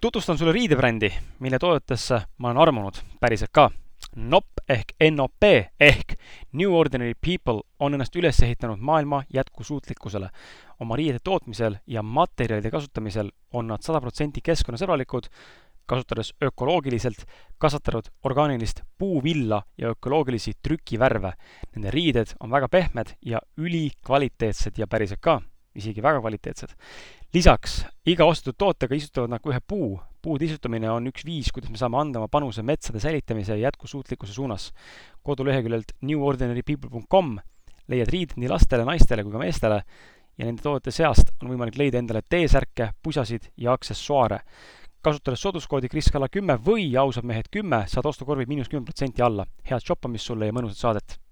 tutvustan sulle riidebrändi, mille toodetesse ma olen armunud päriselt ka. NOP ehk NOP ehk New Ordinary People on ennast üles ehitanud maailma jätkusuutlikkusele. oma riiete tootmisel ja materjalide kasutamisel on nad sada protsenti keskkonnasõbralikud, kasutades ökoloogiliselt kasvatatud orgaanilist puuvilla ja ökoloogilisi trükivärve. Nende riided on väga pehmed ja ülikvaliteetsed ja päriselt ka, isegi väga kvaliteetsed lisaks, iga ostetud tootega istutavad nad ka ühe puu. puude istutamine on üks viis, kuidas me saame anda oma panuse metsade säilitamise ja jätkusuutlikkuse suunas. koduleheküljelt newordinarypeople.com leiad riided nii lastele, naistele kui ka meestele ja nende toodete seast on võimalik leida endale T-särke, pusasid ja aksessuaare. kasutades sooduskoodi kriskala kümme või ausad mehed kümme, saad ostukorvi miinus kümme protsenti alla. head shoppamist sulle ja mõnusat saadet!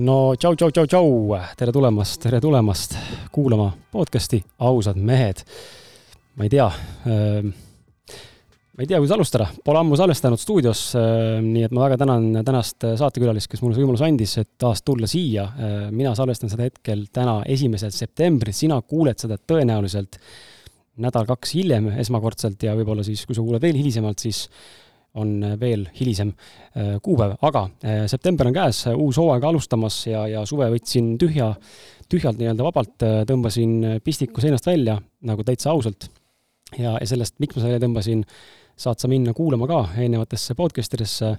No tšau, tšau, tšau, tšau, tere tulemast, tere tulemast kuulama podcast'i Ausad mehed. ma ei tea äh,, ma ei tea, kuidas alustada, pole ammu salvestanud stuudios äh,, nii et ma väga tänan tänast saatekülalist, kes mulle see võimaluse andis, et taas tulla siia äh,. mina salvestan seda hetkel täna, esimesel septembril, sina kuuled seda tõenäoliselt nädal-kaks hiljem esmakordselt ja võib-olla siis, kui sa kuuled veel hilisemalt, siis on veel hilisem äh, kuupäev, aga äh, september on käes, uus hooaeg alustamas ja, ja suve võtsin tühja, tühjalt nii-öelda vabalt, äh, tõmbasin pistiku seinast välja nagu täitsa ausalt. ja, ja sellest, miks ma selle tõmbasin, saad sa minna kuulama ka eelnevatesse podcast idesse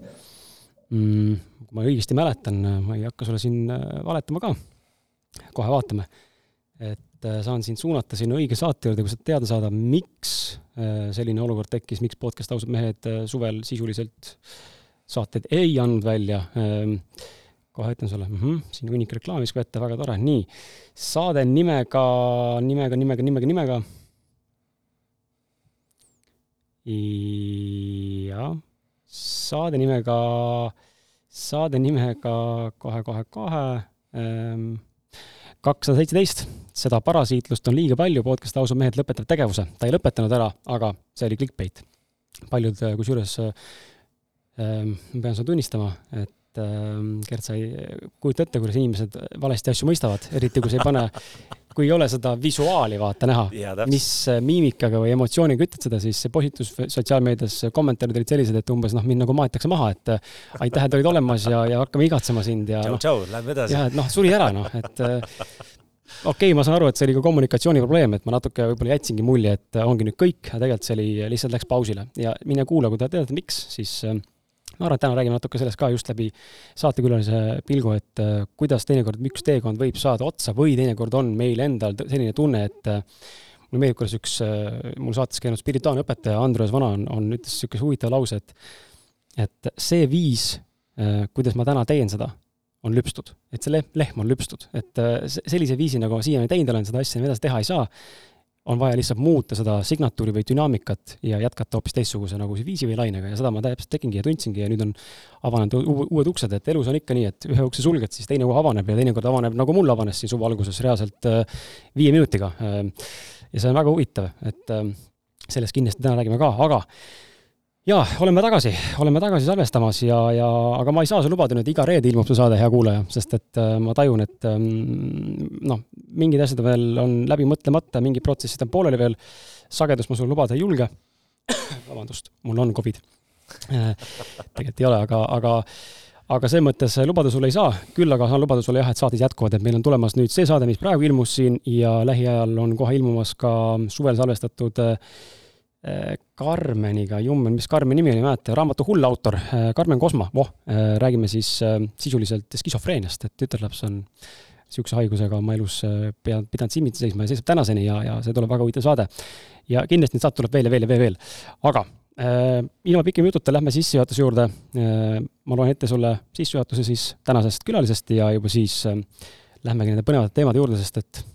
mm,. kui ma õigesti mäletan, ma ei hakka sulle siin valetama ka, kohe vaatame. et saan sind suunata sinna õige saate juurde, kus teada saada, miks Äh, selline olukord tekkis, miks podcast Ausad mehed äh, suvel sisuliselt saateid ei andnud välja. Ähm, kohe ütlen sulle mm, -hmm, siin hunnik reklaami viskab ette, väga tore, nii. saade nimega, nimega, nimega, nimega, nimega. jah, saade nimega, saade nimega kohe, kohe, kohe ähm, kakssada seitseteist, seda parasiitlust on liiga palju, podcast Ausad mehed lõpetab tegevuse. ta ei lõpetanud ära, aga see oli clickbait. paljud, kusjuures äh, ma pean sulle tunnistama, et äh, Gert, sa ei kujuta ette, kuidas inimesed valesti asju mõistavad, eriti kui sa ei pane kui ei ole seda visuaali vaata näha, mis äh, miimikaga või emotsiooniga ütled seda, siis see postitus sotsiaalmeedias, kommentaarid olid sellised, et umbes noh, mind nagu maetakse maha, et äh, aitäh, et olid olemas ja, ja hakkame igatsema sind ja. tšau no,, tšau, lähme edasi. jah, et noh, suri ära noh, et äh, okei okay,, ma saan aru, et see oli ka kommunikatsiooniprobleem, et ma natuke võib-olla jätsingi mulje, et ongi nüüd kõik, aga tegelikult see oli, lihtsalt läks pausile ja mine kuula, kui tahad teada, miks, siis äh, ma arvan, et täna räägime natuke sellest ka just läbi saatekülalise pilgu, et äh, kuidas teinekord üks teekond võib saada otsa või teinekord on meil endal selline tunne, et äh, mulle meeldib, kuidas üks äh, mul saates käinud spirituaalne õpetaja Andres Vana on, on, ütles niisuguse huvitava lause, et et see viis, kuidas ma täna teen seda, on lüpstud, et see lehm on lüpstud, et sellise viisi, nagu ma siiani teinud olen, seda asja edasi teha ei saa on vaja lihtsalt muuta seda signatuuri või dünaamikat ja jätkata hoopis teistsuguse nagu viisi või lainega ja seda ma täpselt tegingi ja tundsingi ja nüüd on avanenud uued uksed, et elus on ikka nii, et ühe ukse sulged, siis teine avaneb ja teinekord avaneb, nagu mul avanes siin suve alguses reaalselt äh, viie minutiga. Äh, ja see on väga huvitav, et äh, sellest kindlasti täna räägime ka, aga jaa, oleme tagasi, oleme tagasi salvestamas ja, ja aga ma ei saa sulle lubada nüüd, iga reede ilmub see saade, hea kuulaja, sest et äh, ma tajun, et ähm, noh, mingid asjad veel on läbi mõtlemata, mingid protsessid on pooleli veel, sagedust ma sulle lubada ei julge. vabandust, mul on Covid äh,. tegelikult ei ole, aga, aga aga selles mõttes lubada sulle ei saa, küll aga saan lubada sulle jah, et saated jätkuvad, et meil on tulemas nüüd see saade, mis praegu ilmus siin ja lähiajal on kohe ilmumas ka suvel salvestatud äh, Karmeniga, jummen, mis Karmeni nimi oli, ei mäleta, raamatu Hull autor, äh, Karmen Kosma, voh, äh, räägime siis sisuliselt skisofreeniast, et tütarlaps on niisuguse haigusega oma elus pea, pidanud silmitsi seisma ja seisab tänaseni ja, ja see tuleb väga huvitav saade. ja kindlasti neid saate tuleb veel ja veel ja veel, veel. aga äh, ilma pikema jututa lähme sissejuhatuse juurde äh,. ma loen ette sulle sissejuhatuse siis tänasest külalisest ja juba siis äh, lähmegi nende põnevate teemade juurde, sest et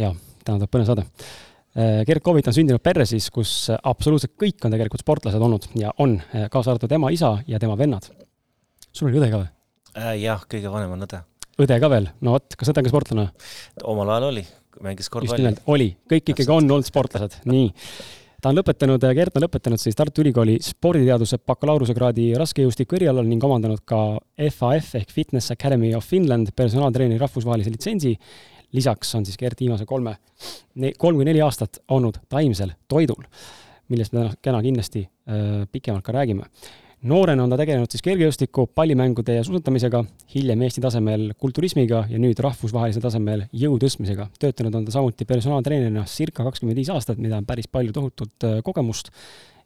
jaa, täna tuleb põnev saade Äh, Gerd Kovit on sündinud perres, kus absoluutselt kõik on tegelikult sportlased olnud ja on, äh, kaasa arvatud ema, isa ja tema vennad. sul oli õde ka või? äh,? jah, kõige vanem on õde. õde ka veel, no vot, kas õde on ka sportlane? omal ajal oli, mängis korvpalli. oli, kõik ikkagi on olnud sportlased, nii ta on lõpetanud, Gert on lõpetanud siis Tartu Ülikooli sporditeaduse bakalaureusekraadi raskejõustiku erialal ning omandanud ka FAF ehk Fitness Academy of Finland personaaltreeneri rahvusvahelise litsentsi. Lisaks on siis Gert viimase kolme, kolm kuni neli aastat olnud taimsel toidul, millest me täna, kindlasti äh, pikemalt ka räägime noorena on ta tegelenud siis kergejõustiku, pallimängude ja suusatamisega, hiljem Eesti tasemel kulturismiga ja nüüd rahvusvahelisel tasemel jõu tõstmisega. töötanud on ta samuti personaaltreenerina circa kakskümmend viis aastat, mida on päris palju tohutut äh, kogemust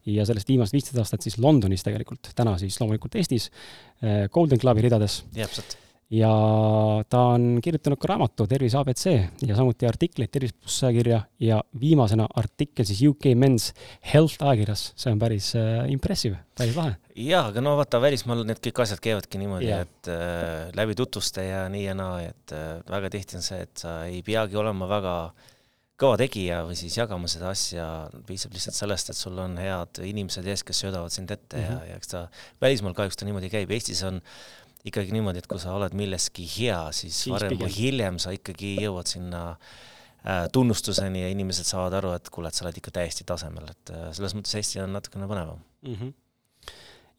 ja sellest viimased viisteist aastat siis Londonis tegelikult, täna siis loomulikult Eestis, äh, Golden Clubi ridades. täpselt ja ta on kirjutanud ka raamatu Tervise abc ja samuti artikleid Tervis pluss ajakirja ja viimasena artikkel siis UK Men's Health ajakirjas, see on päris äh, impressive, päris lahe. jaa, aga no vaata, välismaal need kõik asjad käivadki niimoodi, et äh, läbi tutvuste ja nii ja naa, et äh, väga tihti on see, et sa ei peagi olema väga kõva tegija või siis jagama seda asja, piisab lihtsalt sellest, et sul on head inimesed ees, kes söödavad sind ette mm -hmm. ja, mhm. ja eks ta välismaal kahjuks ta niimoodi käib, Eestis on ikkagi niimoodi, et kui sa oled milleski hea, siis, siis varem või hiljem sa ikkagi jõuad sinna äh, tunnustuseni ja inimesed saavad aru, et kuule, et sa oled ikka täiesti tasemel, et äh, selles mõttes Eesti on natukene põnevam mm. -hmm.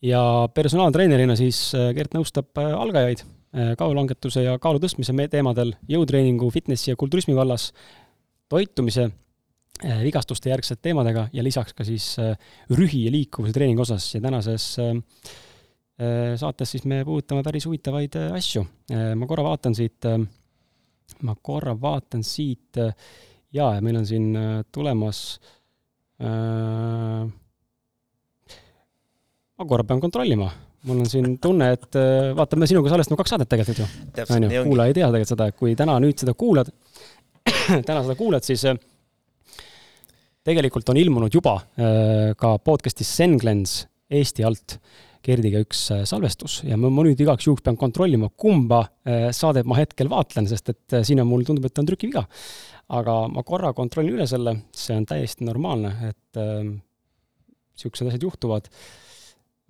ja personaaltreenerina siis äh, Gert nõustab äh, algajaid äh, kaalulangetuse ja kaalu tõstmise teemadel, jõutreeningu, fitnessi ja kulturismi vallas, toitumise vigastuste järgsete teemadega ja lisaks ka siis rühi ja liikuvuse treeningu osas ja tänases Äh, saates siis me puudutame päris huvitavaid äh, asju. Äh, ma korra vaatan siit, ma korra vaatan siit, jaa, ja meil on siin tulemas ma korra pean kontrollima, mul on siin tunne, et vaata, me sinuga salvestame kaks saadet tegelikult ju. on ju, kuulaja ei tea tegelikult seda, et kui täna nüüd seda kuulad, täna seda kuulad, siis tegelikult on ilmunud juba ka podcast'is Senglens Eesti alt Gerdiga üks äh, salvestus ja ma, ma nüüd igaks juhuks pean kontrollima, kumba äh, saadet ma hetkel vaatlen, sest et äh, siin on mul, tundub, et on trükiviga. aga ma korra kontrollin üle selle, see on täiesti normaalne, et niisugused äh, asjad juhtuvad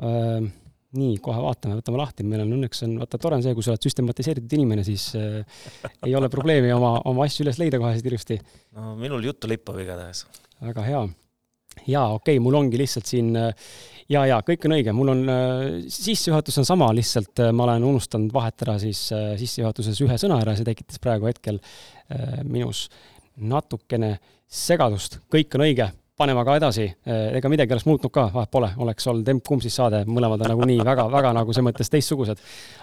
äh, nii, kohe vaatame, võtame lahti, meil on õnneks on, vaata, tore on see, kui sa oled süstematiseeritud inimene, siis äh, ei ole probleemi oma, oma asju üles leida kohe ilusti. no minul juttu lippab igatahes. väga hea. jaa, okei okay,, mul ongi lihtsalt siin äh, ja, ja kõik on õige, mul on äh, sissejuhatus on sama, lihtsalt äh, ma olen unustanud vahetada siis äh, sissejuhatuses ühe sõna ära, see tekitas praegu hetkel minus natukene segadust, kõik on õige, paneme aga edasi, ega midagi oleks muutnud ka, vahet pole, oleks olnud emb-kumb siis saade, mõlemad on nagunii väga-väga nagu selles mõttes teistsugused.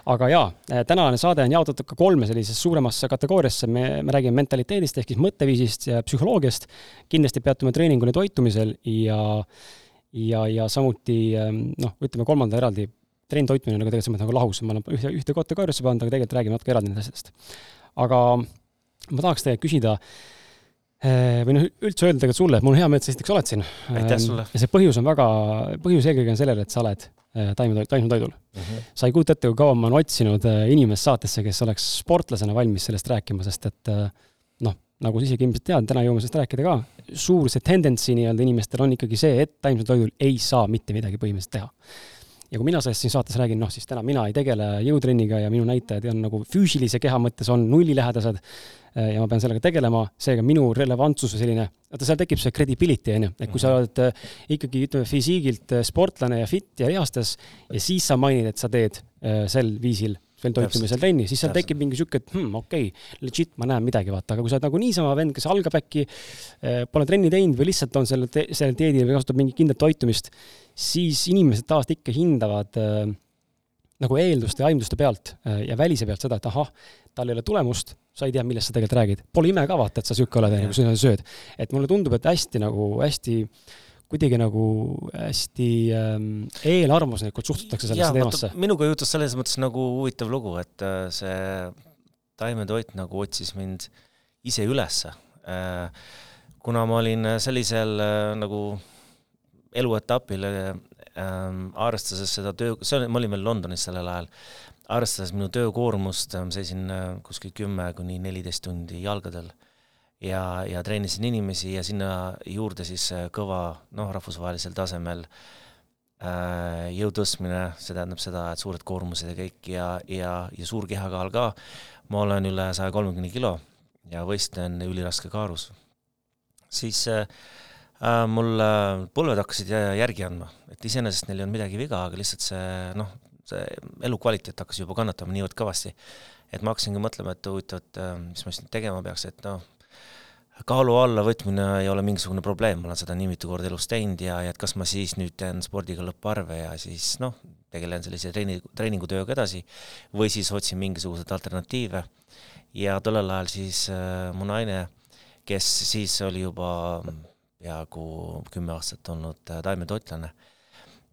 aga jaa, tänane saade on jaotatud ka kolme sellisesse suuremasse kategooriasse, me, me räägime mentaliteedist ehk siis mõtteviisist ja psühholoogiast, kindlasti peatume treeningul ja toitumisel ja ja, ja samuti ähm, noh, ütleme kolmanda eraldi, trenn toitmine on nagu tegelikult selles mõttes nagu lahus, ma olen ühte, ühte kategooriasse pannud, aga tegelikult räägime natuke eraldi nendest asjadest. aga ma tahaks tegelikult küsida äh, või noh, üldse öelda tegelikult sulle, et mul on hea meel, et sa esiteks oled siin. aitäh ähm, sulle! ja see põhjus on väga, põhjus eelkõige on sellel, et sa oled äh, taimetoidul, taimetoidul mm. -hmm. sa ei kujuta ette, kui kaua ma olen otsinud äh, inimest saatesse, kes oleks sportlasena valmis sellest rääkima, sest et noh, nagu sa isegi ilmselt tead, täna jõuame sellest rääkida ka, suur see tendency nii-öelda inimestel on ikkagi see, et taimsel toidul ei saa mitte midagi põhimõtteliselt teha. ja kui mina sellest siin saates räägin, noh siis täna mina ei tegele jõutrenniga ja minu näitajad on nagu füüsilise keha mõttes on nullilähedased eh, ja ma pean sellega tegelema, seega minu relevantsus või selline, vaata seal tekib see credibility, on ju, et kui sa mhm. oled eh, ikkagi ütleme, füüsiigilt eh, sportlane ja fit ja lihastes ja siis sa mainid, et sa teed sel viisil veel toitume seal trenni, siis seal tekib mingi sihuke, et hmm, okei okay,, legit, ma näen midagi, vaata, aga kui sa oled nagu niisama vend, kes algab äkki eh,, pole trenni teinud või lihtsalt on sellel sellel dieedil või kasutab mingit kindlat toitumist, siis inimesed tavaliselt ikka hindavad eh, nagu eelduste ja aimduste pealt eh, ja välise pealt seda, et ahah, tal ei ole tulemust, sa ei tea, millest sa tegelikult räägid. Pole ime ka vaata, et sa sihuke oled, kui sa sööd. et mulle tundub, et hästi nagu, hästi kuidagi nagu hästi ähm, eelarvamuslikult suhtutakse sellesse teemasse. minuga juhtus selles mõttes nagu huvitav lugu, et äh, see taimetoit nagu otsis mind ise ülesse äh,. kuna ma olin sellisel äh, nagu eluetapil äh,, arvestades seda töö, see oli, ma olin veel Londonis sellel ajal, arvestades minu töökoormust, äh, seisin äh, kuskil kümme kuni neliteist tundi jalgadel ja, ja treenisin inimesi ja sinna juurde siis äh, kõva noh, rahvusvahelisel tasemel äh, jõu tõstmine, see tähendab seda, et suured koormused ja kõik ja, ja, ja suur kehakaal ka. ma olen üle saja kolmekümne kilo ja võistlen üliraske kaarus. siis äh, äh mul äh, põlved hakkasid järgi andma, et iseenesest neil ei olnud midagi viga, aga lihtsalt see noh, see elukvaliteet hakkas juba kannatama niivõrd kõvasti, et ma hakkasingi mõtlema, et huvitav, et mis ma siis nüüd tegema peaks, et noh, kaalu alla võtmine ei ole mingisugune probleem, ma olen seda nii mitu korda elus teinud ja, ja et kas ma siis nüüd teen spordiga lõpparve ja siis noh, tegelen sellise treeni, treeningutööga edasi või siis otsin mingisuguseid alternatiive. ja tollel ajal siis äh, mu naine, kes siis oli juba peaaegu kümme aastat olnud äh, taimetoitlane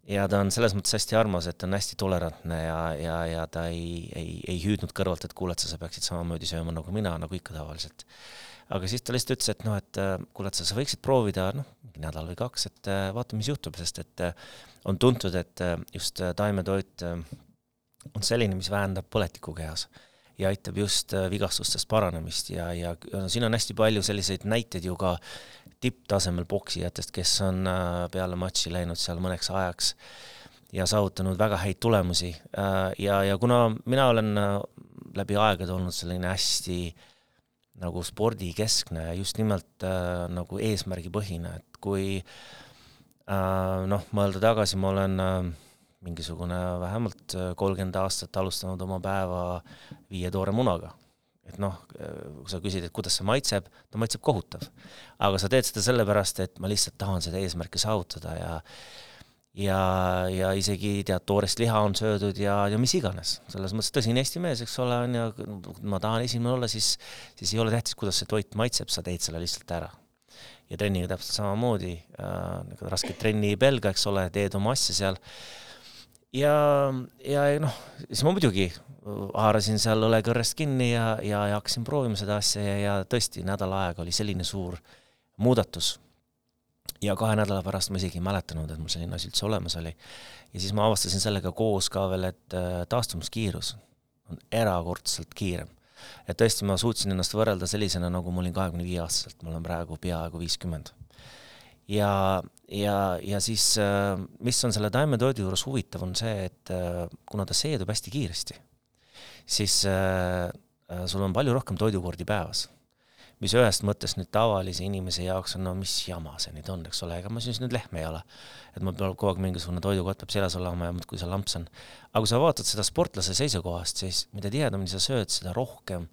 ja ta on selles mõttes hästi armas, et ta on hästi tolerantne ja, ja, ja ta ei, ei, ei hüüdnud kõrvalt, et kuule, et sa, sa peaksid samamoodi sööma nagu mina, nagu ikka tavaliselt aga siis ta lihtsalt ütles, et noh, et äh, kuule, et sa, sa võiksid proovida noh, nädal või kaks, et äh, vaata, mis juhtub, sest et äh, on tuntud, et just taimetoit on selline, mis vähendab põletikku kehas ja aitab just vigastustest paranemist ja, ja no siin on hästi palju selliseid näiteid ju ka tipptasemel poksijatest, kes on peale matši läinud seal mõneks ajaks ja saavutanud väga häid tulemusi. Ja, ja kuna mina olen läbi aegade olnud selline hästi äh, nagu spordikeskne ja just nimelt äh, nagu eesmärgipõhine, et kui äh, noh, mõelda tagasi, ma olen äh, mingisugune vähemalt äh, kolmkümmend aastat alustanud oma päeva viie toore munaga. et noh, äh, kui sa küsid, et kuidas see maitseb, ta maitseb kohutav. aga sa teed seda sellepärast, et ma lihtsalt tahan seda eesmärki saavutada ja ja, ja isegi tead, toorest liha on söödud ja, ja mis iganes, selles mõttes tõsine Eesti mees, eks ole, on ju, kui ma tahan esimene olla, siis, siis ei ole tähtis, kuidas see toit maitseb, sa teed selle lihtsalt ära. ja trenniga täpselt samamoodi äh,, rasket trenni ei pelga, eks ole, teed oma asja seal. ja, ja noh, siis ma muidugi haarasin seal õlekõrrest kinni ja, ja, ja hakkasin proovima seda asja ja, ja tõesti nädal aega oli selline suur muudatus ja kahe nädala pärast ma isegi ei mäletanud, et mul selline asi üldse olemas oli. ja siis ma avastasin sellega koos ka veel, et äh, taastumiskiirus on erakordselt kiirem. et tõesti, ma suutsin ennast võrrelda sellisena, nagu ma olin kahekümne viie aastaselt, ma olen praegu peaaegu viiskümmend. ja, ja, ja siis, äh, mis on selle taimetoidu juures huvitav, on see, et äh, kuna ta seedub hästi kiiresti, siis sul on palju rohkem toidukordi päevas mis ühest mõttest nüüd tavalise inimese jaoks on, no mis jama see nüüd on, eks ole, ega ma siis nüüd lehm ei ole. et mul peab kogu aeg mingisugune toidukott peab seljas olema ja muudkui seal lampsan. aga kui sa vaatad seda sportlase seisukohast, siis mida tihedamini sa sööd, seda rohkem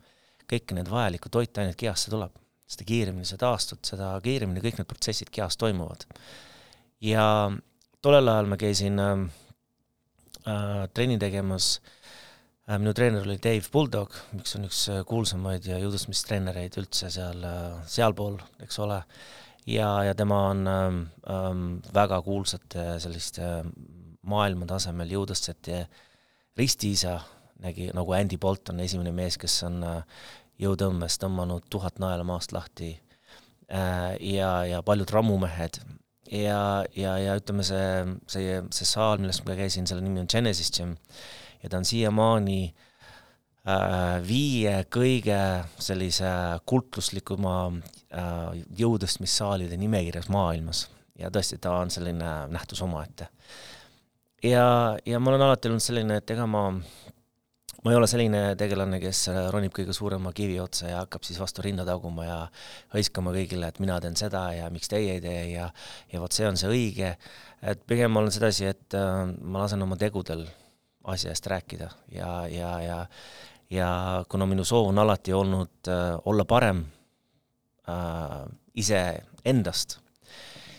kõiki need vajalikud toitained kehasse tuleb. seda kiiremini sa taastud, seda kiiremini kõik need protsessid kehas toimuvad. ja tollel ajal ma käisin äh, äh, trenni tegemas Äh, minu treener oli Dave Bulldog, mis on üks äh, kuulsamaid ja jõudlusmistreenereid üldse seal, äh, sealpool, eks ole, ja, ja tema on ähm, ähm väga kuulsate selliste maailma tasemel jõudlustjate ristiisa, nägi nagu Andy Bolton, esimene mees, kes on jõutõmbes tõmmanud tuhat naela maast lahti. Äh, ja, ja paljud rammumehed ja, ja, ja ütleme, see, see, see saal, millest ma käisin, selle nimi on Genesis Gym ja ta on siiamaani äh, viie kõige sellise kultuslikuma äh, jõutõstmissaalide nimekirjas maailmas ja tõesti, ta on selline nähtus omaette. ja, ja ma olen alati olnud selline, et ega ma, ma ei ole selline tegelane, kes ronib kõige suurema kivi otsa ja hakkab siis vastu rinda taguma ja hõiskama kõigile, et mina teen seda ja miks teie ei tee ja, ja vot see on see õige. et pigem ma olen sedasi, et äh, ma lasen oma tegudel asja eest rääkida ja, ja, ja ja kuna minu soov on alati olnud äh, olla parem äh, iseendast,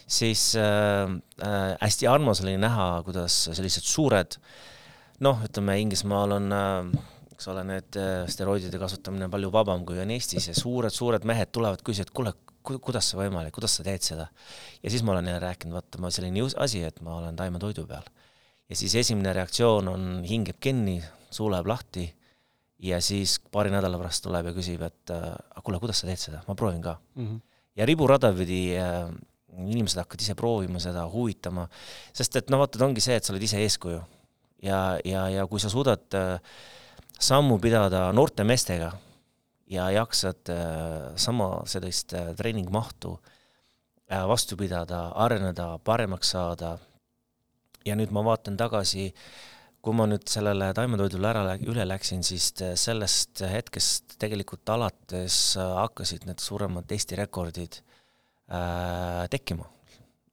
siis äh, äh, hästi armas oli näha, kuidas sellised suured noh, ütleme Inglismaal on äh, eks ole, need äh, steroidide kasutamine on palju vabam, kui on Eestis ja suured-suured mehed tulevad, küsivad, kuule, kuidas see võimalik, kuidas sa teed seda? ja siis ma olen neile rääkinud, vaata, ma selline asi, et ma olen taimetoidu peal ja siis esimene reaktsioon on, hing jääb kinni, suu läheb lahti ja siis paari nädala pärast tuleb ja küsib, et äh, kuule, kuidas sa teed seda, ma proovin ka mm. -hmm. ja riburada pidi äh, inimesed hakkavad ise proovima seda, huvitama, sest et noh, vaata, ongi see, et sa oled ise eeskuju. ja, ja, ja kui sa suudad äh, sammu pidada noorte meestega ja jaksad äh, sama sellist äh, treeningmahtu äh, vastu pidada, areneda, paremaks saada ja nüüd ma vaatan tagasi, kui ma nüüd sellele taimetoidule ära üle läksin, siis sellest hetkest tegelikult alates hakkasid need suuremad Eesti rekordid äh, tekkima.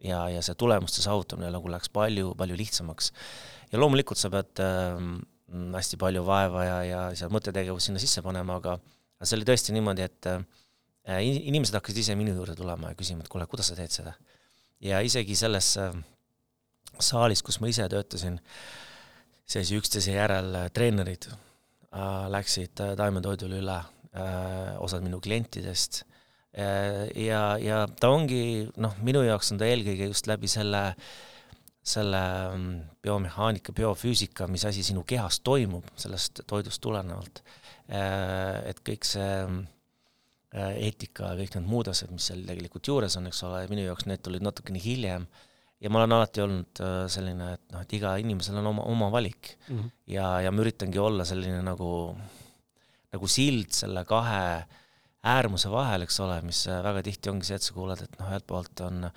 ja, ja see tulemuste saavutamine nagu läks palju, palju lihtsamaks. ja loomulikult sa pead äh, hästi palju vaeva ja, ja seal mõttetegevust sinna sisse panema, aga see oli tõesti niimoodi, et äh, inimesed hakkasid ise minu juurde tulema ja küsima, et kuule, kuidas sa teed seda. ja isegi selles äh, saalis, kus ma ise töötasin, siis üksteise järel treenerid äh, läksid äh, taimetoidule üle äh,, osad minu klientidest. Ja, ja ta ongi, noh, minu jaoks on ta eelkõige just läbi selle, selle mm, biomehaanika, biofüüsika, mis asi sinu kehas toimub sellest toidust tulenevalt. Et kõik see äh, eetika ja kõik need muud asjad, mis seal tegelikult juures on, eks ole, minu jaoks need tulid natukene hiljem ja ma olen alati olnud äh, selline, et noh, et iga inimesel on oma, oma valik mm. -hmm. ja, ja ma üritangi olla selline nagu, nagu sild selle kahe äärmuse vahel, eks ole, mis äh, väga tihti ongi see, et sa kuuled, et noh, ühelt poolt on äh,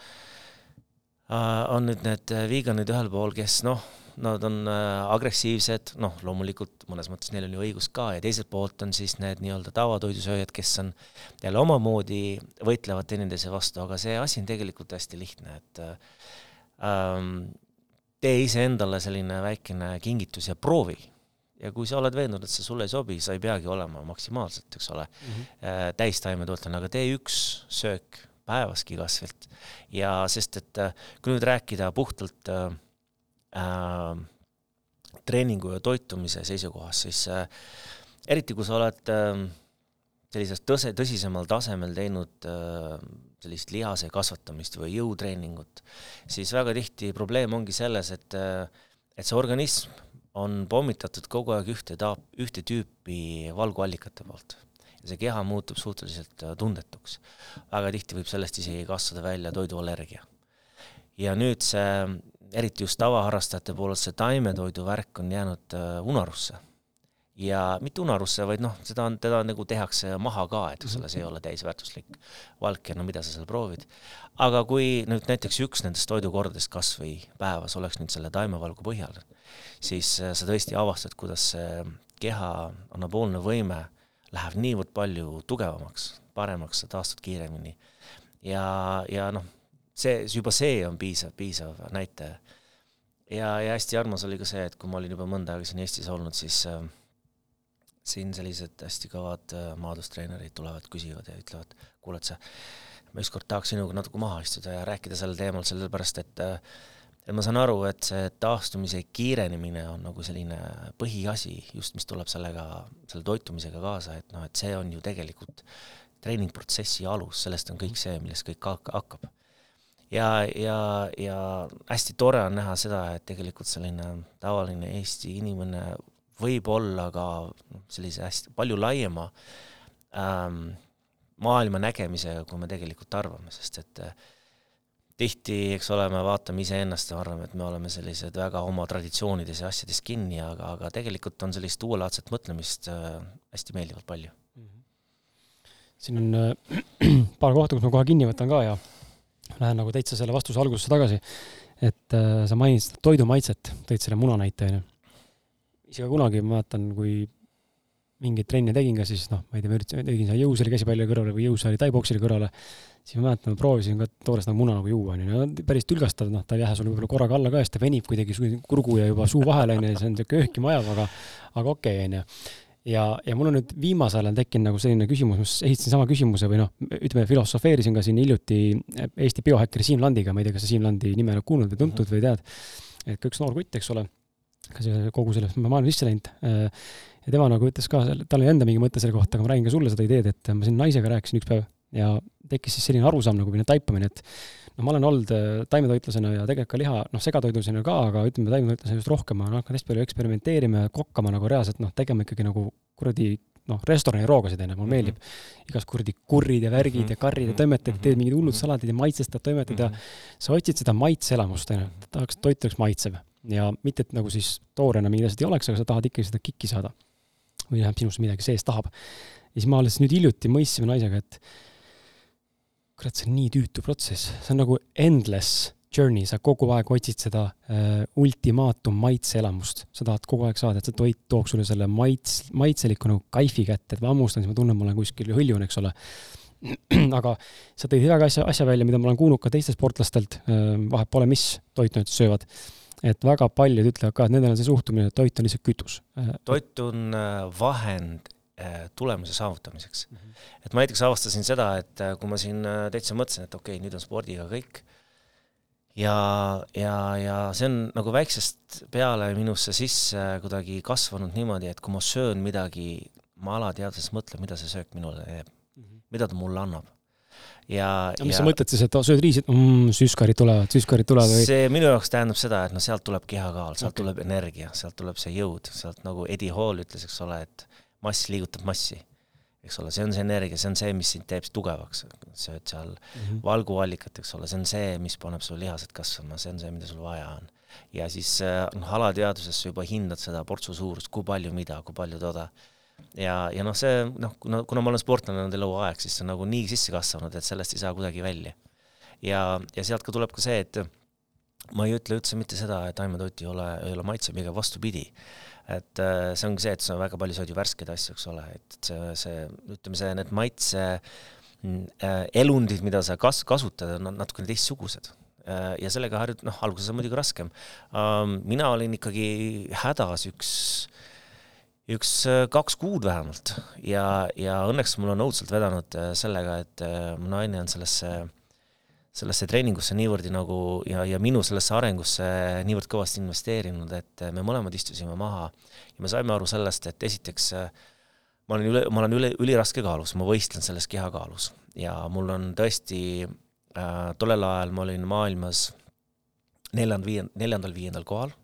on nüüd need veganid ühel pool, kes noh, nad on agressiivsed, noh, loomulikult mõnes mõttes neil on ju õigus ka, ja teiselt poolt on siis need nii-öelda tavatoidusööjad, kes on jälle omamoodi, võitlevad teineteise vastu, aga see asi on tegelikult hästi lihtne, et tee iseendale selline väikene kingitus ja proovi. ja kui sa oled veendunud, et see sulle ei sobi, sa ei peagi olema maksimaalselt, eks ole mm -hmm., täistaimetoetlane, aga tee üks söök päevaski kasvõi. ja sest, et äh, kui nüüd rääkida puhtalt äh, äh, treeningu ja toitumise seisukohast, siis äh, eriti kui sa oled äh, sellisest tõse, tõsisemal tasemel teinud äh, sellist lihase kasvatamist või jõutreeningut, siis väga tihti probleem ongi selles, et, et see organism on pommitatud kogu aeg ühte taap, ühte tüüpi valguallikate poolt. ja see keha muutub suhteliselt tundetuks. väga tihti võib sellest isegi kasvada välja toiduallergia. ja nüüd see, eriti just tavaharrastajate poolelt, see taimetoidu värk on jäänud äh, unarusse ja mitte unarusse, vaid noh, seda on, teda nagu tehakse maha ka, et eks ole, see ei ole täisväärtuslik valk ja no mida sa seal proovid. aga kui nüüd näiteks üks nendest toidukordadest kas või päevas oleks nüüd selle taimevalgu põhjal, siis äh, sa tõesti avastad, kuidas see keha anaboolne võime läheb niivõrd palju tugevamaks, paremaks, sa taastud kiiremini. ja, ja noh, see, juba see on piisav, piisav näitaja. ja, ja hästi armas oli ka see, et kui ma olin juba mõnda aega siin Eestis olnud, siis äh, siin sellised hästi kõvad äh, maadustreenerid tulevad, küsivad ja ütlevad, kuule, et sa, ma ükskord tahaks sinuga natuke maha istuda ja rääkida sel teemal, sellepärast et äh, et ma saan aru, et see taastumise kiirenemine on nagu selline põhiasi just, mis tuleb sellega, selle toitumisega kaasa, et noh, et see on ju tegelikult treeningprotsessi alus, sellest on kõik see, millest kõik hakkab. ja, ja, ja hästi tore on näha seda, et tegelikult selline tavaline Eesti inimene võib olla ka sellise hästi palju laiema ähm, maailma nägemisega, kui me tegelikult arvame, sest et äh, tihti, eks ole, me vaatame iseennast ja arvame, et me oleme sellised väga oma traditsioonides ja asjades kinni, aga, aga tegelikult on sellist uuelaadset mõtlemist äh, hästi meeldivalt palju. -hmm. siin on äh, paar kohta, kus ma kohe kinni võtan ka ja lähen nagu täitsa selle vastuse algusesse tagasi. et äh, sa mainisid toidu maitset, tõid selle muna näite, onju ise ka kunagi, ma mäletan, kui mingeid trenne tegin ka, siis noh, ma ei tea, ma üritasin, tegin seal jõusaali käsipalli kõrvale või jõusaali taiboksile kõrvale, siis ma mäletan, ma proovisin ka toores nagu muna nagu juua, onju, päris tülgastav, noh, ta ei lähe sul võib-olla korraga alla ka siis ta venib kuidagi kurgu ja juba suu vahel, onju, see on niisugune öökima ajav, aga, aga okei okay,, onju. ja, ja mul on nüüd viimasel ajal tekkinud nagu selline küsimus, ma esitasin sama küsimuse või noh, ütleme, filosofeerisin ka siin hiljuti Eesti biohäkkeri Siim Landiga, ma ei tea, kas sa Siim Landi nime oled kuulnud või tuntud või tead, et ka üks noor kutt, eks ole ka see kogu selles maailma sisse läinud. Äh, ja tema nagu ütles ka, tal oli enda mingi mõte selle kohta, aga ma räägin ka sulle seda ideed, et ma siin naisega rääkisin üks päev ja tekkis siis selline arusaam nagu või taipamine, et noh, ma olen olnud äh, taimetoitlasena ja tegelikult ka liha, noh, segatoidusena ka, aga ütleme, taimetoitlasena just rohkem, ma olen hakanud hästi palju eksperimenteerima ja kokkama nagu reaalselt noh, tegema ikkagi nagu kuradi noh, restorani roogasid onju, mulle meeldib mm -hmm. igast kuradi kurrid ja värgid mm -hmm. ja karrid ja toimetad ja teed mingid hullud saladid ja maitsestad, toimetad mm -hmm. ja sa otsid seda maitseelamust onju, tahaks, toit oleks maitsev ja mitte, et nagu siis toorena mingid asjad ei oleks, aga sa tahad ikkagi seda kikki saada. või vähemalt sinust midagi sees tahab. ja siis ma alles nüüd hiljuti mõistsime naisega, et kurat, see on nii tüütu protsess, see on nagu endless journey, sa kogu aeg otsid seda äh, ultimaatum maitseelamust. sa tahad kogu aeg saada, et see toit toob sulle selle maits, maitseliku nagu kaifi kätte, et ma hammustan, siis ma tunnen, ma olen kuskil hõljun, eks ole. aga sa tõid väga asja, asja välja, mida ma olen kuulnud ka teistelt sportlastelt äh,, vahet pole, mis toitu nad söövad et väga paljud ütlevad ka, et nendel on see suhtumine, et toit on lihtsalt kütus. Äh, toit on äh, vahend äh, tulemuse saavutamiseks mm. -hmm. et ma näiteks avastasin seda, et kui ma siin täitsa mõtlesin, et okei okay,, nüüd on spordiga kõik, ja, ja, ja see on nagu väiksest peale minusse sisse kuidagi kasvanud niimoodi, et kui ma söön midagi, ma alateadvuses mõtlen, mida see söök minule teeb mm, -hmm. mida ta mulle annab ja, ja mis ja, sa mõtled siis, et sööd riisi, mm, süskarid tulevad, süskarid tulevad või? see minu jaoks tähendab seda, et noh, sealt tuleb kehakaal, sealt okay. tuleb energia, sealt tuleb see jõud, sealt nagu Eddie Hall ütles, eks ole, et mass liigutab massi. eks ole, see on see energia, see on see, mis sind teeb tugevaks, sööd seal mm -hmm. valguallikat, eks ole, see on see, mis paneb sul lihased kasvama, see on see, mida sul vaja on. ja siis noh, alateadvuses sa juba hindad seda portsu suurust, kui palju mida, kui palju toda ja, ja noh, see noh, kuna, kuna ma olen sportlane olnud eluaeg, siis see on nagu nii sisse kasvanud, et sellest ei saa kuidagi välja. ja, ja sealt ka tuleb ka see, et ma ei ütle üldse mitte seda, et taimetoit ei ole, ei ole maitsev, pigem vastupidi. et äh, see ongi see, et sa väga palju sööd ju värskeid asju, eks ole, et see, see, ütleme see, need maitse äh, elundid, mida sa kas-, kasutad, on natukene teistsugused äh, ja sellega harjut-, noh, alguses on muidugi raskem. Mina olin ikkagi hädas üks üks äh, kaks kuud vähemalt. Ja, ja õnneks mul on õudselt vedanud äh, sellega, et äh, mu naine on sellesse, sellesse treeningusse niivõrd nagu ja, ja minu sellesse arengusse niivõrd kõvasti investeerinud, et me mõlemad istusime maha ja me saime aru sellest, et esiteks ma olen üle, ma olen üle, üliraske kaalus, ma võistlen selles kehakaalus. Ja mul on tõesti äh,, tollel ajal ma olin maailmas neljand-viiend-, neljandal-viiendal kohal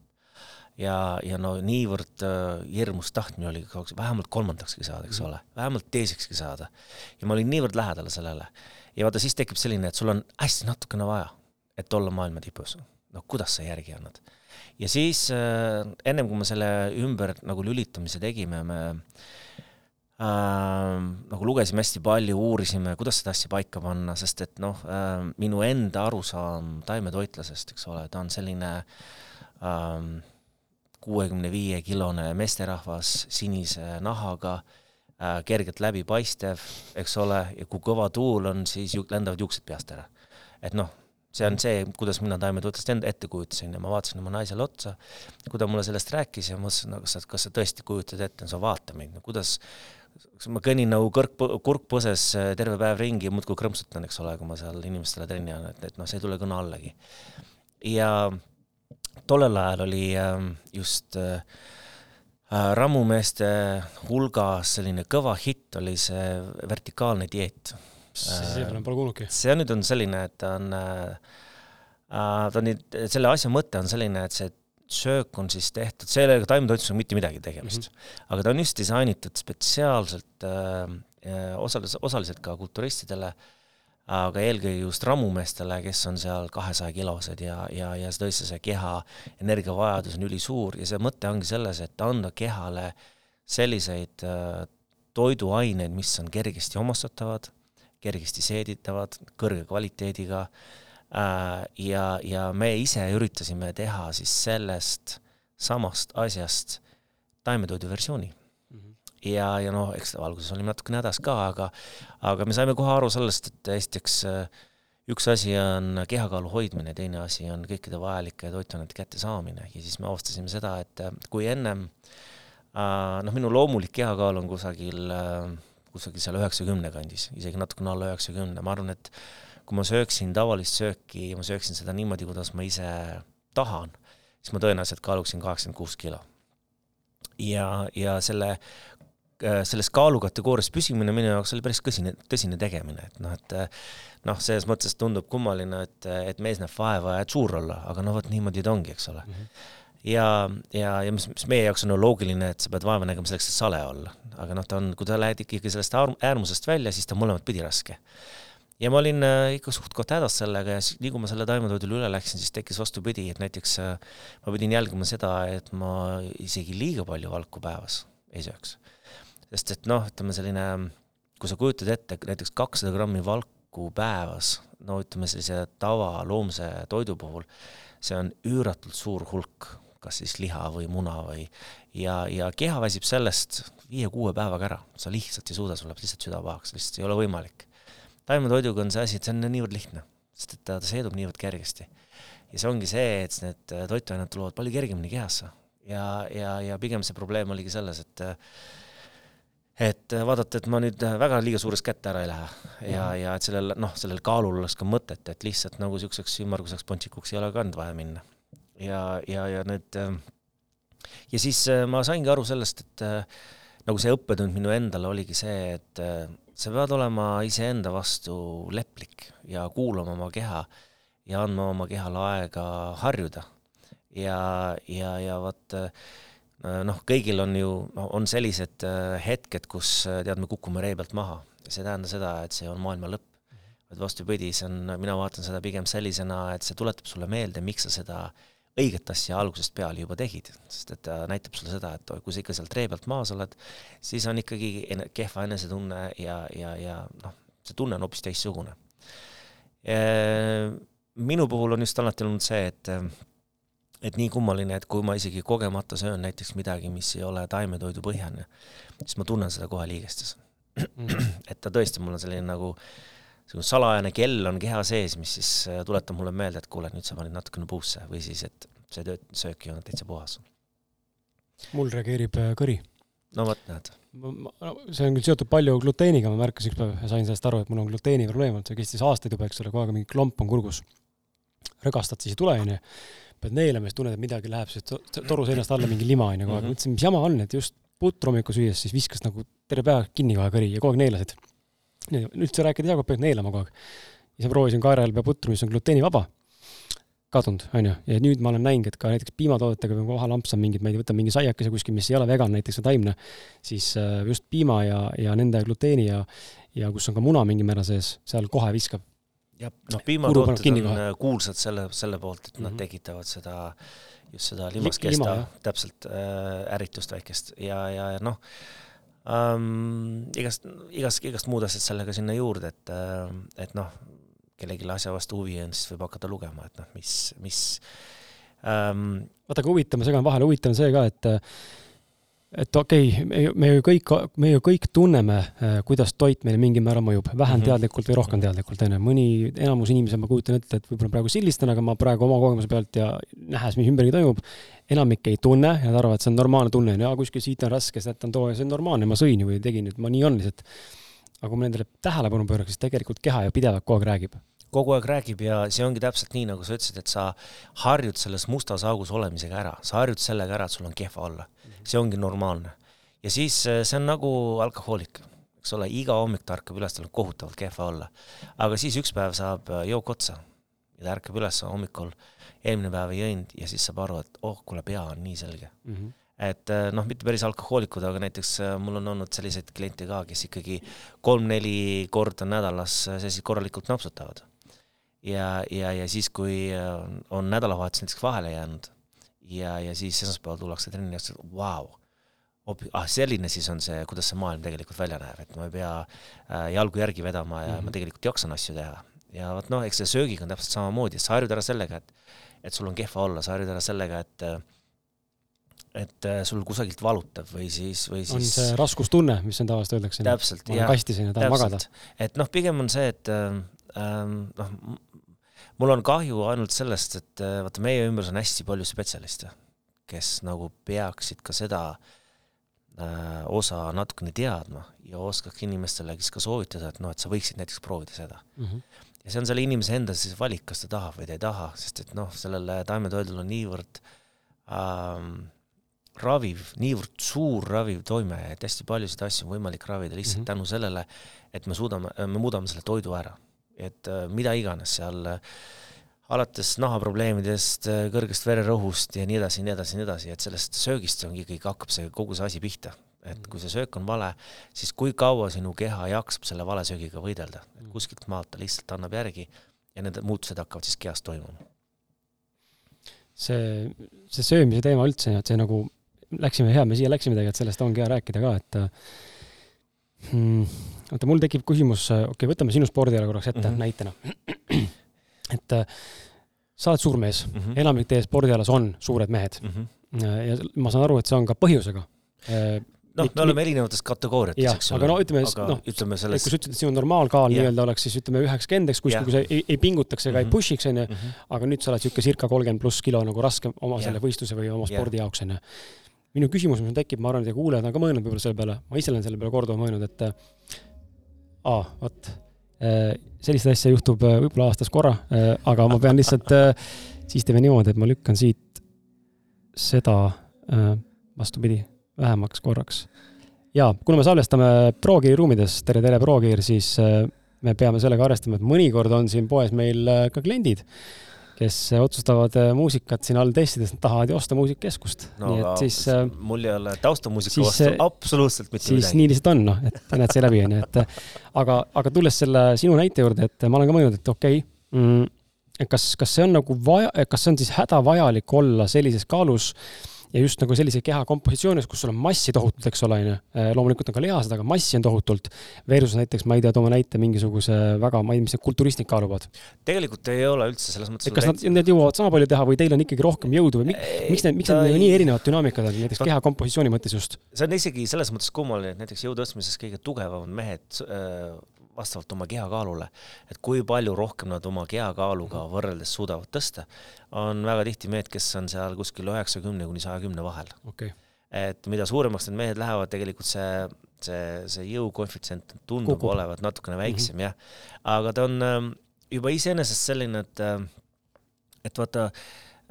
ja, ja no niivõrd äh, hirmus tahtmine oli vähemalt kolmandakski saada, eks mhm. ole, vähemalt teisekski saada. ja ma olin niivõrd lähedal sellele. ja vaata, siis tekib selline, et sul on hästi natukene vaja, et olla maailma tipus. no kuidas sa järgi annad? ja siis äh, ennem kui me selle ümber nagu lülitamise tegime, me äh, nagu lugesime hästi palju, uurisime, kuidas seda asja paika panna, sest et noh äh,, minu enda arusaam taimetoitlasest, eks ole, ta on selline äh, kuuekümne viie kilone meesterahvas sinise nahaga äh,, kergelt läbipaistev, eks ole, ja kui kõva tuul on, siis ju lendavad juuksed peast ära. et noh, see on see, kuidas mina taimetoitlast enda ette kujutasin ja ma vaatasin oma naisele otsa, kui ta mulle sellest rääkis ja mõtlesin, no kas sa, kas sa tõesti kujutad ette, sa vaata mind, no kuidas, ma kõnnin nagu kõrg, kurk põses äh, terve päev ringi ja muudkui krõmpsutan, eks ole, kui ma seal inimestele trenni annan, et, et noh, see ei tule kõne allagi. ja tollel ajal oli ähm, just äh, äh, rammumeeste hulgas selline kõva hitt oli see vertikaalne dieet. seda pole kuulnudki. see nüüd on selline, et ta on, äh, ta on selle asja mõte on selline, et see söök on siis tehtud, sellega taimetoitlusega mitte midagi tegemist mm, -hmm. aga ta on just disainitud spetsiaalselt äh, osales, osaliselt ka kulturistidele äh, aga eelkõige just rammumeestele, kes on seal kahesaja kilosed ja, ja, ja tõesti see keha energiavajadus on ülisuur ja see mõte ongi selles, et anda kehale selliseid äh, toiduaineid, mis on kergesti omastatavad, kergesti seeditavad, kõrge kvaliteediga äh, ja, ja me ise üritasime teha siis sellest samast asjast taimetoidu versiooni ja, ja noh, eks alguses olime natukene hädas ka, aga, aga me saime kohe aru sellest, et esiteks äh, üks asi on kehakaalu hoidmine, teine asi on kõikide vajalike toitainete kättesaamine ja siis me avastasime seda, et äh, kui ennem äh, noh, minu loomulik kehakaal on kusagil, kusagil seal üheksakümne kandis, isegi natukene alla üheksakümne, ma arvan, et kui ma sööksin tavalist sööki ja ma sööksin seda niimoodi, kuidas ma ise tahan, siis ma tõenäoliselt kaaluksin kaheksakümmend kuus kilo. ja, ja selle selles kaalukategoorias püsimine minu jaoks oli päris tõsine, tõsine tegemine, et noh, et äh, noh, selles mõttes tundub kummaline, et, et mees näeb vaeva ja et suur olla, aga no vot niimoodi ta ongi, eks ole mm. -hmm. ja, ja, ja mis, mis meie jaoks on loogiline, et sa pead vaeva nägema selleks, et sale olla, aga noh, ta on, kui sa lähed ikkagi sellest äärmusest välja, siis ta on mõlemat pidi raske ja ma olin äh, ikka suht-koht hädas sellega ja nii kui ma selle taimetoidule üle läksin, siis tekkis vastupidi, et näiteks äh, ma pidin jälgima seda, et ma isegi liiga palju valku päevas ei sööks sest et noh, ütleme selline, kui sa kujutad ette näiteks kakssada grammi valku päevas, no ütleme sellise tava loomse toidu puhul, see on üüratult suur hulk, kas siis liha või muna või ja, ja keha väsib sellest viie-kuue päevaga ära, sa lihtsalt ei suuda, sul läheb lihtsalt süda pahaks, lihtsalt ei ole võimalik. taimetoiduga on see asi, et see on niivõrd lihtne, sest et ta seedub niivõrd kergesti. ja see ongi see, et need toitained tulevad palju kergemini kehasse ja, ja, ja pigem see probleem oligi selles, et et vaadata, et ma nüüd väga liiga suurest kätte ära ei lähe ja, ja et sellel, noh, sellel kaalul oleks ka mõtet, et lihtsalt nagu niisuguseks ümmarguseks pontsikuks ei ole ka nüüd vaja minna. ja, ja, ja need ja siis ma saingi aru sellest, et nagu see õppetund minu endale oligi see, et sa pead olema iseenda vastu leplik ja kuulama oma keha ja andma oma kehale aega harjuda. ja, ja, ja vot Äh, noh, kõigil on ju, on sellised äh, hetked, kus äh, tead, me kukume ree pealt maha. see ei tähenda seda, et see on maailma lõpp. vaid vastupidi, see on, mina vaatan seda pigem sellisena, et see tuletab sulle meelde, miks sa seda õiget asja algusest peale juba tegid, sest et ta näitab sulle seda, et kui sa ikka sealt ree pealt maas oled, siis on ikkagi kehva enesetunne ja, ja, ja noh, see tunne on hoopis teistsugune. minu puhul on just alati olnud see, et et nii kummaline, et kui ma isegi kogemata söön näiteks midagi, mis ei ole taimetoidu põhjane, siis ma tunnen seda kohe liigestes mm.. et ta tõesti, mul on selline nagu selline salajane kell on keha sees, mis siis äh, tuletab mulle meelde, et kuule, nüüd sa panid natukene puusse või siis, et see töö, söök ei olnud täitsa puhas. mul reageerib äh, kõri. no vot, näed. see on küll seotud palju gluteeniga, ma märkasin üks päev ja sain sellest aru, et mul on gluteeni probleem olnud, see kestis aastaid juba, eks ole, kogu aeg mingi klomp on kurgus. rõgastad siis ei tule, onju pead neelama, siis tunned, et midagi läheb siit toru seinast alla mingi lima onju kogu aeg, mhm. mõtlesin, mis jama on, et just putru hommikul süües, siis viskas nagu terve päev kinni kohe kõri ja kogu aeg neelasid. üldse rääkida ei saa, pead neelama kogu aeg. siis ma proovisin kaerajalbe putru, mis on gluteenivaba, kadunud, onju, ja nüüd ma olen näinud, et ka näiteks piimatoodetega või vahel ampsan mingid, ma ei tea, võtan mingi saiakese kuskil, mis ei ole vegan näiteks või taimne, siis äh, just piima ja, ja nende gluteeni ja, ja kus on ka muna mingi määra sees, seal kohe viskab jah, noh, piimatooted on kohe. Äh, kuulsad selle, selle poolt, et mm -hmm. nad mhm. tekitavad seda, just seda limaskesta, täpselt äh, ärritust väikest ja, ja, ja noh ähm,, igast, igast, igast muud asjad sellega sinna juurde, et äh,, et noh, kellelgi asja vastu huvi on, siis võib hakata lugema, et noh, mis, mis ähm, vaata, aga huvitav, ma segan vahele, huvitav on see ka, et et okei okay,, me ju, me kõik, me ju kõik tunneme, äh, kuidas toit meile mingil määral mõjub, vähem mm -hmm. teadlikult või rohkem teadlikult, onju. mõni, enamus inimesi, ma kujutan ette, et võib-olla praegu sildistan, aga ma praegu oma kogemuse pealt ja nähes, mis ümbergi toimub, enamik ei tunne ja nad arvavad, et see on normaalne tunne, on jaa, kuskil siit on raske, sealt on too ja see on normaalne, ma sõin ju või tegin, et ma nii on lihtsalt. aga kui ma nendele tähelepanu pööraks, siis tegelikult keha ju pidevalt kogu aeg räägib kogu aeg räägib ja see ongi täpselt nii, nagu sa ütlesid, et sa harjud selles mustas augus olemisega ära, sa harjud sellega ära, et sul on kehva olla. see ongi normaalne. ja siis eh, see on nagu alkohoolik, eks ole, iga hommik ta ärkab üles, tal on kohutavalt kehva olla. aga siis üks päev saab eh, jook otsa ja ta ärkab üles hommikul, eelmine päev ei jõinud ja siis saab aru, et oh, kuule, pea on nii selge mm. -hmm et eh, noh, mitte päris alkohoolikud, aga näiteks mul on olnud selliseid kliente ka, kes ikkagi kolm-neli korda nädalas selliseid korralikult napsutavad ja, ja, ja siis, kui äh, on nädalavahetus näiteks vahele jäänud ja, ja siis esmaspäeval tullakse trenni ja ütled, vau, ah selline siis on see, kuidas see maailm tegelikult välja näeb, et ma ei pea äh, jalgu järgi vedama ja mm -hmm. ma tegelikult jaksan asju teha. ja vot noh, eks see söögiga on täpselt samamoodi, sa harjud ära sellega, et, et sul on kehva olla, sa harjud ära sellega, et et äh, sul kusagilt valutab või siis, või siis on see raskustunne, mis on tavaliselt öeldakse. täpselt, jah. kastis on ja tahan magada. et noh, pigem on see, et ähm, noh, mul on kahju ainult sellest, et äh, vaata, meie ümber on hästi palju spetsialiste, kes nagu peaksid ka seda äh, osa natukene teadma ja oskaks inimestele siis ka soovitada, et noh, et sa võiksid näiteks proovida seda mm. -hmm. ja see on selle inimese enda siis valik, kas ta tahab või ta ei taha, sest et noh, sellele taimetoidul on niivõrd ähm, raviv, niivõrd suur raviv toime, et hästi paljusid asju on võimalik ravida lihtsalt mm -hmm. tänu sellele, et me suudame, me muudame selle toidu ära et äh, mida iganes seal, äh, alates nahaprobleemidest, äh, kõrgest vererõhust ja nii edasi, nii edasi, nii edasi, et sellest söögist on ikkagi, hakkab see kogu see asi pihta. et kui see söök on vale, siis kui kaua sinu keha jaksab selle vale söögiga võidelda, et mm. kuskilt maalt ta lihtsalt annab järgi ja need muutused hakkavad siis kehas toimuma. see, see söömise teema üldse, et see nagu, läksime hea, me siia läksime tegelikult, sellest ongi hea rääkida ka, et hmm,? Oota, mul tekib küsimus, okei okay,, võtame sinu spordiala korraks ette mm -hmm. näitena. et äh, sa oled suur mees mm, -hmm. enamik teie spordialas on suured mehed mm. -hmm. ja ma saan aru, et see on ka põhjusega noh, me oleme erinevates kategooriates, eks ole. aga no ütleme, noh, ütleme selles... kui sa ütled, et sinu normaalkaal nii-öelda oleks siis ütleme üheksakümmend, eks kuskil kui sa ei, ei pingutaks ega mm -hmm. ei mhm. push'iks, onju, mhm. aga nüüd sa oled niisugune circa kolmkümmend pluss kilo nagu raske oma yeah. selle võistluse või oma spordi yeah. jaoks, onju. minu küsimus, mis tekib, ma arvan, et kuulajad on ka mõelnud võib-olla selle peale, ma ise olen selle peale korduvalt mõelnud, et aa, vot, äh, sellist asja juhtub äh, võib-olla aastas korra, äh, aga ma pean lihtsalt, siis teeme niimoodi, et ma lükkan siit seda vastupidi vähemaks korraks. ja kuna me salvestame ProGear ruumides, tere, tere, ProGear, siis me peame sellega arvestama, et mõnikord on siin poes meil ka kliendid, kes otsustavad äh, muusikat siin all testides, nad tahavad ju osta muusikakeskust no,. nii et siis mul ei ole taustamuusika vastu absoluutselt mitte siis midagi. siis nii lihtsalt on, noh, et näed see läbi, onju, et aga, aga tulles selle sinu näite juurde, et ma olen ka mõelnud, et okei okay, mm,, kas, kas see on nagu vaja, kas see on siis hädavajalik olla sellises kaalus äh, ja just nagu sellise keha kompositsioonis, kus sul on massi tohutult, eks ole, onju. Äh, loomulikult on ka lihased, aga massi on tohutult. Versus näiteks, ma ei tea, toome näite mingisuguse väga, ma ei tea, mis need kulturistid kaaluvad. tegelikult ei ole üldse selles mõttes. kas nad, need jõuavad sama palju teha või teil on ikkagi rohkem jõudu või miks need, miks need ei... nii erinevad dünaamikad on, näiteks keha kompositsiooni mõttes just? see on isegi selles mõttes kummaline, et näiteks jõu tõstmises kõige tugevamad mehed äh, vastavalt oma kehakaalule, et kui palju rohkem nad oma kehakaaluga võrreldes suudavad tõsta, on väga tihti mehed, kes on seal kuskil üheksakümne kuni saja kümne vahel. Okay.. et mida suuremaks need mehed lähevad, tegelikult see, see, see jõukoefitsient tundub Kukub. olevat natukene väiksem mm -hmm. jah, aga ta on ähm, juba iseenesest selline, et, äh, et vaata,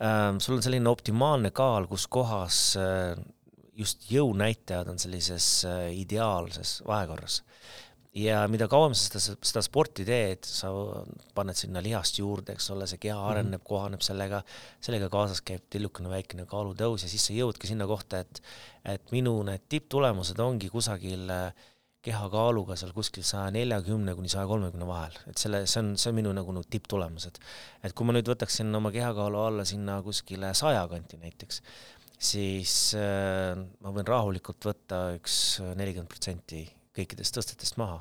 ähm, sul on selline optimaalne kaal, kus kohas äh, just jõunäitajad on sellises äh, ideaalses vahekorras ja mida kauem sa seda, seda sporti teed, sa paned sinna lihast juurde, eks ole, see keha mhm. areneb mm, -hmm. kohaneb sellega, sellega kaasas käib tillukene väikene kaalutõus ja siis sa jõudki sinna kohta, et et minu need tipptulemused ongi kusagil äh, kehakaaluga seal kuskil saja neljakümne kuni saja kolmekümne vahel, et selle, see on, see on minu nagu, nagu tipptulemused. et kui ma nüüd võtaksin oma kehakaalu alla sinna kuskile saja kanti näiteks, siis äh, ma võin rahulikult võtta üks nelikümmend protsenti kõikidest tõstetest maha.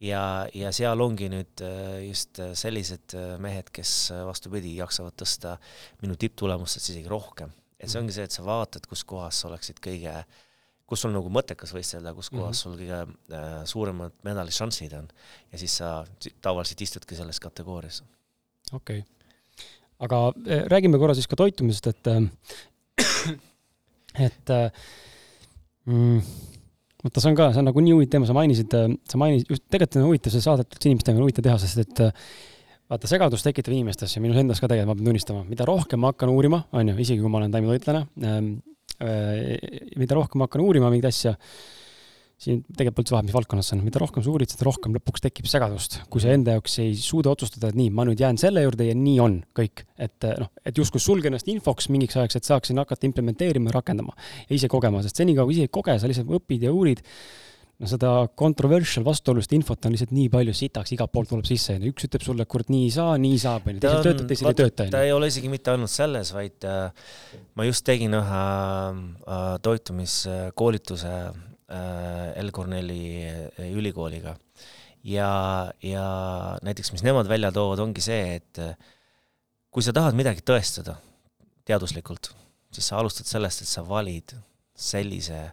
ja, ja seal ongi nüüd äh, just äh, sellised äh, mehed, kes vastupidi, jaksavad tõsta minu tipptulemustest isegi rohkem. et see ongi see, et sa vaatad, kus kohas sa oleksid kõige, kus sul nagu mõttekas võistelda, kus kohas mm -hmm. sul kõige äh, suuremad medališansid on. ja siis sa tavaliselt istudki selles kategoorias. okei okay. aga räägime korra siis ka toitumisest, et et mm, vaata, see on ka, see on nagu nii huvitav teema, sa mainisid, äh, sa mainisid, just tegelikult on huvitav see saadet üldse inimestega on huvitav teha, sest et äh, vaata, segadust tekitab inimestes ja minus endas ka tegelikult, ma pean tunnistama, mida rohkem ma hakkan uurima, on ju, isegi kui ma olen taimetoitlane ähm,, äh, mida rohkem ma hakkan uurima mingit asja äh,, siin tegelikult üldse vahet, mis valdkonnas see on, mida rohkem sa uurid, seda rohkem lõpuks tekib segadust, kui sa enda jaoks ei suuda otsustada, et nii, ma nüüd jään selle juurde ja nii on kõik. et eh, noh, et justkui sulge ennast infoks mingiks ajaks, et saaksin hakata implementeerima ja rakendama ja ise kogema, sest senikaua kui ise ei koge, sa lihtsalt õpid ja uurid, no seda controversial vastuolulist infot on lihtsalt nii palju sitaks, igalt poolt tuleb sisse, onju. üks ütleb sulle, kurat, nii ei saa, nii saab, onju. teisel töötab, teisel ei tööta, onju. ta ei ole isegi mitte ainult selles, vaid äh, ma just tegin ühe äh, toitumiskoolituse Äh, El Corneli äh, ülikooliga. ja, ja näiteks, mis nemad välja toovad, ongi see, et äh, kui sa tahad midagi tõestada teaduslikult, siis sa alustad sellest, et sa valid sellise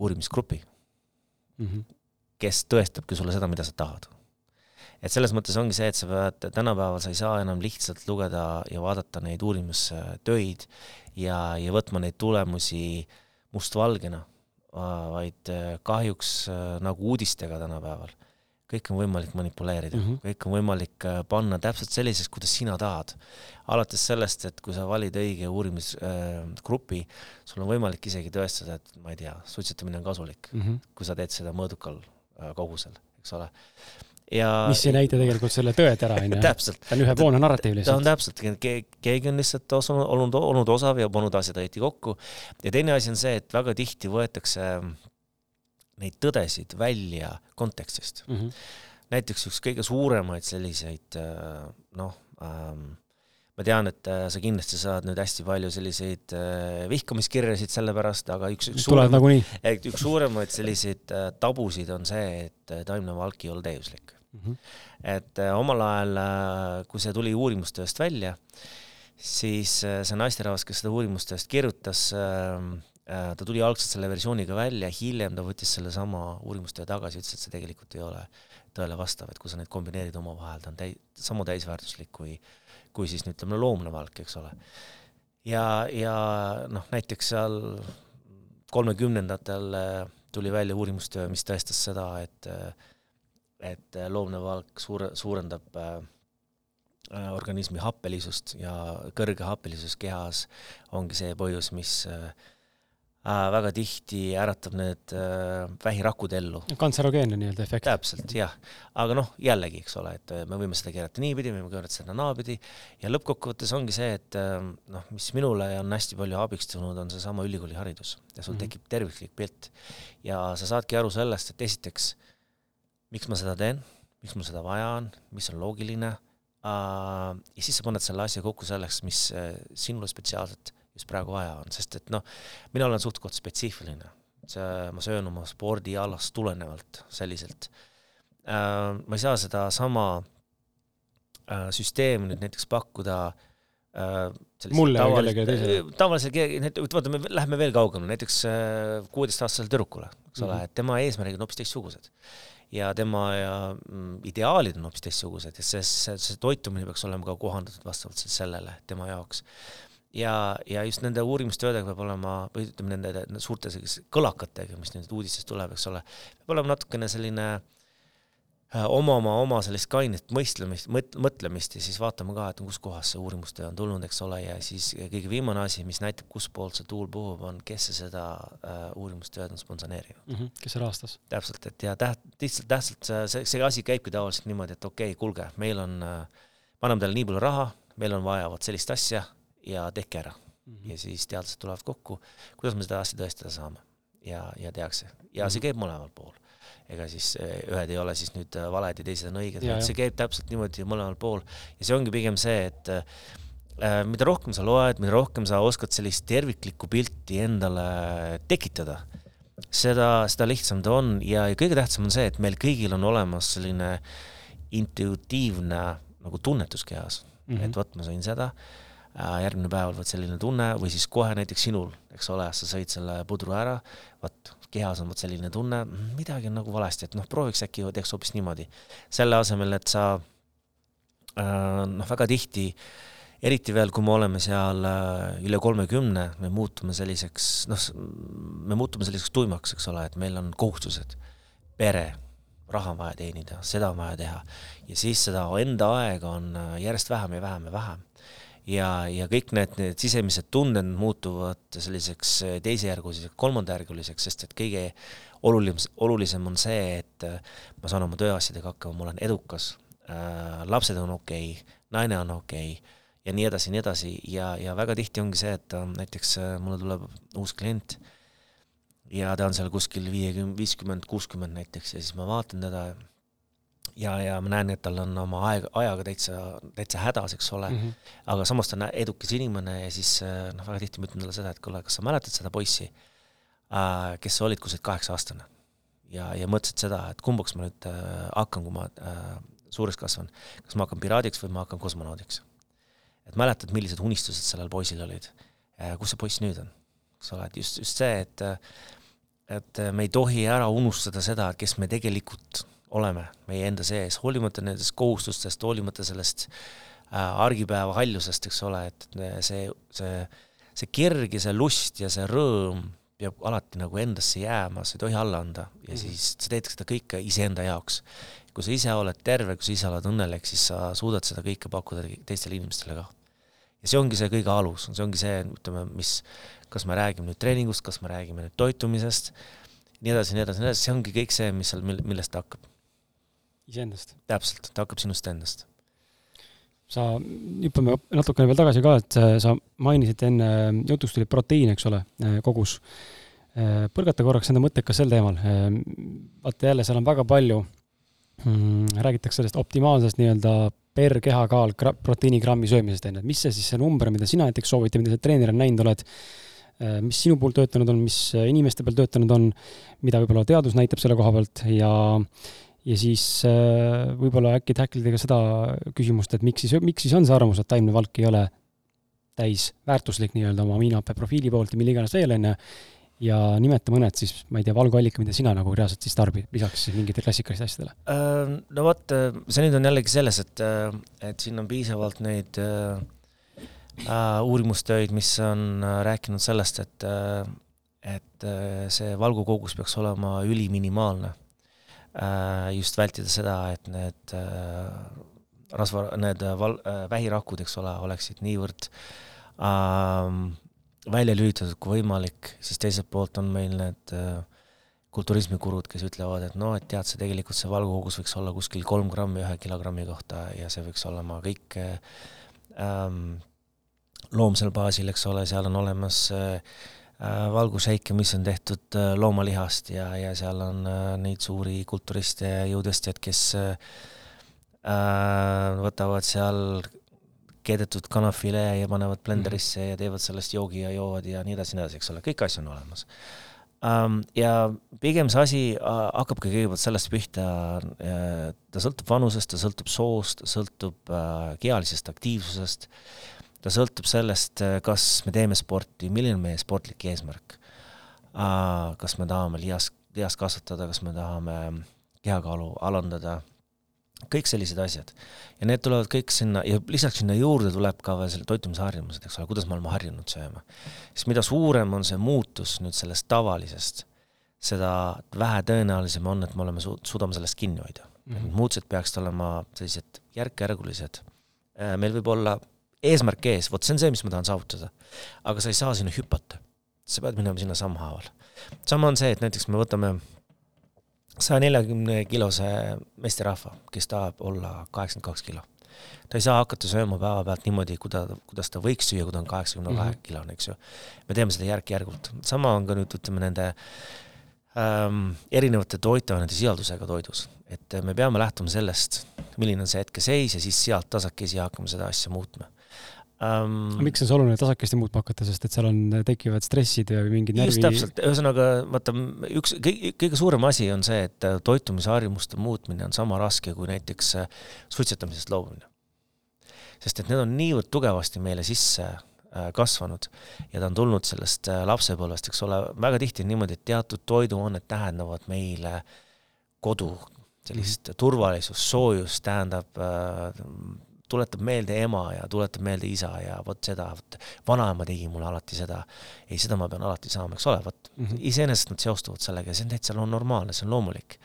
uurimisgrupi mm, -hmm. kes tõestabki sulle seda, mida sa tahad. et selles mõttes ongi see, et sa pead, tänapäeval sa ei saa enam lihtsalt lugeda ja vaadata neid uurimustöid ja, ja võtma neid tulemusi mustvalgena, vaid äh, kahjuks äh, nagu uudistega tänapäeval, kõik on võimalik manipuleerida mm, -hmm. kõik on võimalik äh, panna täpselt selliseks, kuidas sina tahad. alates sellest, et kui sa valid õige uurimisgrupi äh,, sul on võimalik isegi tõestada, et ma ei tea, suitsetamine on kasulik mm, -hmm. kui sa teed seda mõõdukal äh, kogusel, eks ole ja mis ei näita tegelikult selle tõe ära, onju. ta on ühepoolne narratiiv lihtsalt. ta on täpselt, keegi on lihtsalt osunud, olnud, olnud osav ja pannud asjad õieti kokku. ja teine asi on see, et väga tihti võetakse neid tõdesid välja kontekstist mm. -hmm. näiteks üks kõige suuremaid selliseid noh ähm,, ma tean, et äh, sa kindlasti saad nüüd hästi palju selliseid äh, vihkamiskirjasid selle pärast, aga üks, üks nagunii. üks suuremaid selliseid äh, tabusid on see, et taimne valk ei ole täiuslik mm. -hmm. et omal ajal, kui see tuli uurimustööst välja, siis see naisterahvas, kes seda uurimustööst kirjutas, ta tuli algselt selle versiooniga välja, hiljem ta võttis sellesama uurimustöö tagasi, ütles, et see tegelikult ei ole tõele vastav, et kui sa neid kombineerid omavahel, ta on täi-, sama täisväärtuslik kui äh, kui siis ütleme loomne valk, eks ole. ja, ja noh, näiteks seal kolmekümnendatel äh, tuli välja uurimustöö, mis tõestas seda, et äh, et loomne valk suure, suurendab äh, organismi happelisust ja kõrge happelisus kehas ongi see põhjus, mis äh, äh, väga tihti äratab need äh, vähirakud ellu. kantserogeenne nii-öelda efekt. täpselt, jah. aga noh, jällegi, eks ole, et äh, me võime seda keerata niipidi, me võime keerata seda naapidi ja lõppkokkuvõttes ongi see, et äh, noh, mis minule on hästi palju abiks tulnud, on seesama ülikooliharidus ja sul mm -hmm. tekib terviklik pilt. ja sa saadki aru sellest, et esiteks, miks ma seda teen, miks mul seda vaja on, mis on loogiline äh,, ja siis sa paned selle asja kokku selleks, mis äh, sinule spetsiaalselt mis praegu vaja on, sest et noh, mina olen suht-koht spetsiifiline, see, ma söön oma spordialast tulenevalt selliselt äh,. ma ei saa sedasama äh, süsteemi nüüd näiteks pakkuda äh, mulle või kellelegi teisele? tavalisele keegi, vaata, me läheme veel kaugemale, näiteks kuueteistaastasele tüdrukule, eks ole mm, -hmm. et tema eesmärgid on hoopis teistsugused. Ja tema ja mm, ideaalid on hoopis teistsugused ja see, see, see toitumine peaks olema ka kohandatud vastavalt siis sellele tema jaoks. Ja, ja just nende uurimustöödega peab olema, või ütleme, nende, suurte kõlakatega, mis nüüd uudistest tuleb, eks ole, peab olema natukene selline äh, omama oma sellist kainet mõistlemist, mõtlemist ja siis vaatame ka, et kus kohas see uurimustöö on tulnud, eks ole, ja siis kõige viimane asi, mis näitab, kuspoolt see tuul puhub, on kes seda uh, uurimustööd on sponsoreerinud mm. -hmm. kes see rahastas? täpselt, et ja täht-, lihtsalt tähtsalt see, see, see asi käibki tavaliselt niimoodi, et okei okay,, kuulge, meil on uh,, paneme teile nii palju raha, meil on vaja vot sellist asja ja tehke ära mm. -hmm. ja siis teadlased tulevad kokku, kuidas me seda asja tõestada saame. ja, ja tehakse. ja see mhm. käib mõlemal pool. Ega siis eh, ühed ei ole siis nüüd eh, valed ja teised on õiged, see käib täpselt niimoodi mõlemal pool. ja see ongi pigem see, et äh, mida rohkem sa loed, mida rohkem sa oskad sellist terviklikku pilti endale tekitada, seda, seda lihtsam ta on ja, ja kõige tähtsam on see, et meil kõigil on olemas selline intuitiivne nagu tunnetus kehas mm, -hmm. et vot ma sain seda järgmine päev vot selline tunne või siis kohe näiteks sinul, eks ole, sa sõid selle pudru ära, vot kehas on vot selline tunne, midagi on nagu valesti, et noh, prooviks äkki teeks hoopis niimoodi. selle asemel, et sa äh, noh, väga tihti, eriti veel, kui me oleme seal äh, üle kolmekümne, me muutume selliseks, noh, me muutume selliseks tuimaks, eks ole, et meil on kohustused, pere, raha on vaja teenida, seda on vaja teha. Ja siis seda enda aega on järjest vähem ja vähem ja vähem ja, ja kõik need, need sisemised tunded muutuvad selliseks äh, teisejärguliseks, kolmandajärguliseks, sest et kõige olulisem, olulisem on see, et äh, ma saan oma tööasjadega hakkama, ma olen edukas äh,, lapsed on okei okay,, naine on okei okay, ja nii edasi nii edasi. Ja, ja väga tihti ongi see, et näiteks mulle tuleb uus klient ja ta on seal kuskil viiekümne, viiskümmend, kuuskümmend näiteks ja siis ma vaatan teda ja, ja ma näen, et tal on oma aeg, ajaga täitsa, täitsa hädas, eks ole mm, -hmm. aga samas ta on edukas inimene ja siis äh, noh, väga tihti ma ütlen talle seda, et kuule, kas sa mäletad seda poissi äh,, kes sa olid, kui sa olid kaheksa-aastane? ja, ja mõtlesid seda, et kumbaks ma nüüd äh, hakkan, kui ma äh, suureks kasvan, kas ma hakkan piraadiks või ma hakkan kosmonaudiks. et mäletad, millised unistused sellel poisil olid kus see poiss nüüd on, eks ole, et just, just see, et et me ei tohi ära unustada seda, kes me tegelikult oleme meie enda sees, hoolimata nendest kohustustest, hoolimata sellest äh, argipäeva haljusest, eks ole, et see, see, see kirg ja see lust ja see rõõm peab alati nagu endasse jääma, sa ei tohi alla anda ja mm -hmm. siis sa teed seda kõike iseenda jaoks. kui sa ise oled terve, kui sa ise oled õnnelik, siis sa suudad seda kõike pakkuda teistele inimestele ka. ja see ongi see kõige alus, see ongi see, ütleme, mis, kas me räägime nüüd treeningust, kas me räägime nüüd toitumisest, nii edasi, nii edasi, nii edasi, see ongi kõik see, mis seal, millest ta hakkab iseendast. täpselt, ta hakkab sinust endast. sa, hüppame natukene veel tagasi ka, et äh, sa mainisid enne, jutuks tuli proteiin, eks ole, äh, kogus. Äh, põrgata korraks enda mõtteid ka sel teemal. vaata jälle, seal on väga palju mm,, räägitakse sellest optimaalsest nii-öelda per kehakaal gra-, proteiinigrammi söömisest, on ju, et mis see siis see number, mida sina näiteks soovitad, mida sa treenerina näinud oled, äh, mis sinu puhul töötanud on, mis inimeste peal töötanud on, mida võib-olla teadus näitab selle koha pealt ja ja siis äh, võib-olla äkki tacklida ka seda küsimust, et miks siis, miks siis on see arvamus, et taimne valk ei ole täis väärtuslik nii-öelda oma aminohappe profiili poolt ja mille iganes veel, on ju, ja nimeta mõned siis, ma ei tea, valguallika, mida sina nagu reaalselt siis tarbid, lisaks mingitele klassikalistele asjadele? Äh, no vot, äh, see nüüd on jällegi selles, et, äh, et siin on piisavalt neid uh, uurimustöid, mis on rääkinud sellest, et, et see valgukogus peaks olema üliminimaalne. Just vältida seda, et need rasva, need val-, vähirakud, eks ole, oleksid niivõrd uh, välja lülitatud kui võimalik, siis teiselt poolt on meil need äh, kulturismikurud, kes ütlevad, et noh, et tead sa, tegelikult see valgukogus võiks olla kuskil kolm grammi ühe kilogrammi kohta ja see võiks olema kõik ähm, loomsel baasil, eks ole, seal on olemas äh, äh valgusheike, mis on tehtud äh, loomalihast ja, ja seal on äh, neid suuri kulturiste ja jõudestjaid, kes äh, äh võtavad seal keedetud kanafilee ja panevad blenderisse ja teevad sellest joogi ja joovad ja nii edasi, nii edasi, eks ole, kõiki asju on olemas um,. ja pigem see asi hakkabki kõigepealt sellest pihta ta sõltub vanusest, ta sõltub soost, sõltub kehalisest aktiivsusest, ta sõltub sellest, kas me teeme sporti, milline on meie sportlik eesmärk kas me tahame lihast, lihast kasvatada, kas me tahame kehakaalu alandada kõik sellised asjad. ja need tulevad kõik sinna ja lisaks sinna juurde tuleb ka veel selle toitumisharjumused, eks ole, kuidas me oleme harjunud sööma. siis mida suurem on see muutus nüüd sellest tavalisest, seda vähe tõenäolisem on, et me oleme su-, suudame sellest kinni hoida mm. -hmm. muutused peaksid olema sellised järk-järgulised. Äh, meil võib olla eesmärk ees, vot see on see, mis ma tahan saavutada. aga sa ei saa sinna hüpata. sa pead minema sinna sammhaaval. sama on see, et näiteks me võtame saja neljakümne kilose meesterahva, kes tahab olla kaheksakümmend kaks kilo. ta ei saa hakata sööma päevapealt niimoodi, kuida-, kuidas ta võiks süüa, kui ta on kaheksakümne kahe mhm. kilone, eks ju. me teeme seda järk-järgult, sama on ka nüüd ütleme nende ähm, erinevate toitainete sisaldusega toidus, et me peame lähtuma sellest, milline on see hetkeseis ja siis sealt tasakesi hakkame seda asja muutma um,. miks on see oluline tasakesti muutma hakata, sest et seal on, tekivad stressid ja mingid närvi just täpselt, ühesõnaga vaata, üks kõige, kõige suurem asi on see, et toitumisharjumuste muutmine on sama raske kui näiteks äh, suitsetamisest loobumine. sest et need on niivõrd tugevasti meile sisse äh, kasvanud ja ta on tulnud sellest äh, lapsepõlvest, eks ole, väga tihti on niimoodi, et teatud toiduained tähendavad meile kodu, sellist mm -hmm. turvalisust, soojust, tähendab äh, tuletab meelde ema ja tuletab meelde isa ja vot seda, vot vanaema tegi mulle alati seda. ei, seda ma pean alati saama, eks ole, vot mm -hmm. iseenesest nad seostuvad sellega ja see on täitsa normaalne, see on loomulik.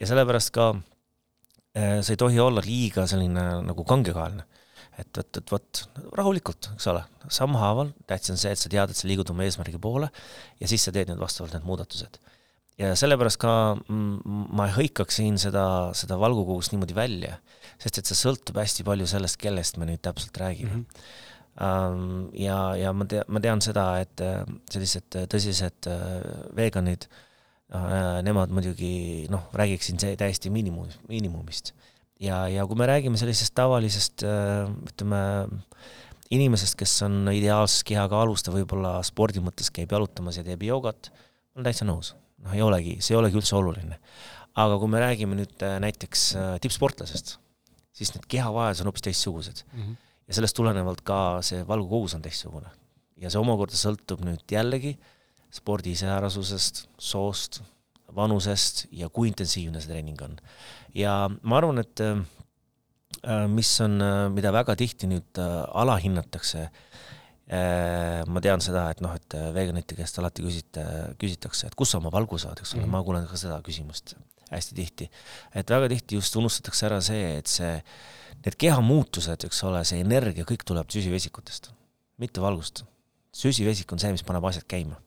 ja sellepärast ka äh, see ei tohi olla liiga selline nagu kangekaelne. et, et, et vot rahulikult, eks ole, sammhaaval, tähtis on see, et sa tead, et sa liigud oma eesmärgi poole ja siis sa teed nüüd vastavalt need muudatused ja sellepärast ka ma hõikaks siin seda, seda valgukogust niimoodi välja, sest et see sõltub hästi palju sellest, kellest me nüüd täpselt räägime mm. -hmm. ja, ja ma tean, ma tean seda, et äh, sellised tõsised äh, veganid, äh, nemad muidugi noh, räägiksin see täiesti miinimum, miinimumist. ja, ja kui me räägime sellisest tavalisest ütleme, inimesest, kes on ideaalses kehakaalus, ta võib-olla spordi mõttes käib jalutamas ja teeb joogat, olen täitsa nõus noh, ei olegi, see ei olegi üldse oluline. aga kui me räägime nüüd äh, näiteks äh, tippsportlasest, siis need kehavajadused on hoopis teistsugused mm. -hmm. ja sellest tulenevalt ka see valgukogus on teistsugune. ja see omakorda sõltub nüüd jällegi spordi iseärasusest, soost, vanusest ja kui intensiivne see treening on. ja ma arvan, et äh, mis on, mida väga tihti nüüd alahinnatakse äh, Äh, ma tean seda, et noh, et äh, veganite käest alati küsite, küsitakse, et kust sa oma valgu saad, eks ole mm, -hmm. ma kuulen ka seda küsimust hästi tihti. et väga tihti just unustatakse ära see, et see, need kehamuutused, eks ole, see energia, kõik tuleb süsivesikutest, mitte valgust. süsivesik on see, mis paneb asjad käima.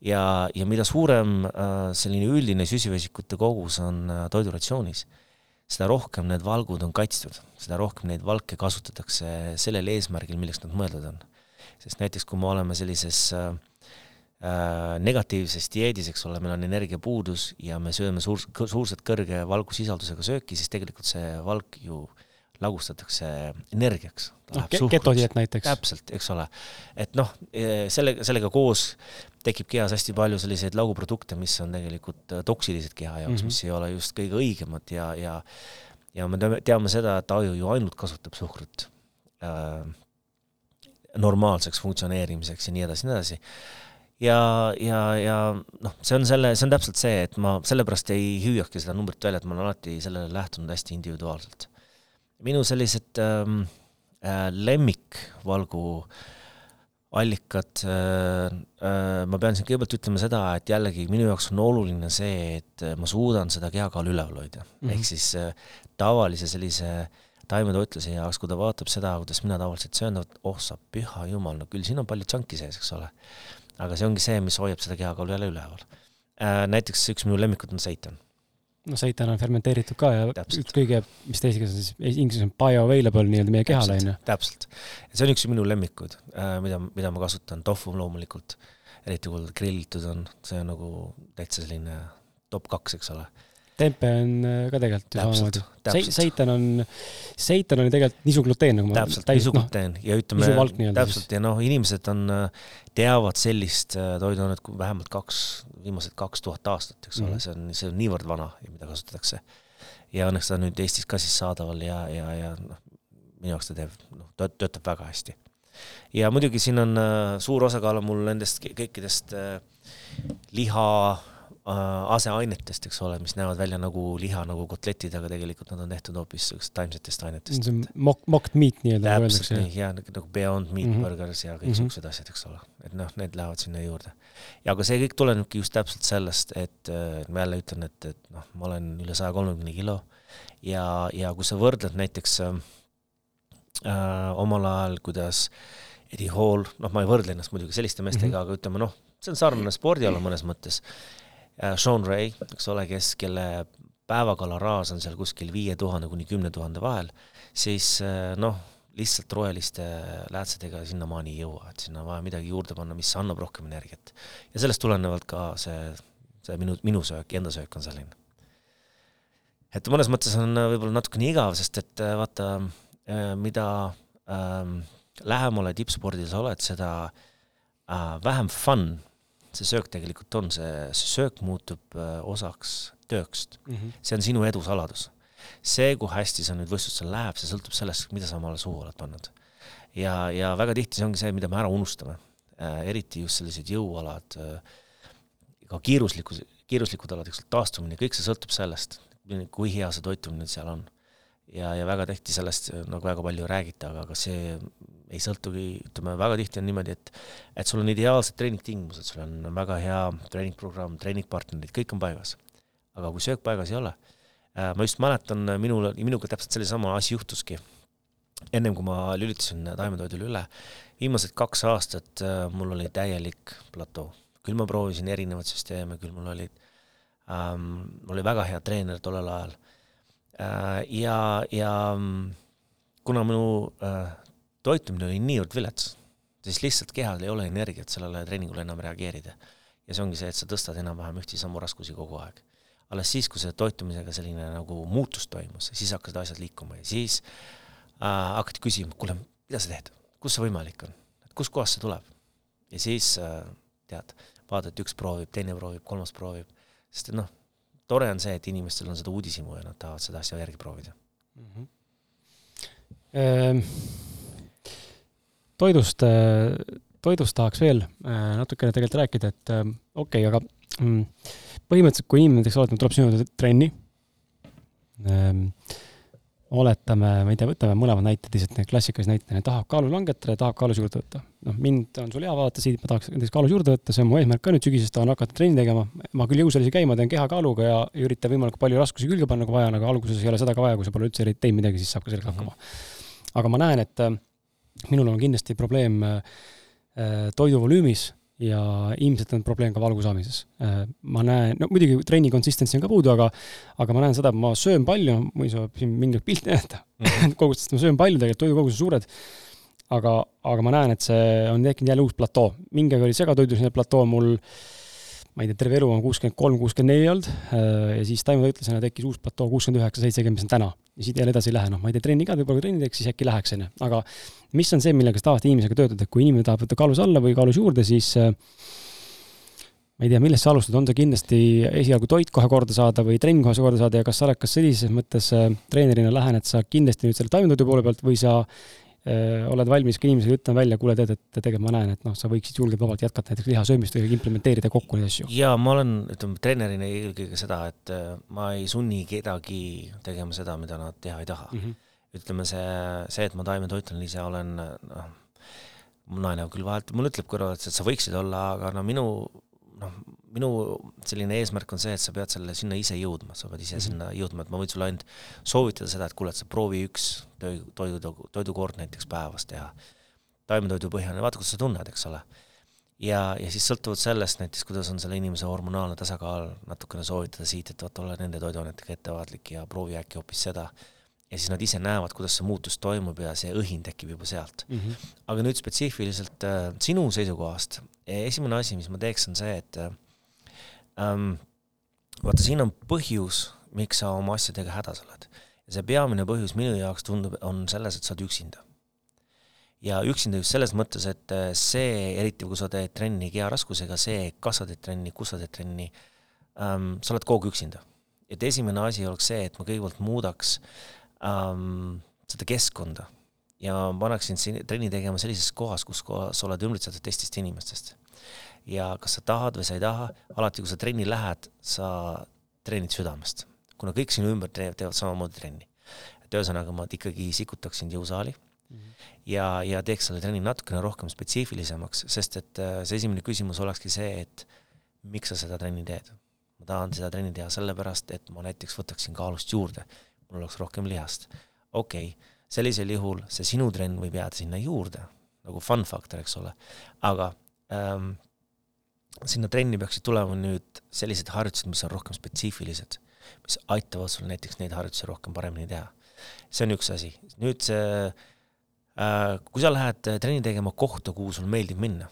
ja, ja mida suurem äh, selline üldine süsivesikute kogus on äh, toiduratsioonis, seda rohkem need valgud on kaitstud, seda rohkem neid valke kasutatakse sellel eesmärgil, milleks nad mõeldud on sest näiteks kui me oleme sellises äh, äh, negatiivses dieedis, eks ole, meil on energiapuudus ja me sööme suur, suurselt kõrge valgusisaldusega sööki, siis tegelikult see valk ju lagustatakse energiaks. noh, ketodieet näiteks. täpselt, eks ole. et noh, selle, sellega koos tekib kehas hästi palju selliseid laguprodukte, mis on tegelikult toksilised keha jaoks mm, -hmm. mis ei ole just kõige õigemad ja, ja ja me teame, teame seda, et aju ju ainult kasutab suhkrut äh, normaalseks funktsioneerimiseks ja nii edasi, nii edasi ja, ja, ja noh, see on selle, see on täpselt see, et ma sellepärast ei hüüakski seda numbrit välja, et ma olen alati sellele lähtunud hästi individuaalselt. minu sellised ähm, äh, lemmikvalgu allikad äh,, äh, ma pean siin kõigepealt ütlema seda, et jällegi minu jaoks on oluline see, et ma suudan seda kehakaalu üleval hoida mm, -hmm. ehk siis äh, tavalise sellise taimetoitluse jaoks, kui ta vaatab seda, kuidas mina tavaliselt söön, oh sa püha jumal, no küll siin on palju džanki sees, eks ole aga see ongi see, mis hoiab seda kehakaalu jälle üleval. Äh, näiteks üks minu lemmikud on seitan. no seitan on fermenteeritud ka ja Täpselt. kõige, mis ta eesti keeles on siis, inglise on bioavailable nii-öelda meie kehale, on ju. täpselt. see on üks minu lemmikud, äh, mida, mida ma kasutan, tofu loomulikult, eriti kui grillitud on, see on nagu täitsa selline top kaks, eks ole tempe on äh, ka tegelikult ju samamoodi. seitan on, seitan on ju tegelikult nisugluteen nagu täpselt, nisugluteen no, ja ütleme, täpselt ja noh, inimesed on, äh, teavad sellist äh, toiduainet kui vähemalt kaks, viimased kaks tuhat aastat, eks ole mm, -hmm. see on, see on niivõrd vana, mida kasutatakse. ja õnneks ta on nüüd Eestis ka siis saadaval ja, ja, ja noh, minu jaoks ta teeb, noh, töötab väga hästi. ja muidugi siin on suur osakaal on mul nendest kõikidest liha aseainetest, eks ole, mis näevad välja nagu liha, nagu kotletid, aga tegelikult nad on tehtud hoopis taimsetest ainetest. see on mock, mocked meat nii-öelda täpselt nii, jaa, nagu, nagu Beyond Meat mm -hmm. Burgers ja kõiksugused mm -hmm. asjad, eks ole. et noh, need lähevad sinna juurde. ja aga see kõik tulenebki just täpselt sellest, et äh, ma jälle ütlen, et, et noh, ma olen üle saja kolmekümne kilo ja, ja kui sa võrdled näiteks äh, äh, omal ajal, kuidas Eddie Hall, noh, ma ei võrdle ennast muidugi selliste meestega mm, -hmm. aga ütleme noh, see on sarnane spordiala mõnes mõttes Äh, Sean Ray, eks ole, kes, kelle päevakalaraas on seal kuskil viie tuhande kuni kümne tuhande vahel, siis äh, noh, lihtsalt roheliste läätsedega sinnamaani ei jõua, et sinna on vaja midagi juurde panna, mis annab rohkem energiat. ja sellest tulenevalt ka see, see minu, minu söök, enda söök on selline. et mõnes mõttes on võib-olla natukene igav, sest et äh, vaata, mida ähm, lähemale tippspordil sa oled, seda äh, vähem fun see söök tegelikult on, see, see söök muutub äh, osaks töökst mm. -hmm. see on sinu edu saladus. see, kui hästi sa nüüd võistlustel läheb, see sõltub sellest, mida sa omale suhu oled pannud. ja, ja väga tihti see ongi see, mida me ära unustame äh,. eriti just sellised jõualad äh,, ka kiiruslikud, kiiruslikud alad, eks ole, taastumine, kõik see sõltub sellest, kui hea see toitumine seal on. ja, ja väga tihti sellest nagu väga palju ei räägita, aga, aga see ei sõltugi, ütleme väga tihti on niimoodi, et et sul on ideaalsed treeningtingimused, sul on väga hea treeningprogramm, treeningpartnerid, kõik on paigas. aga kui söök paigas ei ole äh,, ma just mäletan, minul, minuga täpselt sellesama asi juhtuski. ennem kui ma lülitasin taimetoidule üle, viimased kaks aastat äh, mul oli täielik platoo. küll ma proovisin erinevaid süsteeme, küll mul olid ähm,, mul oli väga hea treener tollel ajal äh,. ja, ja kuna minu äh, toitumine oli niivõrd vilets, siis lihtsalt kehal ei ole energiat sellele treeningule enam reageerida. ja see ongi see, et sa tõstad enam-vähem ühte samu raskusi kogu aeg. alles siis, kui see toitumisega selline nagu muutus toimus, siis hakkasid asjad liikuma ja siis äh, hakati küsima, kuule, mida sa teed, kus see võimalik on, et kuskohast see tuleb? ja siis äh, tead, vaatad, üks proovib, teine proovib, kolmas proovib, sest et noh, tore on see, et inimestel on seda uudishimu ja nad tahavad seda asja järgi proovida mm. -hmm. Ähm toidust, toidust tahaks veel äh, natukene tegelikult rääkida, et äh, okei okay,, aga mm, põhimõtteliselt, kui inimene näiteks oletame, tuleb sinu juurde trenni ähm,, oletame, ma ei tea, võtame mõlemad näited, lihtsalt need klassikalised näited, tahab kaalu langetada ja tahab kaalus juurde võtta. noh, mind on sul hea vaadata siit, ma tahaks näiteks kaalus juurde võtta, see on mu eesmärk ka nüüd sügisest, tahan hakata trenni tegema. ma küll jõusalisi käima teen kehakaaluga ja, üritan võimalikult palju raskusi külge panna, kui vaja on, aga alguses ei ole seda ka vaja, kui sa pole üldse teinud midagi, siis saab ka sellega hakkama. aga ma näen, et minul on kindlasti probleem äh, toiduvolüümis ja ilmselt on probleem ka valgu saamises. Äh, ma näen, no muidugi trenni consistency on ka puudu, aga aga ma näen seda, et ma söön palju, ma ei saa siin mingeid pilte näidata mm -hmm. kogustest ma söön palju, tegelikult toidukogused suured, aga, aga ma näen, et see on tekkinud jälle uus platoo. mingi aeg oli segatoidus platoo mul ma ei tea, terve elu on kuuskümmend kolm, kuuskümmend neli olnud ja siis taimetoitlasena tekkis uus platoo kuuskümmend üheksa, seitsekümmend, mis on täna. ja siit jälle edasi ei lähe, noh, ma ei tea, trenni ka, võib-olla kui trenni teeks, siis äkki läheks, on ju. aga mis on see, millega sa tavaliselt inimesega töötad, et kui inimene tahab võtta kaalus alla või kaalus juurde, siis äh, ma ei tea, millest sa alustad, on see kindlasti esialgu toit kohe korda saada või trenn kohe korda saada ja kas sa oled, kas sellises mõttes äh, treenerina lähened sa kindlasti nüüd selle taimetoidu poole pealt või sa äh, oled valmis ka inimesele ütlema välja, kuule, tead, et tegelikult ma näen, et noh, sa võiksid julgelt vabalt jätkata näiteks lihasöömist või implementeerida kokku neid asju? jaa, ma olen, ütleme, treenerina eelkõige seda, et äh, ma ei sunni kedagi tegema seda, mida nad teha ei taha mm. -hmm. ütleme, see, see, et ma taimetoitlane ise olen, noh, mu naine küll vahelt, mulle ütleb kõrval, et sa võiksid olla, aga no minu noh, minu selline eesmärk on see, et sa pead selle sinna ise jõudma, sa pead ise mm -hmm. sinna jõudma, et ma võin sulle ainult soovitada seda, et kuule, et sa proovi üks toidu, toidukord näiteks päevas teha. taimetoidu põhjal, vaata, kuidas sa tunned, eks ole. ja, ja siis sõltuvalt sellest näiteks, kuidas on selle inimese hormonaalne tasakaal, natukene soovitada siit, et vaata, ole nende toiduainetega ettevaatlik ja proovi äkki hoopis seda ja siis nad ise näevad, kuidas see muutus toimub ja see õhin tekib juba sealt mm. -hmm. aga nüüd spetsiifiliselt äh, sinu seisukohast, esimene asi, mis ma teeks, on see, et äh, ähm, vaata, siin on põhjus, miks sa oma asjadega hädas oled. ja see peamine põhjus minu jaoks tundub, on selles, et sa oled üksinda. ja üksinda just selles mõttes, et äh, see, eriti kui sa teed trenni keharaskusega, see, kas sa teed trenni, kus sa teed trenni ähm,, sa oled kogu aeg üksinda. et esimene asi oleks see, et ma kõigepealt muudaks äh, ähm, seda keskkonda ja paneksin sind trenni tegema sellises kohas, kus kohas sa oled ümbritsetud teistest inimestest. ja kas sa tahad või sa ei taha, alati kui sa trenni lähed, sa treenid südamest, kuna kõik sinu ümber teevad, samamoodi trenni. et ühesõnaga, ma ikkagi sikutaksin jõusaali mm -hmm. ja, ja teeks selle trenni natukene rohkem spetsiifilisemaks, sest et äh, see esimene küsimus olekski see, et miks sa seda trenni teed. ma tahan seda trenni teha sellepärast, et ma näiteks võtaksin kaalust juurde mul oleks rohkem lihast. okei okay,, sellisel juhul see sinu trenn võib jääda sinna juurde, nagu fun factor, eks ole, aga ähm, sinna trenni peaksid tulema nüüd sellised harjutused, mis on rohkem spetsiifilised, mis aitavad sul näiteks neid harjutusi rohkem paremini teha. see on üks asi, nüüd see äh,, kui sa lähed trenni tegema kohta, kuhu sul meeldib minna,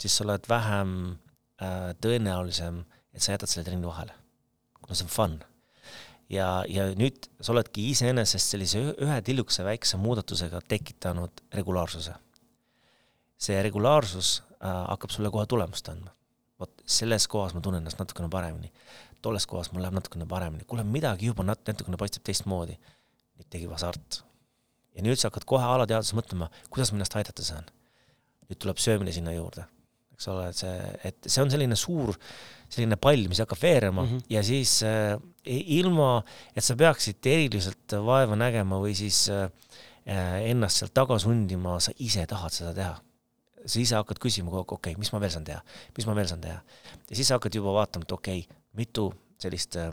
siis sa oled vähem äh, tõenäolisem, et sa jätad selle trenni vahele, kuna see on fun ja, ja nüüd sa oledki iseenesest sellise ühe tillukese väikse muudatusega tekitanud regulaarsuse. see regulaarsus äh, hakkab sulle kohe tulemust andma. vot selles kohas ma tunnen ennast natukene paremini, tolles kohas mul läheb natukene paremini, kuule midagi juba nat-, natukene paistab teistmoodi. nüüd tekib hasart. ja nüüd sa hakkad kohe alateadvuses mõtlema, kuidas ma ennast aidata saan. nüüd tuleb söömine sinna juurde eks ole, et see, et see on selline suur selline pall, mis hakkab veerema mm -hmm. ja siis äh, ilma, et sa peaksid eriliselt vaeva nägema või siis äh, ennast sealt taga sundima, sa ise tahad seda teha. sa ise hakkad küsima kogu aeg, okei okay,, mis ma veel saan teha, mis ma veel saan teha. ja siis sa hakkad juba vaatama, et okei okay,, mitu sellist äh,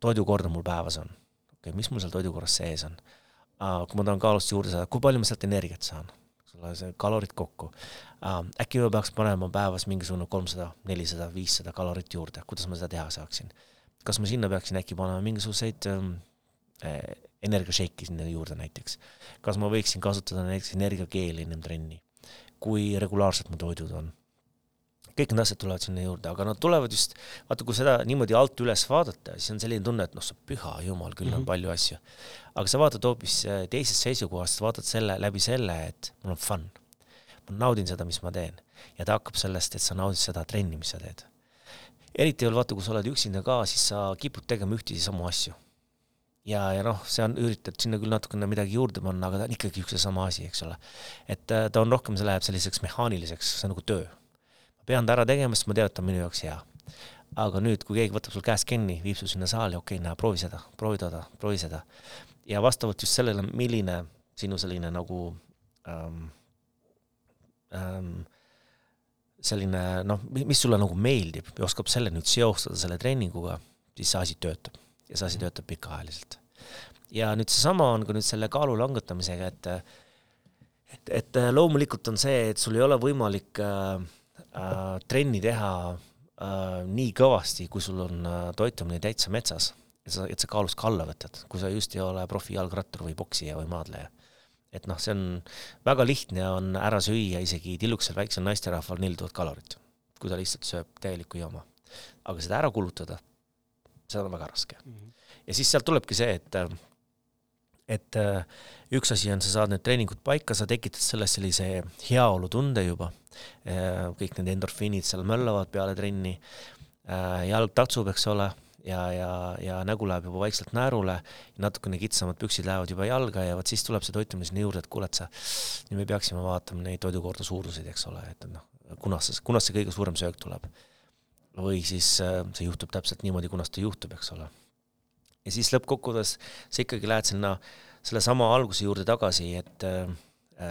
toidukorda mul päevas on. okei okay,, mis mul seal toidukorras sees on. kui ma tahan kaalust juurde saada, kui palju ma sealt energiat saan eks ole, see kalorid kokku äkki ma peaks panema päevas mingisugune kolmsada, nelisada, viissada kalorit juurde, kuidas ma seda teha saaksin? Kas ma sinna peaksin äkki panema mingisuguseid ähm, äh, energiashake'i sinna juurde näiteks? kas ma võiksin kasutada näiteks energiakeeli ennem trenni? kui regulaarsed mu toidud on? kõik need asjad tulevad sinna juurde, aga nad tulevad just, vaata, kui seda niimoodi alt üles vaadata, siis on selline tunne, et noh, sa püha jumal, küll mm -hmm. on mhm. palju asju. aga sa vaatad hoopis äh, teisest seisukohast, vaatad selle läbi selle, et mul on fun. ma naudin seda, mis ma teen. ja ta hakkab sellest, et sa naudid seda trenni, mis sa teed. Eriti veel vaata, kui sa oled üksinda ka, siis sa kipud tegema ühtisi samu asju. ja, ja noh, see on, üritad sinna küll natukene midagi juurde panna, aga ta on ikkagi üks ja sama asi, eks ole. et äh, ta on rohkem, see läheb selliseks mehaaniliseks, see on nagu töö ma pean ta ära tegema, sest ma tean, et ta on minu jaoks hea. aga nüüd, kui keegi võtab sul käest kinni, viib su sinna saali, okei okay,, näe, proovi seda, proovi toda, proovi seda. ja vastavalt just sellele, milline sinu selline nagu ähm, ähm, selline noh, mis sulle nagu meeldib ja oskab selle nüüd seostada selle treeninguga, siis see asi töötab ja see asi töötab pikaajaliselt. ja nüüd seesama on ka nüüd selle kaalu langetamisega, et et, et loomulikult on see, et sul ei ole võimalik äh, äh, trenni teha äh, nii kõvasti, kui sul on äh, toitumine täitsa metsas, et sa, et sa kaalust ka alla võtad, kui sa just ei ole profijalgrattur või poksija või maadleja. Et noh, see on väga lihtne on ära süüa isegi tillukesel väiksel naisterahval neli tuhat kalorit, kui ta lihtsalt sööb täielikku jama. aga seda ära kulutada, seda on väga raske mm. -hmm. ja siis sealt tulebki see, et et üks asi on, sa saad need treeningud paika, sa tekitad sellest sellise heaolutunde juba, kõik need endorfiinid seal möllavad peale trenni, jalg tatsub, eks ole ja, ja, ja nägu läheb juba vaikselt naerule, natukene kitsamad püksid lähevad juba jalga ja vot siis tuleb see toitumine sinna juurde, et kuule, et sa, nüüd me peaksime vaatama neid toidukorda suuruseid, eks ole, et noh, kunas see, kunas see kõige suurem söök tuleb. või siis äh, see juhtub täpselt niimoodi, kunas ta juhtub, eks ole. ja siis lõppkokkuvõttes sa ikkagi lähed sinna sellesama alguse juurde tagasi, et äh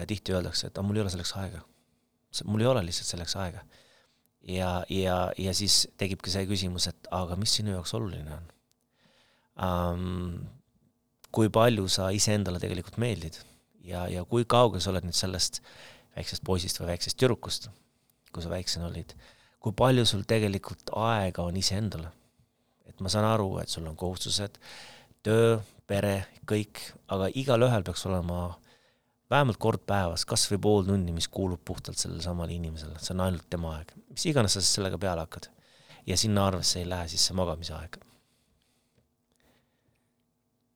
tihti öeldakse, et aga mul ei ole selleks aega. mul ei ole lihtsalt selleks aega ja, ja, ja siis tekibki see küsimus, et aga mis sinu jaoks oluline on um,? kui palju sa iseendale tegelikult meeldid ja, ja kui kaugel sa oled nüüd sellest väiksest poisist või väiksest tüdrukust, kui sa väiksena olid, kui palju sul tegelikult aega on iseendale? et ma saan aru, et sul on kohustused, töö, pere, kõik, aga igalühel peaks olema vähemalt kord päevas, kas või pool tundi, mis kuulub puhtalt sellele samale inimesele, see on ainult tema aeg. mis iganes sa siis sellega peale hakkad. ja sinna arvesse ei lähe siis see magamisaeg.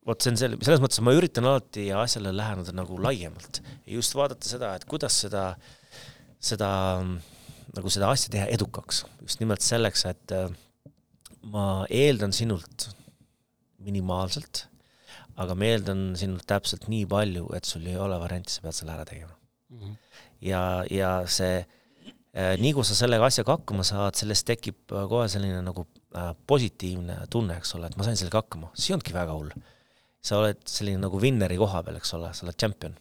vot see on selle, selles mõttes ma üritan alati asjale läheneda nagu laiemalt just vaadata seda, et kuidas seda, seda, nagu seda asja teha edukaks. just nimelt selleks, et äh, ma eeldan sinult minimaalselt aga ma eeldan sinult täpselt nii palju, et sul ei ole varianti, sa pead selle ära tegema mm. -hmm. ja, ja see äh,, nii kui sa sellega asjaga hakkama saad, sellest tekib kohe selline nagu äh, positiivne tunne, eks ole, et ma sain sellega hakkama, see ei olnudki väga hull. sa oled selline nagu vinneri koha peal, eks ole, sa oled tšempion.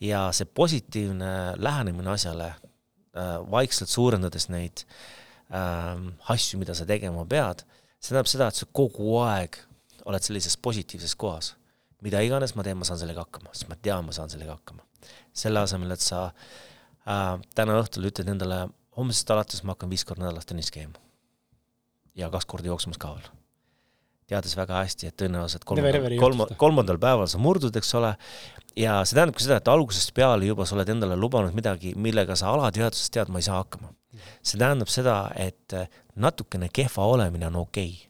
ja see positiivne lähenemine asjale äh,, vaikselt suurendades neid äh, asju, mida sa tegema pead, see tähendab seda, et sa kogu aeg oled sellises positiivses kohas. mida iganes ma teen, ma saan sellega hakkama, sest ma tean, ma saan sellega hakkama. selle asemel, et sa äh, täna õhtul ütled endale, homsest alates ma hakkan viis korda nädalas tennis käima. ja kaks korda jooksmas ka veel. teades väga hästi, et tõenäoliselt kolmandal, kolma, kolmandal päeval sa murdud, eks ole, ja see tähendabki seda, et algusest peale juba sa oled endale lubanud midagi, millega sa alateadvuses tead, ma ei saa hakkama. see tähendab seda, et natukene kehva olemine on okei okay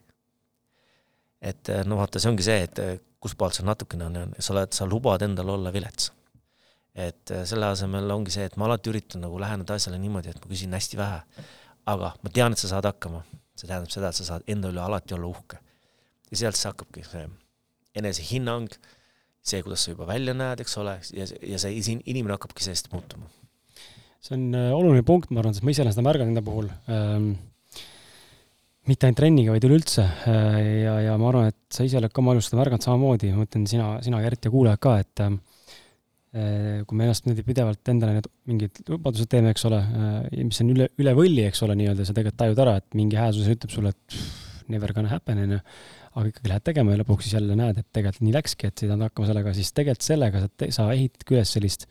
et eh, no vaata, see ongi see, et eh, kustpoolt see natukene on, sa oled, sa lubad endal olla vilets. et eh, selle asemel ongi see, et ma alati üritan nagu läheneda asjale niimoodi, et ma küsin hästi vähe. aga ma tean, et sa saad hakkama. see tähendab seda, et sa saad enda üle alati olla uhke. ja sealt siis hakkabki see enesehinnang, see, kuidas sa juba välja näed, eks ole, ja, ja see inimene hakkabki sellest muutuma. see on oluline punkt, ma arvan, sest ma ise olen seda märganud enda puhul ähm mitte ainult trenniga, vaid üleüldse. Äh, ja, ja ma arvan, et sa ise oled ka oma elus seda märganud samamoodi, ma mõtlen sina, sina, Gert ja kuulajad ka, et äh, kui me ennast niimoodi pidevalt endale need mingid lubadused teeme, eks ole, äh, mis on üle, üle võlli, eks ole, nii-öelda, sa tegelikult tajud ära, et mingi hääsus ütleb sulle, et pff, never gonna happen, on ju, aga ikkagi lähed tegema ja lõpuks siis jälle näed, et tegelikult nii läkski, et sa ei saanud hakkama sellega, siis tegelikult sellega sa, sa ehitadki üles sellist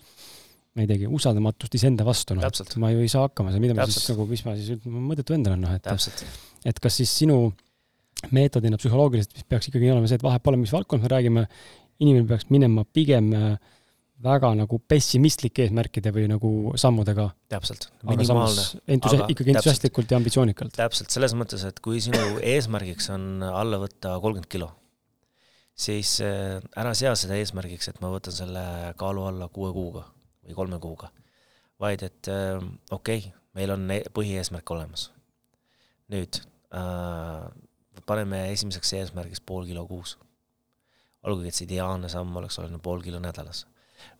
ma ei teagi, usaldamatust iseenda vastu, noh, et ma ju ei saa hakkama, mida ma siis nagu, mis ma siis, mõttetu endale, noh, et Täpselt. et kas siis sinu meetodina psühholoogiliselt peaks ikkagi olema see, et vahet pole, mis valdkonnas me räägime, inimene peaks minema pigem äh, väga nagu pessimistlike eesmärkide või nagu sammudega. täpselt, minimaalne. entusi-, ikkagi entusiastlikult ja ambitsioonikalt. täpselt, selles mõttes, et kui sinu eesmärgiks on alla võtta kolmkümmend kilo, siis äh, ära sea seda eesmärgiks, et ma võtan selle kaalu alla kuue kuuga või kolme kuuga, vaid et äh, okei okay,, meil on e-, põhieesmärk olemas. nüüd äh, paneme esimeseks eesmärgiks pool kilo kuus. olgugi, et see ideaalne samm oleks olnud pool kilo nädalas.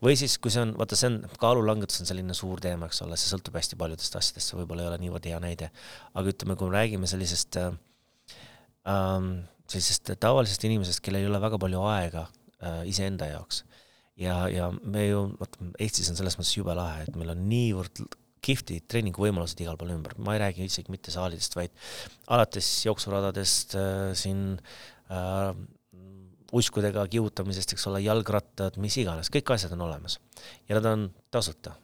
või siis, kui see on, vaata, see on, kaalulangetus on selline suur teema, eks ole, see sõltub hästi paljudest asjadest, see võib-olla ei ole niivõrd hea näide. aga ütleme, kui me räägime sellisest äh, ähm, sellisest tavalisest inimesest, kellel ei ole väga palju aega äh, iseenda jaoks ja, ja me ju, vot Eestis on selles mõttes jube lahe, et meil on niivõrd kihvtid treeninguvõimalused igal pool ümber, ma ei räägi isegi mitte saalidest, vaid alates jooksuradadest äh, siin äh, uskudega kihutamisest, eks ole, jalgrattad, mis iganes, kõik asjad on olemas. ja nad on tasuta,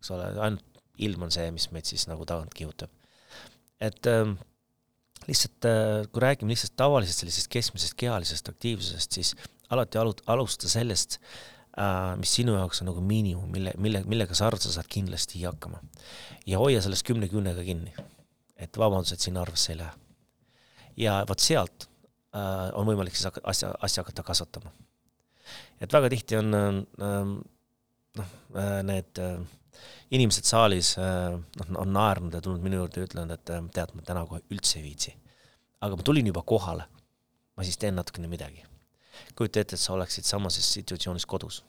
eks ole, ainult ilm on see, mis meid siis nagu tagant kihutab. et äh, lihtsalt äh,, kui räägime lihtsalt tavalisest sellisest keskmisest kehalisest aktiivsusest, siis alati alu-, alusta sellest mis sinu jaoks on nagu miinimum, mille, mille, millega sa arvad, sa saad kindlasti hakkama. ja hoia sellest kümne küünega kinni. et vabandused sinna arvesse ei lähe. ja vot sealt äh, on võimalik siis asja, asja hakata kasvatama. et väga tihti on äh, noh äh,, need äh, inimesed saalis äh, noh, on naernud ja tulnud minu juurde ja ütlenud, et äh, tead, ma täna kohe üldse ei viitsi. aga ma tulin juba kohale, ma siis teen natukene midagi. Kujuta ette, et sa oleksid samases situatsioonis kodus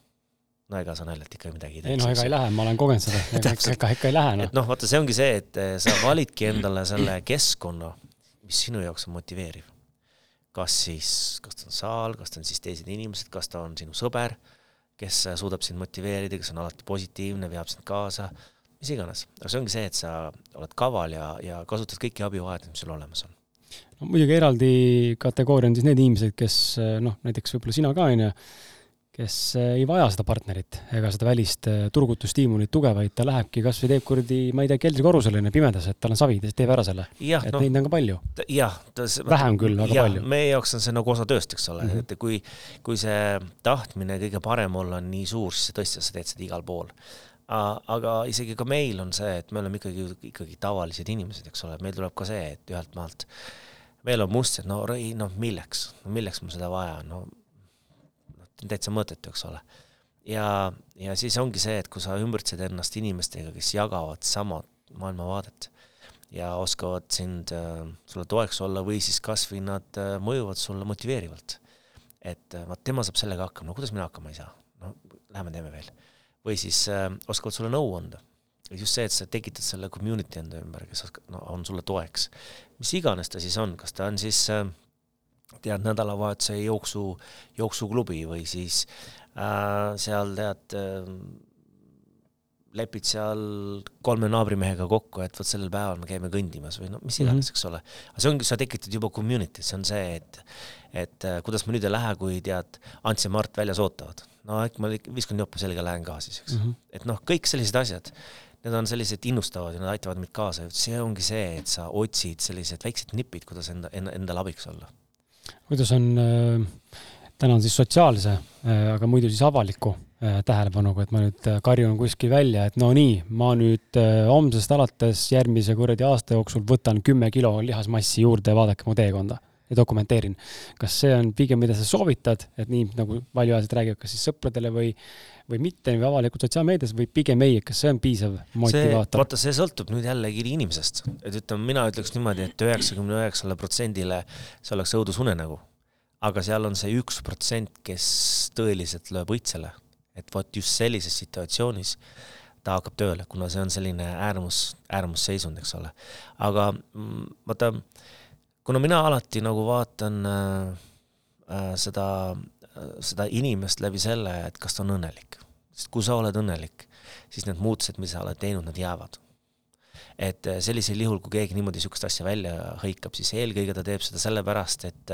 no ega sa naljalt ikka midagi ei tee. ei no ega ei lähe, ma olen kogenud seda, ega ikka, ikka ei lähe noh. et noh, vaata, see ongi see, et eh, sa validki endale selle keskkonna, mis sinu jaoks on motiveeriv. kas siis, kas ta on saal, kas ta on siis teised inimesed, kas ta on sinu sõber, kes suudab sind motiveerida, kes on alati positiivne, veab sind kaasa, mis iganes. aga see ongi see, et sa oled kaval ja, ja kasutad kõiki abivahendeid, mis sul olemas on no muidugi eraldi kategooria on siis need inimesed, kes noh, näiteks võib-olla sina ka, on ju, kes eh, ei vaja seda partnerit ega seda välist eh, turgutusstiimulit tuge, vaid ta lähebki kas või teeb kuradi, ma ei tea, keldrikorrusele pimedas, et tal on savi, ta teeb ära selle. et no, neid on ka palju. jah. vähem küll, aga ja, palju. meie jaoks on see nagu osa tööst, eks ole mm, -hmm. et kui, kui see tahtmine kõige parem olla on nii suur, siis tõesti sa teed seda igal pool. Aga isegi ka meil on see, et me oleme ikkagi, ikkagi tavalised inimesed, eks ole, meil tuleb ka see, et ühelt maalt meil on must, et no ei noh, milleks, milleks mul seda vaja on, no täitsa mõttetu, eks ole. ja, ja siis ongi see, et kui sa ümbritsed ennast inimestega, kes jagavad sama maailmavaadet ja oskavad sind äh,, sulle toeks olla või siis kas või nad äh, mõjuvad sulle motiveerivalt. et äh, vaat tema saab sellega hakkama, no kuidas mina hakkama ei saa, no lähme teeme veel. Või siis äh, oskavad sulle nõu anda. just see, et sa tekitad selle community enda ümber, kes no, on sulle toeks. mis iganes ta siis on, kas ta on siis äh, tead, nädalavahetuse jooksu, jooksuklubi või siis äh, seal tead äh, lepid seal kolme naabrimehega kokku, et vot sellel päeval me käime kõndimas või no mis iganes mm, -hmm. eks ole. aga see ongi, sa tekitad juba community, see on see, et, et äh, kuidas ma nüüd ei lähe, kui tead, Ants ja Mart väljas ootavad. No äkki ma viskan jope selga, lähen ka siis, eks mm. -hmm. et noh, kõik sellised asjad, need on sellised innustavad ja nad aitavad mind kaasa, see ongi see, et sa otsid sellised väiksed nipid, kuidas enda, enda, endale abiks olla kuidas on äh,, täna on siis sotsiaalse äh,, aga muidu siis avaliku äh, tähelepanuga, et ma nüüd äh, karjun kuskil välja, et no nii, ma nüüd äh, homsest alates järgmise kuradi aasta jooksul võtan kümme kilo lihasmassi juurde ja vaadake mu teekonda ja dokumenteerin. kas see on pigem, mida sa soovitad, et nii nagu valjuhäälselt räägivad, kas siis sõpradele või, või mitte või avalikult sotsiaalmeedias või pigem ei, et kas see on piisav motivaator? vaata, see sõltub nüüd jällegi inimesest, et ütleme, mina ütleks niimoodi, et üheksakümne üheksale protsendile see oleks õudusunenägu. aga seal on see üks protsent, kes tõeliselt lööb õitsele, et vot just sellises situatsioonis ta hakkab tööle, kuna see on selline äärmus, äärmusseisund, eks ole. aga mm, vaata, kuna mina alati nagu vaatan äh, äh, seda seda inimest läbi selle, et kas ta on õnnelik. sest kui sa oled õnnelik, siis need muutused, mis sa oled teinud, need jäävad. et eh, sellisel juhul, kui keegi niimoodi niisugust asja välja hõikab, siis eelkõige ta teeb seda sellepärast, et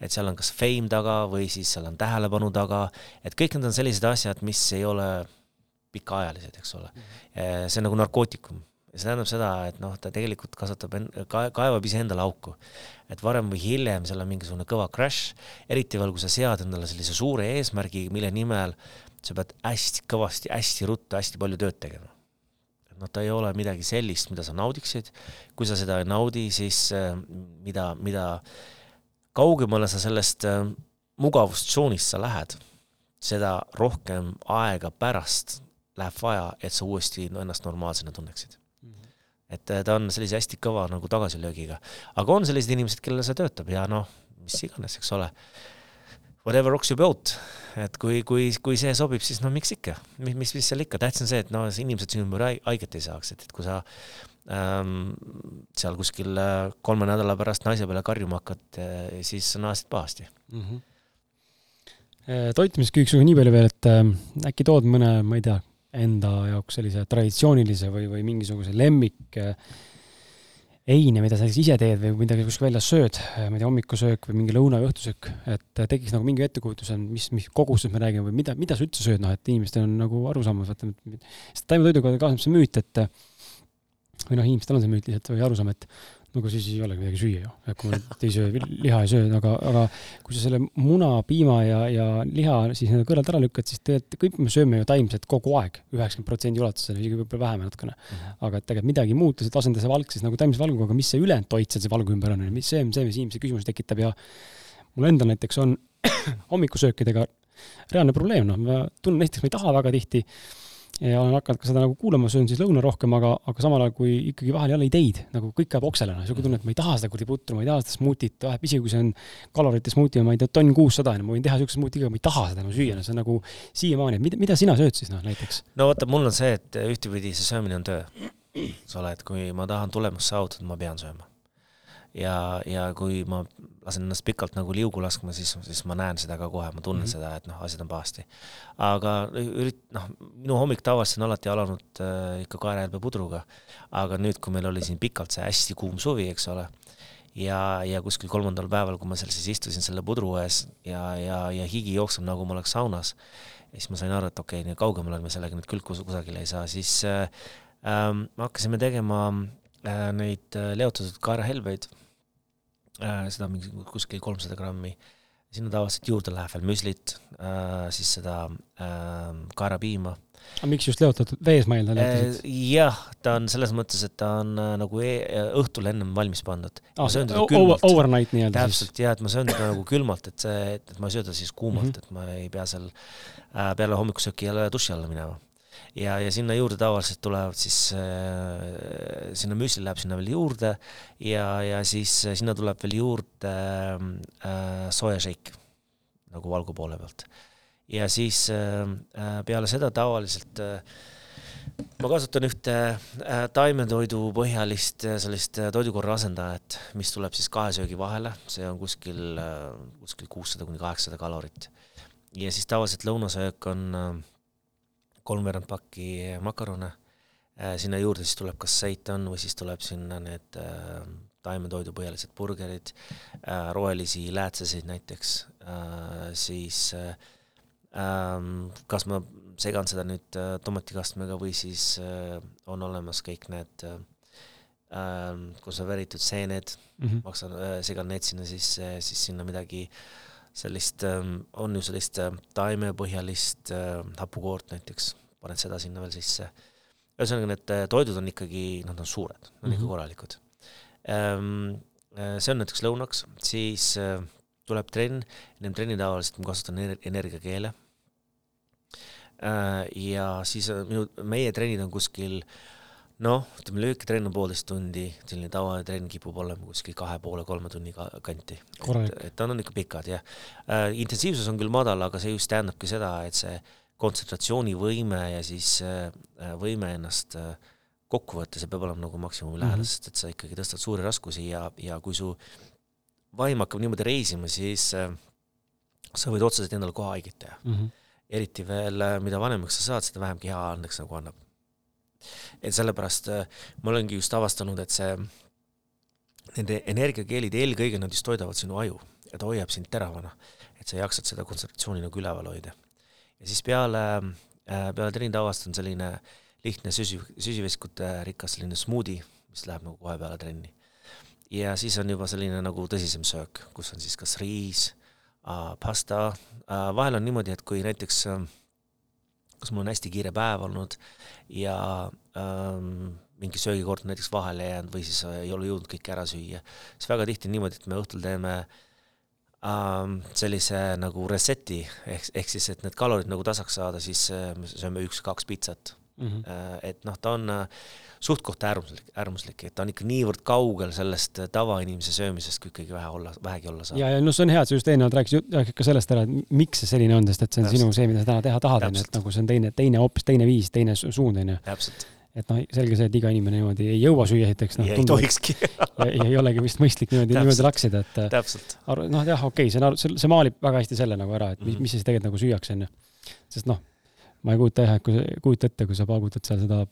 et seal on kas fame taga või siis seal on tähelepanu taga, et kõik need on sellised asjad, mis ei ole pikaajalised, eks ole. Eh, see on nagu narkootikum see tähendab seda, et noh, ta tegelikult kasvatab en-, ka-, kaevab iseendale auku. et varem või hiljem seal on mingisugune kõva crash, eriti veel, kui sa sead endale sellise suure eesmärgi, mille nimel sa pead hästi kõvasti, hästi ruttu, hästi palju tööd tegema. et noh, ta ei ole midagi sellist, mida sa naudiksid, kui sa seda ei naudi, siis äh, mida, mida kaugemale sa sellest äh, mugavustsoonist sa lähed, seda rohkem aega pärast läheb vaja, et sa uuesti ennast normaalsena tunneksid et äh, ta on sellise hästi kõva nagu tagasilöögiga. aga on sellised inimesed, kellele see töötab ja noh, mis iganes, eks ole. Whatever rocks your boat, et kui, kui, kui see sobib, siis no miks ikka, mis, mis, mis seal ikka, tähtis on see, et no inimesed sinu ümber haiget ei saaks, et, et kui sa ähm, seal kuskil äh, kolme nädala pärast naise peale karjuma hakkad, äh, siis sa naasid pahasti mm. -hmm toitumisküsimusega nii palju veel, et äkki tood mõne, ma ei tea, enda jaoks sellise traditsioonilise või, või mingisuguse lemmik äh, eine, mida sa siis ise teed või midagi kuskil väljas sööd, äh, ma ei tea, hommikusöök või mingi lõuna või õhtusöök, et äh, tekiks nagu mingi ettekujutus, mis, mis kogusest me räägime või mida, mida sa üldse sööd, noh, et inimestel on nagu arusaamas, vaata, sest taimetoiduga kaasneb see müüt, et või noh, inimestel on see müüt lihtsalt või arusaam, et no aga siis ei olegi midagi süüa ju, kui ei söö, liha ei söö, aga, aga kui sa selle muna, piima ja, ja liha siis nii-öelda kõrvalt ära lükkad, siis tegelikult kõik me sööme ju taimset kogu aeg, üheksakümmend protsendi ulatuses, isegi võib-olla vähem natukene. -hmm. aga et tegelikult midagi muutus, et asendada see valk siis nagu taimse valguga, aga mis see ülejäänud toit seal see valgu ümber on, mis see, see, mis inimese küsimusi tekitab ja mul endal näiteks on hommikusöökidega reaalne probleem, noh, ma tunnen, esiteks ma ei taha väga tihti ja olen hakanud ka seda nagu kuulama, söön siis lõuna rohkem, aga, aga samal ajal, kui ikkagi vahel jälle ideid, nagu kõik ajab oksele, noh, niisugune tunne, et ma ei taha seda kuradi putru, ma ei taha seda smuutit, vahet isegi kui see on kalorite smuuti, ma ei tea, tonn kuussada, ma võin teha niisuguse smuuti, aga ma ei taha seda nagu süüa, no see on nagu siiamaani, et mida, mida sina sööd siis, noh, näiteks? no vaata, mul on see, et ühtepidi see söömine on töö. sa oled, kui ma tahan tulemust saavutada, ma pean sööma ja, ja kui ma lasen ennast pikalt nagu liugu laskma, siis, siis ma näen seda ka kohe, ma tunnen mm -hmm. seda, et noh, asjad on pahasti. aga ürit-, noh, minu hommik tavaliselt on alati alanud äh, ikka kaerajälbe pudruga, aga nüüd, kui meil oli siin pikalt see hästi kuum suvi, eks ole, ja, ja kuskil kolmandal päeval, kui ma seal siis istusin selle pudru ees ja, ja, ja higi jookseb, nagu ma oleks saunas, siis ma sain aru, et okei okay,, nii kaugemale me sellega nüüd küll kusagile ei saa, siis äh, äh, hakkasime tegema äh, neid äh, leotatud kaerahelbeid seda mingi kuskil kolmsada grammi, sinna tavaliselt juurde läheb veel müslit äh,, siis seda äh, kaerapiima. aga miks just leotatud, vees ma eeldan leotasid äh,? jah, ta on selles mõttes, et ta on äh, nagu e õhtul ennem valmis pandud ah,. Overnight nii-öelda siis? täpselt, jaa, et ma söön teda nagu külmalt, et see, et ma ei söö ta siis kuumalt mm, -hmm. et ma ei pea seal äh, peale hommikusööki jälle duši alla minema ja, ja sinna juurde tavaliselt tulevad siis äh,, sinna müsli läheb sinna veel juurde ja, ja siis äh, sinna tuleb veel juurde äh, sojašeik nagu valgu poole pealt. ja siis äh, äh peale seda tavaliselt äh, ma kasutan ühte äh, taimetoidu põhjalist sellist toidukorra asendajat, mis tuleb siis kahe söögi vahele, see on kuskil, kuskil kuussada kuni kaheksasada kalorit. ja siis tavaliselt lõunasöök on kolmveerand pakki makarone, äh, sinna juurde siis tuleb kas seitan või siis tuleb sinna need äh, taimetoidu põhjalised burgerid, äh, rohelisi läätsesid näiteks, siis ähm, kas ma segan seda nüüd tomatikastmega või siis on olemas kõik need konserveeritud seened mm, -hmm. maksan, segan need sinna sisse, siis sinna midagi sellist, ähm, on ju sellist taimepõhjalist hapukoort näiteks, paned seda sinna veel sisse. ühesõnaga, need äh, toidud on ikkagi, nad on suured, nad on mm -hmm. ikka mhm. korralikud. Äh, see on näiteks lõunaks, siis äh, tuleb trenn, ennem trenni tavaliselt ma kasutan energiakeele. ja siis minu, meie trennid on kuskil noh, ütleme lühiketrenn on poolteist tundi, selline tavatrenn kipub olema kuskil kahe poole, kolme tunni kanti. et, et ta on ikka pikad jah äh,. intensiivsus on küll madal, aga see just tähendabki seda, et see kontsentratsioonivõime ja siis äh, võime ennast äh, kokku võtta, see peab olema nagu maksimumi lähedal mm, -hmm. sest et sa ikkagi tõstad suuri raskusi ja, ja kui su vaim hakkab niimoodi reisima, siis äh, sa võid otseselt endale kohe haiget teha mm. -hmm. eriti veel, mida vanemaks sa saad, seda vähem keha andeks nagu annab. Et sellepärast ma olengi just avastanud, et see, nende energiakeelid eelkõige nad just toidavad sinu aju ja ta hoiab sind teravana, et sa jaksad seda kontsentratsiooni nagu üleval hoida. Ja siis peale, äh, peale trenni avastan selline lihtne süsi, süsiveskute rikas selline smuudi, mis läheb nagu kohe peale trenni. ja siis on juba selline nagu tõsisem söök, kus on siis kas riis äh,, pasta. Äh,, vahel on niimoodi, et kui näiteks äh, kas mul on hästi kiire päev olnud ja ähm, mingi söögikord näiteks vahele jäänud või siis ei ole jõudnud kõike ära süüa, siis väga tihti on niimoodi, et me õhtul teeme äh, ähm, sellise nagu reset'i ehk, ehk siis, et need kalorid nagu tasaks saada, siis äh, me sööme üks-kaks pitsat mm. -hmm. Äh, et noh, ta on äh, suht-koht äärmuslik, äärmuslik, et ta on ikka niivõrd kaugel sellest äh, tavainimese söömisest, kui ikkagi vähe olla, vähegi olla saab. ja, ja noh, see on hea, et sa just eelnevalt rääkisid, rääkisid ka sellest ära, et miks see selline on, sest et see on Täpselt. sinu see, mida sa täna teha tahad, onju, et nagu see on teine, teine hoopis teine viis, teine suund, onju. et noh, selge see, et iga inimene niimoodi ei jõua süüa, esiteks noh. ei tohikski ja, ja ei olegi vist mõistlik niimoodi, niimoodi laksida, et. aru, noh, jah, okei okay,, see, see maalib väga hästi selle nagu ära, et mis, mhm. mis siis tegelikult nagu süüakse, onju. sest noh, ma ei kujuta jah, et kui kujuta ette, kui sa paugutad seal seda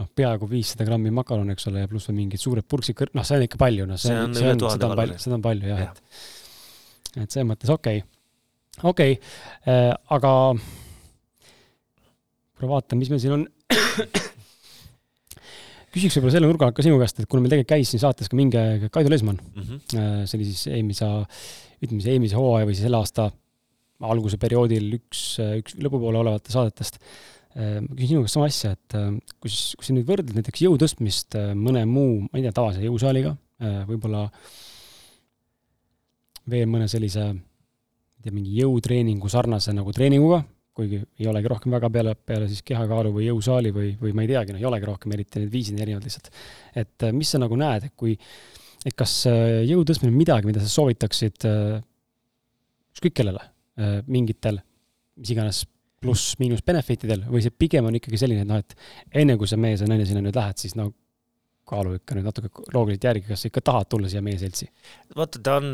noh, peaaegu viissada grammi makarone, eks ole, ja pluss veel mingid suured purksid kõr-, noh, see on ikka palju, noh, see on, see on, seda on palju, seda on palju jah ja., et, et selles mõttes okei okay., okei okay. äh,, aga ma vaatan, mis meil siin on küsiks võib-olla selle nurga alt ka sinu käest, et kuna meil tegelikult käis siin saates ka mingi Kaido Lesman mm, -hmm. see oli siis eelmise, ütleme siis eelmise hooaja või siis selle aasta alguse perioodil üks, üks lõpupoole olevate saadetest. Ma küsin sinu käest sama asja, et kui siis, kui sa nüüd võrdled näiteks jõu tõstmist mõne muu, ma ei tea, tavalise jõusaaliga, võib-olla veel mõne sellise, ma ei tea, mingi jõutreeningu sarnase nagu treeninguga, kuigi ei olegi rohkem väga peale, peale siis kehakaalu või jõusaali või, või ma ei teagi, noh, ei olegi rohkem, eriti need viisid on erinevad lihtsalt. et mis sa nagu näed, et kui, et kas jõu tõstmine on midagi, mida sa soovitaksid ükskõik kellele, mingitel, mis iganes pluss-miinus benefit idel või see pigem on ikkagi selline, et noh, et enne kui sa mees ja naine sinna nüüd lähed, siis no kaalu ikka nüüd natuke loogiliselt järgi, kas sa ikka tahad tulla siia meie seltsi? vaata, ta on,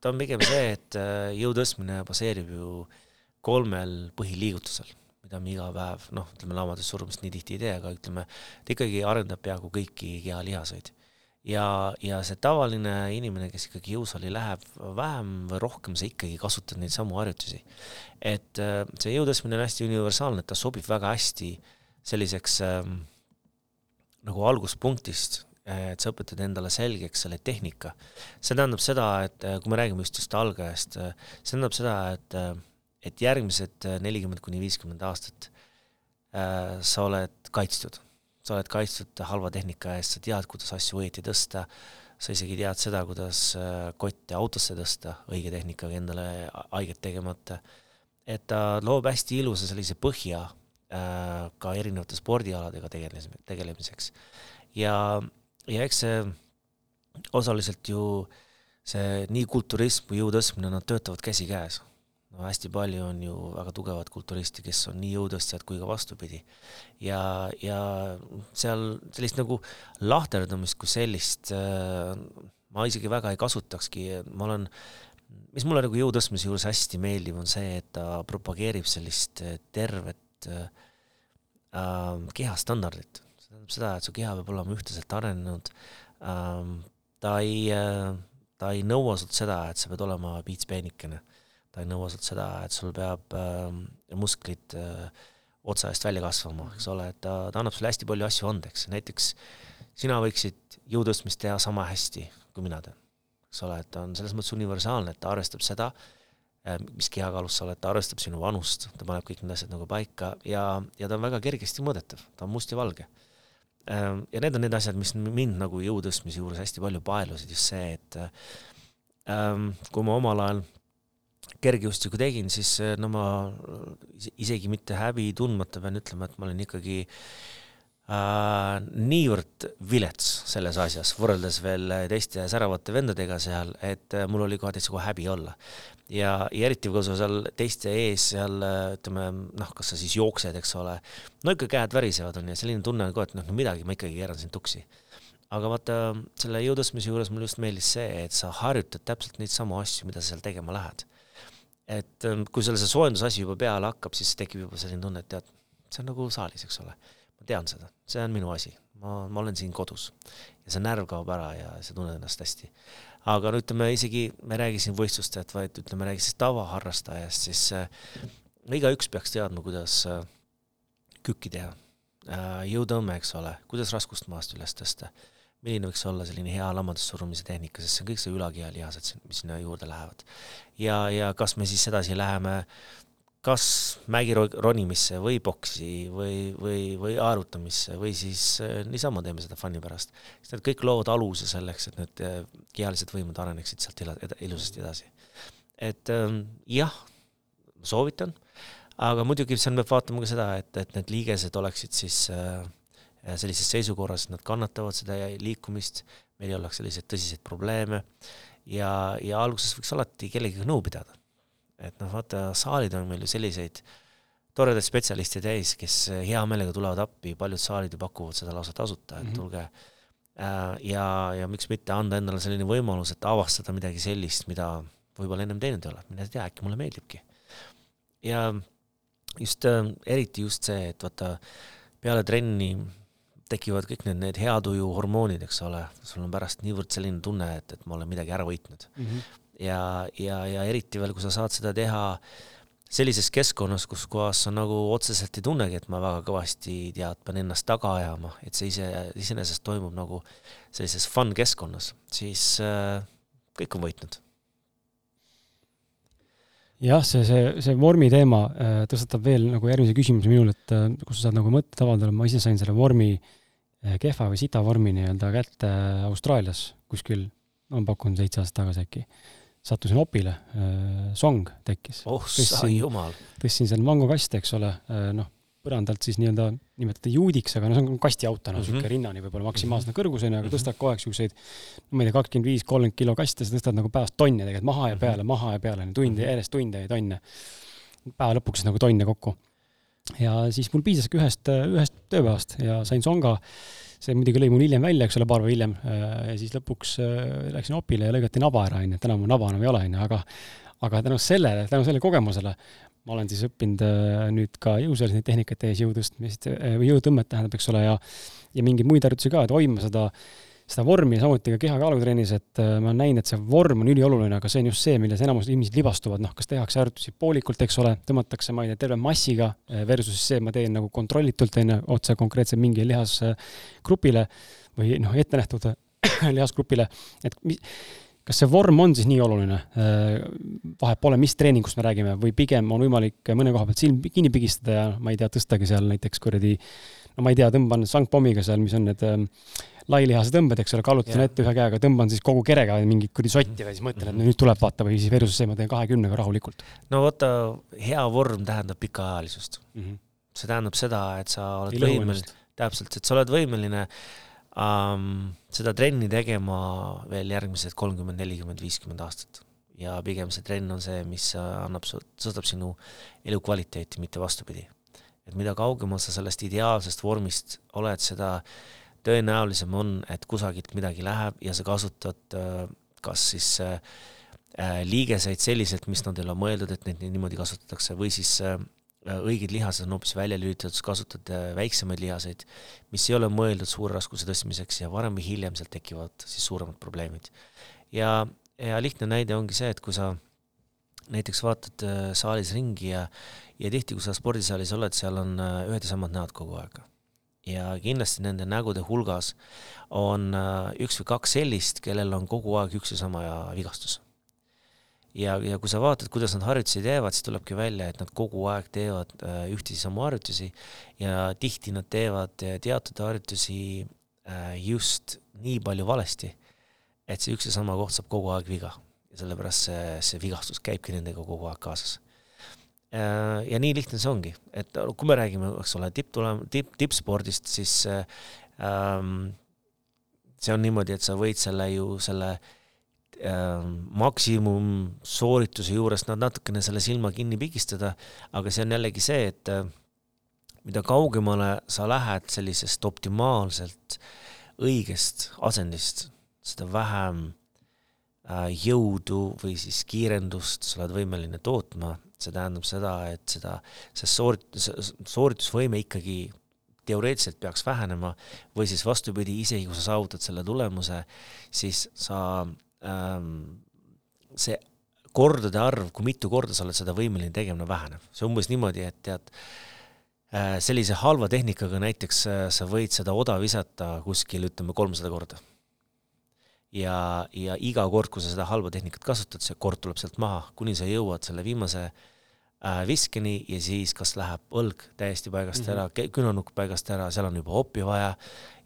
ta on pigem see, et jõu tõstmine baseerub ju äh, kolmel põhiliigutusel, mida me iga päev, noh, ütleme laamades surumist nii tihti ei tee, aga ütleme, ta ikkagi arendab peaaegu kõiki kehalihaseid. Ja, ja see tavaline inimene, kes ikkagi jõusaali läheb, vähem või rohkem sa ikkagi kasutad neid samu harjutusi. et äh, see jõutõstmine on hästi universaalne, et ta sobib väga hästi selliseks ähm, nagu alguspunktist, et sa õpetad endale selgeks selle tehnika. see tähendab seda, et äh, kui me räägime just just algajast, äh, see tähendab seda, et et järgmised nelikümmend kuni viiskümmend aastat äh, sa oled kaitstud. Sa oled kaitstud halva tehnika eest, sa tead, kuidas asju õieti tõsta, sa isegi tead seda, kuidas äh, kotte autosse tõsta õige tehnikaga endale haiget tegemata. et ta loob hästi ilusa sellise põhja äh, ka erinevate spordialadega tegelemise, tegelemiseks. ja, ja eks see osaliselt ju see nii kulturism kui jõutõstmine, nad töötavad käsikäes no hästi palju on ju väga tugevat kulturisti, kes on nii jõutõstjad kui ka vastupidi. ja, ja seal sellist nagu lahterdamist kui sellist äh, ma isegi väga ei kasutakski, ma olen, mis mulle nagu jõutõstmise juures hästi meeldib, on see, et ta propageerib sellist äh, tervet äh, äh, kehastandardit. see tähendab seda, et su keha peab olema ühtlaselt arenenud ähm,, ta ei äh,, ta ei nõua sult seda, et sa pead olema piitspeenikene ta ei nõua sult seda, et sul peab äh, musklid äh, otsa eest välja kasvama, eks ole, et ta, ta annab sulle hästi palju asju andeks, näiteks sina võiksid jõutõstmist teha sama hästi, kui mina teen. eks ole, et ta on selles mõttes universaalne, et ta arvestab seda, äh, mis kehakaalus sa oled, ta arvestab sinu vanust, ta paneb kõik need asjad nagu paika ja, ja ta on väga kergesti mõõdetav, ta on must ja valge. Ähm, ja need on need asjad, mis mind nagu jõutõstmise juures hästi palju paelusid, just see, et ähm, kui ma omal ajal kergejõustikku tegin, siis eh, no ma isegi mitte häbi tundmata pean ütlema, et ma olin ikkagi äh, niivõrd vilets selles asjas, võrreldes veel teiste säravate vendadega seal, et äh, mul oli kohe täitsa kohe häbi olla. ja, ja eriti kui sa seal teiste ees seal ütleme noh, kas sa siis jooksed, eks ole, no ikka käed värisevad on ju, selline tunne on kohe, et noh, no midagi, ma ikkagi keeran sind tuksi aga vaata, selle jõutõstmise juures mulle just meeldis see, et sa harjutad täpselt neid samu asju, mida sa seal tegema lähed et ähm, kui sul see soojendusasi juba peale hakkab, siis tekib juba selline tunne, et tead, see on nagu saalis, eks ole. ma tean seda, see on minu asi, ma, ma olen siin kodus. ja see närv kaob ära ja sa tunned ennast hästi. aga no ütleme isegi, me ei räägi siin võistlustajat, vaid ütleme, räägi siis tavaharrastajast, siis äh, igaüks peaks teadma, kuidas äh, kükki teha äh,, jõutõmme, eks ole, kuidas raskust maast üles tõsta milline võiks olla selline hea lammadussurumise tehnika, sest see on kõik see ülakehaliased, mis sinna juurde lähevad. ja, ja kas me siis edasi läheme kas mägironimisse või boksi või, või, või aerutamisse või siis äh, niisama teeme seda fun'i pärast. siis need kõik loovad aluse selleks, et need äh, kehalised võimed areneksid sealt ilusasti edasi. et ähm, jah, soovitan, aga muidugi seal peab vaatama ka seda, et, et need liigesed oleksid siis äh, sellises seisukorras, nad kannatavad seda liikumist, meil ei oleks selliseid tõsiseid probleeme ja, ja alguses võiks alati kellegagi nõu pidada. et noh, vaata, saalid on meil ju selliseid toredaid spetsialiste täis, kes hea meelega tulevad appi, paljud saalid ju pakuvad seda lausa tasuta, et -hmm. tulge äh, ja, ja miks mitte anda endale selline võimalus, et avastada midagi sellist, mida võib-olla ennem teinud ei ole, mine tea, äkki mulle meeldibki. ja just äh, eriti just see, et vaata, peale trenni tekivad kõik need, need hea tuju hormoonid, eks ole, sul on pärast niivõrd selline tunne, et, et ma olen midagi ära võitnud mm. -hmm. ja, ja, ja eriti veel, kui sa saad seda teha sellises keskkonnas, kus kohas sa nagu otseselt ei tunnegi, et ma väga kõvasti tead, pean ennast taga ajama, et see ise, iseenesest toimub nagu sellises fun keskkonnas, siis äh, kõik on võitnud. jah, see, see, see vormi teema äh, tõstatab veel nagu järgmise küsimuse minul, et äh, kus sa saad nagu mõtteid avaldada, ma ise sain selle vormi äh, kehva või sita vormi nii-öelda kätte Austraalias kuskil, ma pakun seitse aastat tagasi äkki sattusin opile, äh, song tekkis. oh sa jumal! tõstsin seal mangokasti, eks ole, äh, noh, põrandalt siis nii-öelda nimetada juudiks, aga no see on kastiauto, no niisugune mm -hmm. rinnani võib-olla maksimaalse mm -hmm. kõrguseni, aga mhm. tõstad kogu aeg niisuguseid, ma ei tea, kakskümmend viis, kolmkümmend kilo kaste, sa tõstad nagu päevast tonne tegelikult maha ja mhm. peale mm, -hmm. maha ja peale, tunde -hmm. järjest tunde ja tonne. päeva lõpuks nagu tonne kokku. Ja siis mul piisaski ühest, ühest tööpäevast ja sain songa. See muidugi lõi mul hiljem välja, eks ole, paar päeva hiljem, äh, ja siis lõpuks äh, läksin opile ja lõigati naba ära, onju, et enam mul naba enam ei ole, onju, aga aga tänu sellele, tänu sellele kogemusele ma olen siis õppinud äh, nüüd ka jõusaalis neid tehnikaid tehes, jõutõstmist või jõutõmmet tähendab, eks ole, ja ja mingeid muid harjutusi ka, et hoidma seda äh, seda vormi samuti ka keha-kaalutrennis, et äh, ma olen näinud, et see vorm on ülioluline, aga see on just see, milles enamus inimesed libastuvad, noh, kas tehakse harjutusi poolikult, eks ole, tõmmatakse, ma ei tea, terve massiga äh, versus see, ma teen nagu kontrollitult, on ju, otse konkreetselt mingile lihasgrupile või noh, ette nähtud lihasgrupile, et mis, kas see vorm on siis nii oluline? Äh, vahet pole, mis treeningust me räägime või pigem on võimalik mõne koha pealt silm kinni pigistada ja ma ei tea, tõstagi seal näiteks kuradi no ma ei tea, tõmban sangpommiga seal, mis on need äh, lailihase tõmbed, eks ole, kallutan yeah. ette ühe käega, tõmban siis kogu kerega mingit kuradi sotti või siis mõtlen, et nüüd tuleb vaata või siis versus see, ma teen kahekümnega rahulikult. no vaata, hea vorm tähendab pikaajalisust mm. -hmm. see tähendab seda, et sa oled võimeline, täpselt, et sa oled võimeline um, seda trenni tegema veel järgmised kolmkümmend, nelikümmend, viiskümmend aastat. ja pigem see trenn on see, mis annab, tõstab sinu elukvaliteeti, mitte vastupidi. et mida kaugemal sa sellest ideaalsest vormist oled, seda tõenäolisem on, et kusagilt midagi läheb ja sa kasutad äh, kas siis äh, äh, liigeseid selliselt, mis nad ei ole mõeldud, et neid niimoodi kasutatakse, või siis õiged lihased on hoopis välja lülitatud, kasutad väiksemaid lihaseid, mis ei ole mõeldud suure raskuse tõstmiseks ja varem või hiljem sealt tekivad siis suuremad probleemid. ja, ja lihtne näide ongi see, et kui sa näiteks vaatad saalis ringi ja, ja tihti, kui sa spordisaalis oled, seal on ühed ja samad näod kogu aeg ja kindlasti nende nägude hulgas on äh, üks või kaks sellist, kellel on kogu aeg üks ja sama vigastus. ja, ja kui sa vaatad, kuidas nad harjutusi teevad, siis tulebki välja, et nad kogu aeg teevad äh, ühtesid samu harjutusi ja tihti nad teevad äh, teatud harjutusi just nii palju valesti, et see üks ja sama koht saab kogu aeg viga ja sellepärast see, see vigastus käibki nendega kogu aeg kaasas ja nii lihtne see ongi, et kui me räägime, eks ole, tipptulem-, tipp, tippspordist, siis ähm, see on niimoodi, et sa võid selle ju selle ähm, maksimumsoorituse juures nad natukene selle silma kinni pigistada, aga see on jällegi see, et äh, mida kaugemale sa lähed sellisest optimaalselt õigest asendist, seda vähem äh, jõudu või siis kiirendust sa oled võimeline tootma see tähendab seda, et seda, see soorit-, sooritusvõime ikkagi teoreetiliselt peaks vähenema või siis vastupidi, isegi kui sa saavutad selle tulemuse, siis sa ähm,, see kordade arv, kui mitu korda sa oled seda võimeline tegema, väheneb. see umbes niimoodi, et tead äh,, sellise halva tehnikaga näiteks äh, sa võid seda oda visata kuskil, ütleme, kolmsada korda ja, ja iga kord, kui sa seda halba tehnikat kasutad, see kord tuleb sealt maha, kuni sa jõuad selle viimase äh, viskeni ja siis kas läheb õlg täiesti paigast mm -hmm. ära, künanukk paigast ära, seal on juba oppi vaja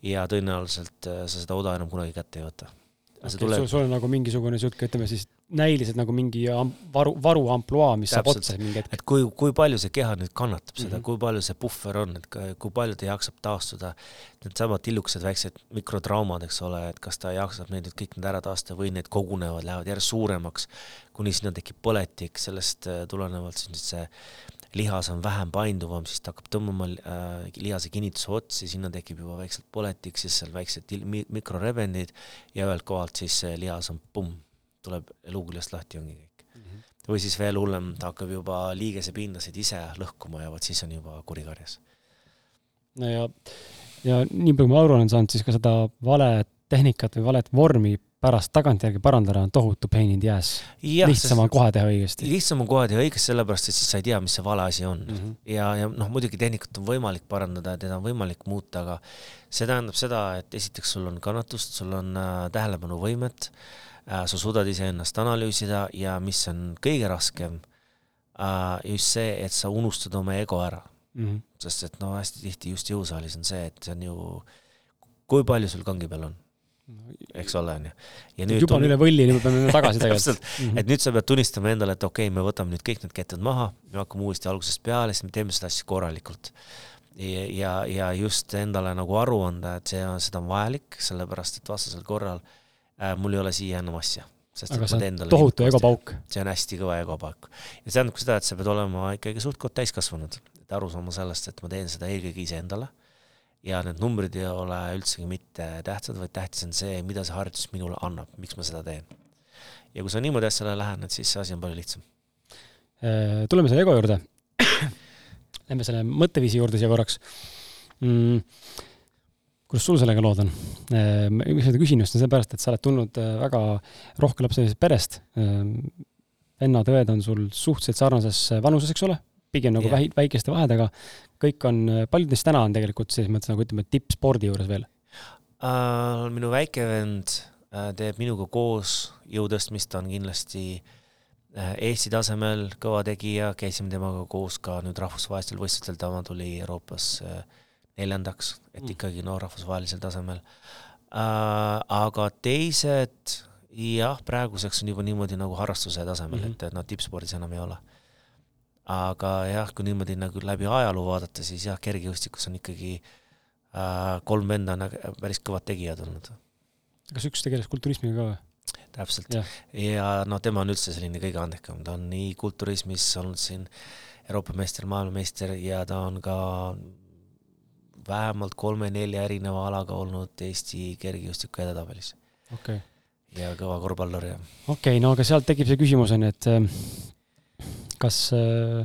ja tõenäoliselt äh, sa seda oda enam kunagi kätte ei võta. Okay, tuleb... sul, sul on nagu mingisugune sihuke, ütleme siis näiliselt nagu mingi varu, varu ampluaa, mis Täpselt. saab otsa mingi hetk. et kui, kui palju see keha nüüd kannatab seda mm, -hmm. kui palju see puhver on, et kui palju ta jaksab taastuda, needsamad tillukesed väiksed mikrotraumad, eks ole, et kas ta jaksab neid nüüd kõik need ära taastada või need kogunevad, lähevad järjest suuremaks, kuni sinna tekib põletik, sellest äh, tulenevalt siis see lihas on vähem painduvam, siis ta hakkab tõmbama äh, lihase kinnituse otsi, sinna tekib juba väikselt põletik, siis seal väiksed mikrorebendid ja ühelt kohalt siis lihas on pumm tuleb luuküljest lahti, ongi kõik mm. -hmm. või siis veel hullem, ta hakkab juba liigesepindasid ise lõhkuma ja vot siis on juba kuri karjas. no ja, ja nii palju, ma aru olen saanud, siis ka seda valet tehnikat või valet vormi pärast tagantjärgi parandada on tohutu pain in the ass. lihtsam on kohe teha õigesti. lihtsam on kohe teha õigesti, sellepärast et siis sa ei tea, mis see vale asi on mm. -hmm. ja, ja noh, muidugi tehnikat on võimalik parandada ja teda on võimalik muuta, aga see tähendab seda, et esiteks sul on kannatust, sul on äh, tähelepanuvõimet äh,, sa suudad iseennast analüüsida ja mis on kõige raskem äh,, just see, et sa unustad oma ego ära mm. -hmm. sest et no hästi tihti just jõusaalis on see, et see on ju, kui palju sul kangi peal on eks ole, onju. ja nüüd juba on üle võlli, nüüd me peame tagasi tegelikult mm. -hmm. et nüüd sa pead tunnistama endale, et okei okay,, me võtame nüüd kõik need ketted maha, me hakkame uuesti algusest peale, siis me teeme seda asja korralikult. ja, ja, ja just endale nagu aru anda, et see on, seda on vajalik, sellepärast et vastasel korral äh, mul ei ole siia enam asja. aga see on tohutu egopauk. see on hästi kõva egopauk. ja see tähendab ka seda, et sa pead olema ikkagi suht-koht täiskasvanud, et aru saama sellest, et ma teen seda eelkõige iseendale ja need numbrid ei ole üldsegi mitte tähtsad, vaid tähtis on see, mida see harjutus minule annab, miks ma seda teen. ja kui sa niimoodi asjale lähened, siis see asi on palju lihtsam. Äh, tuleme selle ego juurde. Lähme selle mõtteviisi juurde siia korraks mm,. kuidas sul sellega lood on? Äh, miks ma seda küsin just, on seepärast, et sa oled tulnud äh, väga rohkelapselisest perest. vennad-õed on sul suhteliselt sarnases vanuses, eks ole? Pigem nagu yeah. väikeste vahedega, kõik on, paljud neist täna on tegelikult selles mõttes nagu ütleme, tippspordi juures veel uh,? minu väike vend uh, teeb minuga koos jõutõstmist, ta on kindlasti uh, Eesti tasemel kõva tegija, käisime temaga koos ka nüüd rahvusvahelistel võistlustel, tema tuli Euroopas uh, neljandaks, et mm. ikkagi no rahvusvahelisel tasemel uh,. aga teised jah, praeguseks on juba niimoodi nagu harrastuse tasemel mm, -hmm. et, et noh, tippspordis enam ei ole aga jah, kui niimoodi nagu läbi ajaloo vaadata, siis jah, kergejõustikus on ikkagi äh, kolm venda on päris kõvad tegijad olnud. kas üks tegeles kulturismiga ka või? täpselt. ja noh, tema on üldse selline kõige andekam, ta on nii kulturismis olnud siin Euroopa meister, maailmameister ja ta on ka vähemalt kolme-nelja erineva alaga olnud Eesti kergejõustiku edetabelis. okay. ja kõva korvpallur ja. okei okay,, no aga sealt tekib see küsimus on ju, et kas äh,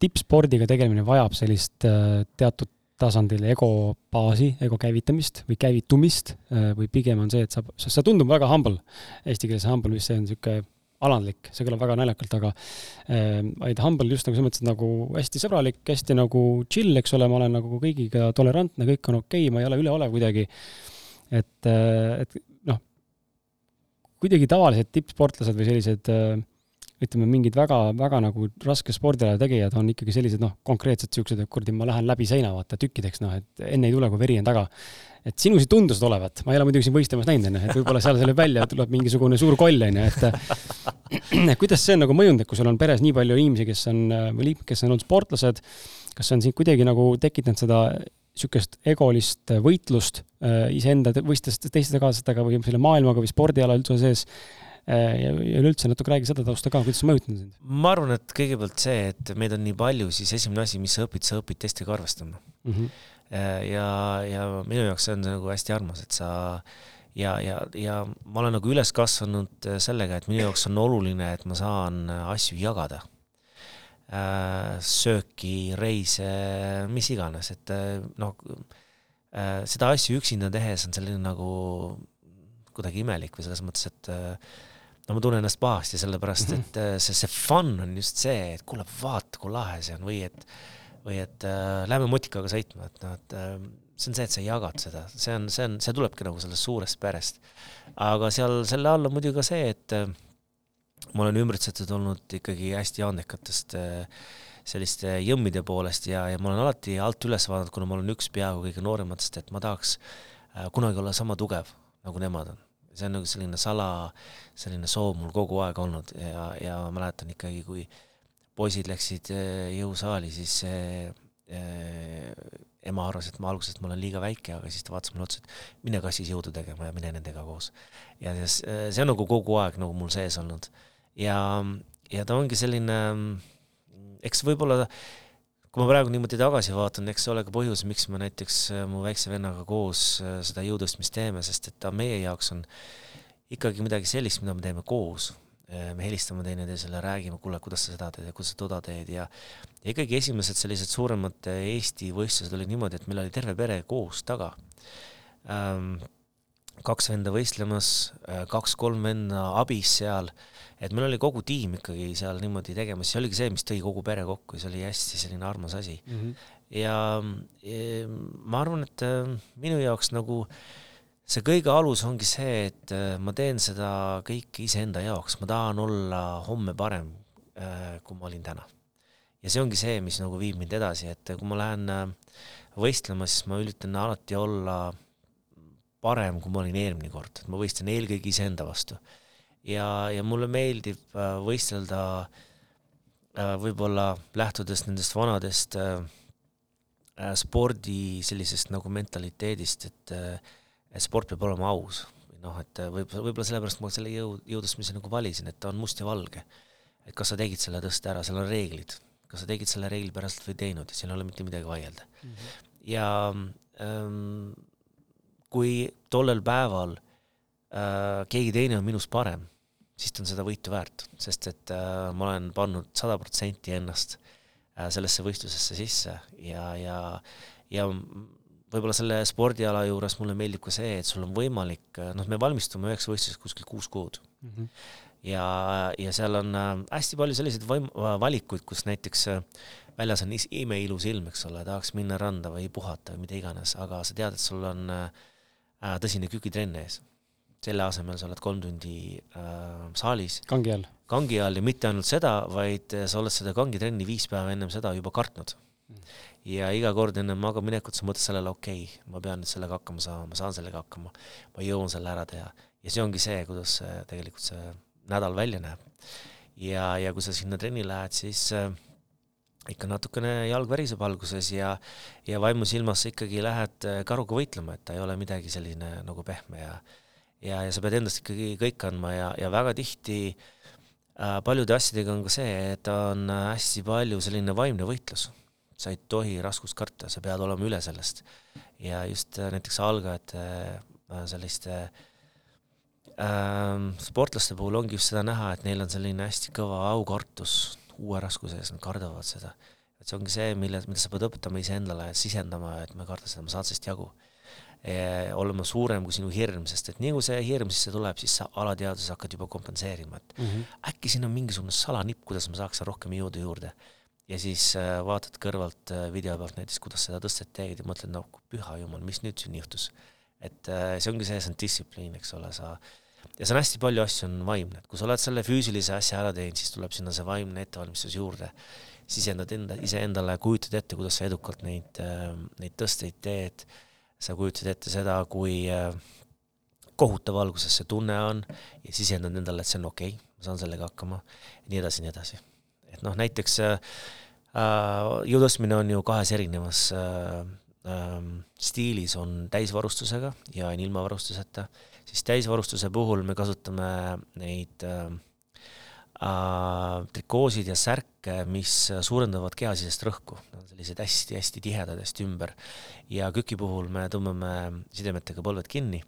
tippspordiga tegelemine vajab sellist äh, teatud tasandil ego baasi, ego käivitamist või käivitumist äh, või pigem on see, et sa, sa tundub väga humble, eesti keeles humble, mis see on niisugune alandlik, see kõlab väga naljakalt, aga äh, vaid humble just nagu selles mõttes, et nagu hästi sõbralik, hästi nagu chill, eks ole, ma olen nagu kõigiga tolerantne, kõik on okei okay,, ma ei ole üleolev kuidagi. et, et noh, kuidagi tavalised tippsportlased või sellised äh, ütleme, mingid väga, väga nagu raske spordiala tegijad on ikkagi sellised noh, konkreetsed siuksed, et kuradi, ma lähen läbi seina vaata tükkideks, noh, et enne ei tule, kui veri on taga. et sinusid tundusid olevat, ma ei ole muidugi siin võistlemas näinud, onju, et võib-olla seal selle välja tuleb mingisugune suur koll, onju, et kuidas see on nagu mõjunud, et kui sul on peres nii palju inimesi, kes on, või liikmed, kes on olnud sportlased, kas see on sind kuidagi nagu tekitanud seda niisugust egolist võitlust äh, iseenda võistlust teiste kaaslastega või selle maailmaga või spordiala üldse sees ja üleüldse natuke räägi seda tausta ka, kuidas see mõjutanud sind? ma arvan, et kõigepealt see, et meid on nii palju, siis esimene asi, mis sa õpid, sa õpid teistega arvestama mm. -hmm. ja, ja minu jaoks see on nagu hästi armas, et sa ja, ja, ja ma olen nagu üles kasvanud äh, sellega, et minu jaoks on oluline, et ma saan asju jagada. sööki, reise, mis iganes, et noh, seda asju üksinda tehes on selline nagu kuidagi imelik või selles mõttes, et no ma tunnen ennast pahasti, sellepärast mhm. et äh, see, see fun on just see, et kuule, vaata, kui lahe see on või et, või et äh, lähme motikaga sõitma, et noh, et äh, see on see, et sa jagad seda, see on, see on, see tulebki nagu sellest suurest perest. aga seal selle all on muidugi ka see, et äh, ma olen ümbritsetud olnud ikkagi hästi andekatest äh, selliste jõmmide poolest ja, ja ma olen alati alt üles vaadanud, kuna ma olen üks peaaegu kõige noorematest, et ma tahaks äh, kunagi olla sama tugev, nagu nemad on see on nagu selline sala, selline soov mul kogu aeg olnud ja, ja ma mäletan ikkagi, kui poisid läksid eh, jõusaali, siis äh, ema arvas, et ma alguses, et ma olen liiga väike, aga siis ta vaatas mulle otsa, et mine kassis jõudu tegema ja mine nendega koos. ja see, see on nagu kogu aeg nagu mul sees olnud. ja, ja ta ongi selline, eks võib-olla äh, kui ma praegu niimoodi tagasi vaatan, eks see ole ka põhjus, miks me näiteks äh, mu väikse vennaga koos äh, seda jõutõstmist teeme, sest et ta meie jaoks on ikkagi midagi sellist, mida me teeme koos. Äh, me helistame teineteisele, räägime, kuule, kuidas sa seda teed ja kuidas sa toda teed ja ja ikkagi esimesed sellised suuremad Eesti võistlused olid niimoodi, et meil oli terve pere koos taga ähm, kaks venda võistlemas, kaks-kolm venda abis seal, et meil oli kogu tiim ikkagi seal niimoodi tegemas, see oligi see, mis tõi kogu pere kokku ja see oli hästi selline armas asi mm. -hmm. ja, ja ma arvan, et minu jaoks nagu see kõige alus ongi see, et ma teen seda kõike iseenda jaoks, ma tahan olla homme parem, kui ma olin täna ja see ongi see, mis nagu viib mind edasi, et kui ma lähen äh, võistlema, siis ma üritan alati olla parem, kui ma olin eelmine kord, et ma võistlen eelkõige iseenda vastu. Ja, ja mulle meeldib äh, võistelda äh, võib-olla lähtudes nendest vanadest spordi sellisest nagu mentaliteedist, et, sport peab olema aus. noh, et võib-olla, võib-olla sellepärast ma selle jõu, jõudlusmise nagu valisin, et ta on must ja valge. et kas sa tegid selle tõste ära, seal on reeglid, kas sa tegid selle reeglipäraselt või ei teinud siin ei ole mitte midagi vaielda mm. -hmm. ja ähm, kui tollel päeval äh, keegi teine on minust parem, siis ta on seda võitu väärt, sest et äh, ma olen pannud sada protsenti ennast äh, sellesse võistlusesse sisse ja, ja, ja võib-olla selle spordiala juures mulle meeldib ka see, et sul on võimalik, noh, me valmistume üheks võistluseks kuskil kuus kuud mm. -hmm ja, ja seal on äh, hästi palju selliseid vaim-, valikuid, kus näiteks äh, väljas on imeilus ilm, eks ole, tahaks minna randa või puhata või mida iganes, aga sa tead, et sul on äh, äh tõsine kükitrenn ees. Selle asemel sa oled kolm tundi äh, saalis. kangi all. kangi all ja mitte ainult seda, vaid sa oled seda kangitrenni viis päeva ennem seda juba kartnud mm. ja iga kord enne magamaminekut sa mõtled sellele, okei okay,, ma pean nüüd sellega hakkama saama, ma saan sellega hakkama, ma jõuan selle ära teha. ja see ongi see, kuidas see, tegelikult see nädal välja näeb. ja, ja kui sa sinna trenni lähed, siis äh, ikka natukene jalg väriseb alguses ja, ja vaimusilmas sa ikkagi lähed äh, karuga võitlema, et ta ei ole midagi selline nagu pehme ja ja, ja sa pead endast ikkagi kõik andma ja, ja väga tihti äh, paljude asjadega on ka see, et on hästi palju selline vaimne võitlus. sa ei tohi raskust karta, sa pead olema üle sellest. ja just äh, näiteks algajate äh, selliste äh, ähm, sportlaste puhul ongi just seda näha, et neil on selline hästi kõva aukartus uue raskuse ees, nad kardavad seda. et see ongi see, mille, mida sa pead õpetama iseendale, sisendama, et ma ei karda seda, ma saan sellest jagu. Olema suurem kui sinu hirm, sest et nii kui see hirm sisse tuleb, siis sa alateadvuses hakkad juba kompenseerima, et mm -hmm. äkki siin on mingisugune salanipp, kuidas ma saaks rohkem jõudu juurde. ja siis äh, vaatad kõrvalt äh, video pealt näiteks, kuidas seda tõstet teed ja mõtled, no püha jumal, mis nüüd siin juhtus. et äh, see ongi see, see on distsipliin, eks ole, sa ja see on hästi palju asju, on vaimne, et kui sa oled selle füüsilise asja ära teinud, siis tuleb sinna see vaimne ettevalmistus juurde. sisendad enda, iseendale, kujutad ette, kuidas sa edukalt neid, neid tõsteid teed, sa kujutad ette seda, kui äh, kohutav alguses see tunne on ja sisendad endale, et see on okei okay,, ma saan sellega hakkama, nii edasi, nii edasi. et noh, näiteks äh, äh jõutõstmine on ju kahes erinevas äh, äh, stiilis, on täisvarustusega ja on ilma varustuseta siis täisvarustuse puhul me kasutame neid äh, trikoosid ja särke, mis suurendavad kehasisest rõhku, sellised hästi-hästi tihedad hästi ümber. ja küki puhul me tõmbame sidemetega põlved kinni,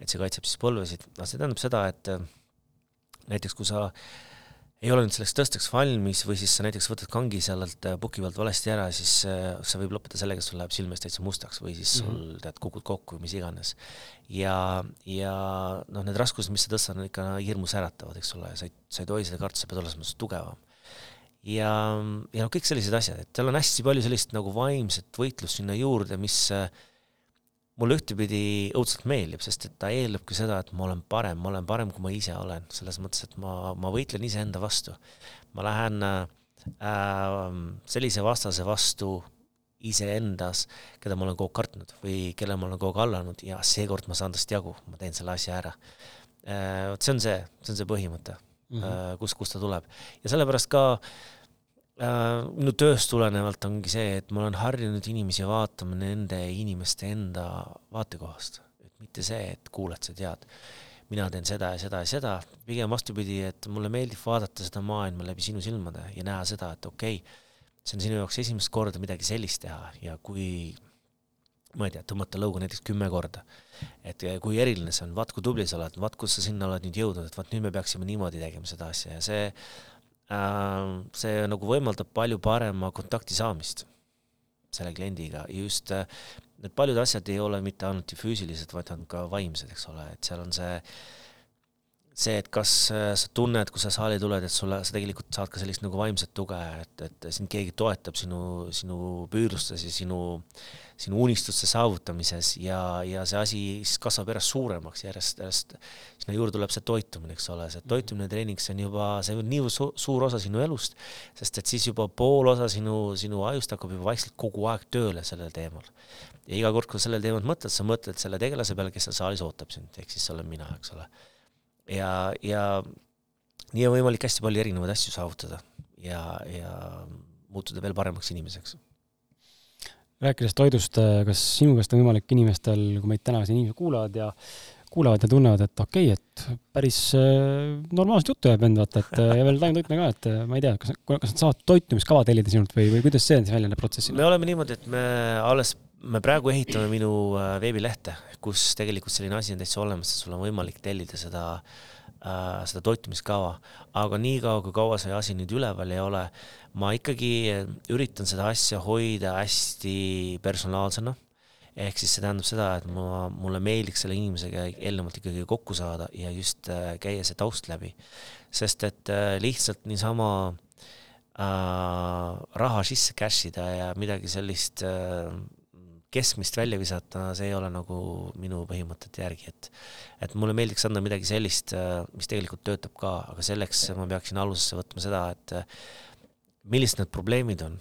et see kaitseb siis põlvesid, no see tähendab seda, et äh, näiteks kui sa äh, ei ole nüüd selleks tõsteks valmis või siis sa näiteks võtad kangi sellelt äh, puki pealt valesti ära, siis äh, see võib lõppeda sellega, et sul läheb silme ees täitsa mustaks või siis sul mm -hmm. tead, kukud kokku või mis iganes. ja, ja noh, need raskused, mis sa tõstad, on ikka hirmus äratavad, eks ole, sa ei, sa ei tohi seda karta, sa pead olema selles mõttes tugevam. ja, ja noh, kõik sellised asjad, et seal on hästi palju sellist nagu vaimset võitlust sinna juurde, mis äh, mulle ühtepidi õudselt meeldib, sest et ta eeldabki seda, et ma olen parem, ma olen parem, kui ma ise olen, selles mõttes, et ma, ma võitlen iseenda vastu. ma lähen äh, sellise vastase vastu iseendas, keda ma olen kogu aeg kartnud või kelle ma olen kogu aeg hallanud ja seekord ma saan tast jagu, ma teen selle asja ära äh,. vot see on see, see on see põhimõte mm, -hmm. äh, kus, kust ta tuleb. ja sellepärast ka äh, Äh, minu tööst tulenevalt ongi see, et ma olen harjunud inimesi vaatama nende inimeste enda vaatekohast, et mitte see, et kuuled, sa tead, mina teen seda ja seda ja seda, pigem vastupidi, et mulle meeldib vaadata seda maailma läbi sinu silmade ja näha seda, et okei okay,, see on sinu jaoks esimest korda midagi sellist teha. Ja kui ma ei tea, tõmmata lõuga näiteks kümme korda. et kui eriline see on, vaat kui tubli sa oled, vaat kus sa sinna oled nüüd jõudnud, et vaat nüüd me peaksime niimoodi tegema seda asja. Ja see see nagu võimaldab palju parema kontakti saamist selle kliendiga. Just äh, need paljud asjad ei ole mitte ainult füüsilised, vaid on ka vaimsed, eks ole, et seal on see see, et kas äh, sa tunned, kui sa saali tuled, et sulle, sa tegelikult saad ka sellist nagu vaimset tuge, et, et sind keegi toetab sinu, sinu püüdlustes ja sinu, sinu unistuste saavutamises ja, ja see asi siis kasvab järjest suuremaks, järjest, järjest sinna juurde tuleb see toitumine, eks ole, see toitumine, treening, see on juba, see on nii su suur osa sinu elust, sest et siis juba pool osa sinu, sinu ajust hakkab juba vaikselt kogu aeg tööle sellel teemal. ja iga kord, kui sellel teemal mõtled, sa mõtled selle tegelase peale, kes seal saalis ootab sind, ehk siis see olen mina, eks ole ja, ja nii on võimalik hästi palju erinevaid asju saavutada ja, ja muutuda veel paremaks inimeseks. rääkides toidust, kas sinu käest on võimalik inimestel, kui meid täna siin inimesed kuulavad ja kuulavad ja tunnevad, et okei okay,, et päris äh, normaalset juttu jääb vend, vaata, et äh, ja veel taimetoitne ka, et äh, ma ei tea, kas, kas nad saavad toitumiskava tellida sinult või, või kuidas see siis välja näeb protsessil? me oleme niimoodi, et me alles, me praegu ehitame minu veebilehte, kus tegelikult selline asi on täitsa olemas, et sul on võimalik tellida seda äh, seda toitumiskava, aga niikaua, kui kaua see asi nüüd üleval ei ole, ma ikkagi üritan seda asja hoida hästi personaalsena ehk siis see tähendab seda, et ma, mulle meeldiks selle inimesega eelnevalt ikkagi kokku saada ja just äh, käia see taust läbi. sest et äh, lihtsalt niisama äh, raha sisse cash ida ja midagi sellist äh, keskmist välja visata, see ei ole nagu minu põhimõtete järgi, et et mulle meeldiks anda midagi sellist, äh, mis tegelikult töötab ka, aga selleks ma peaksin alusesse võtma seda, et äh, millised need probleemid on,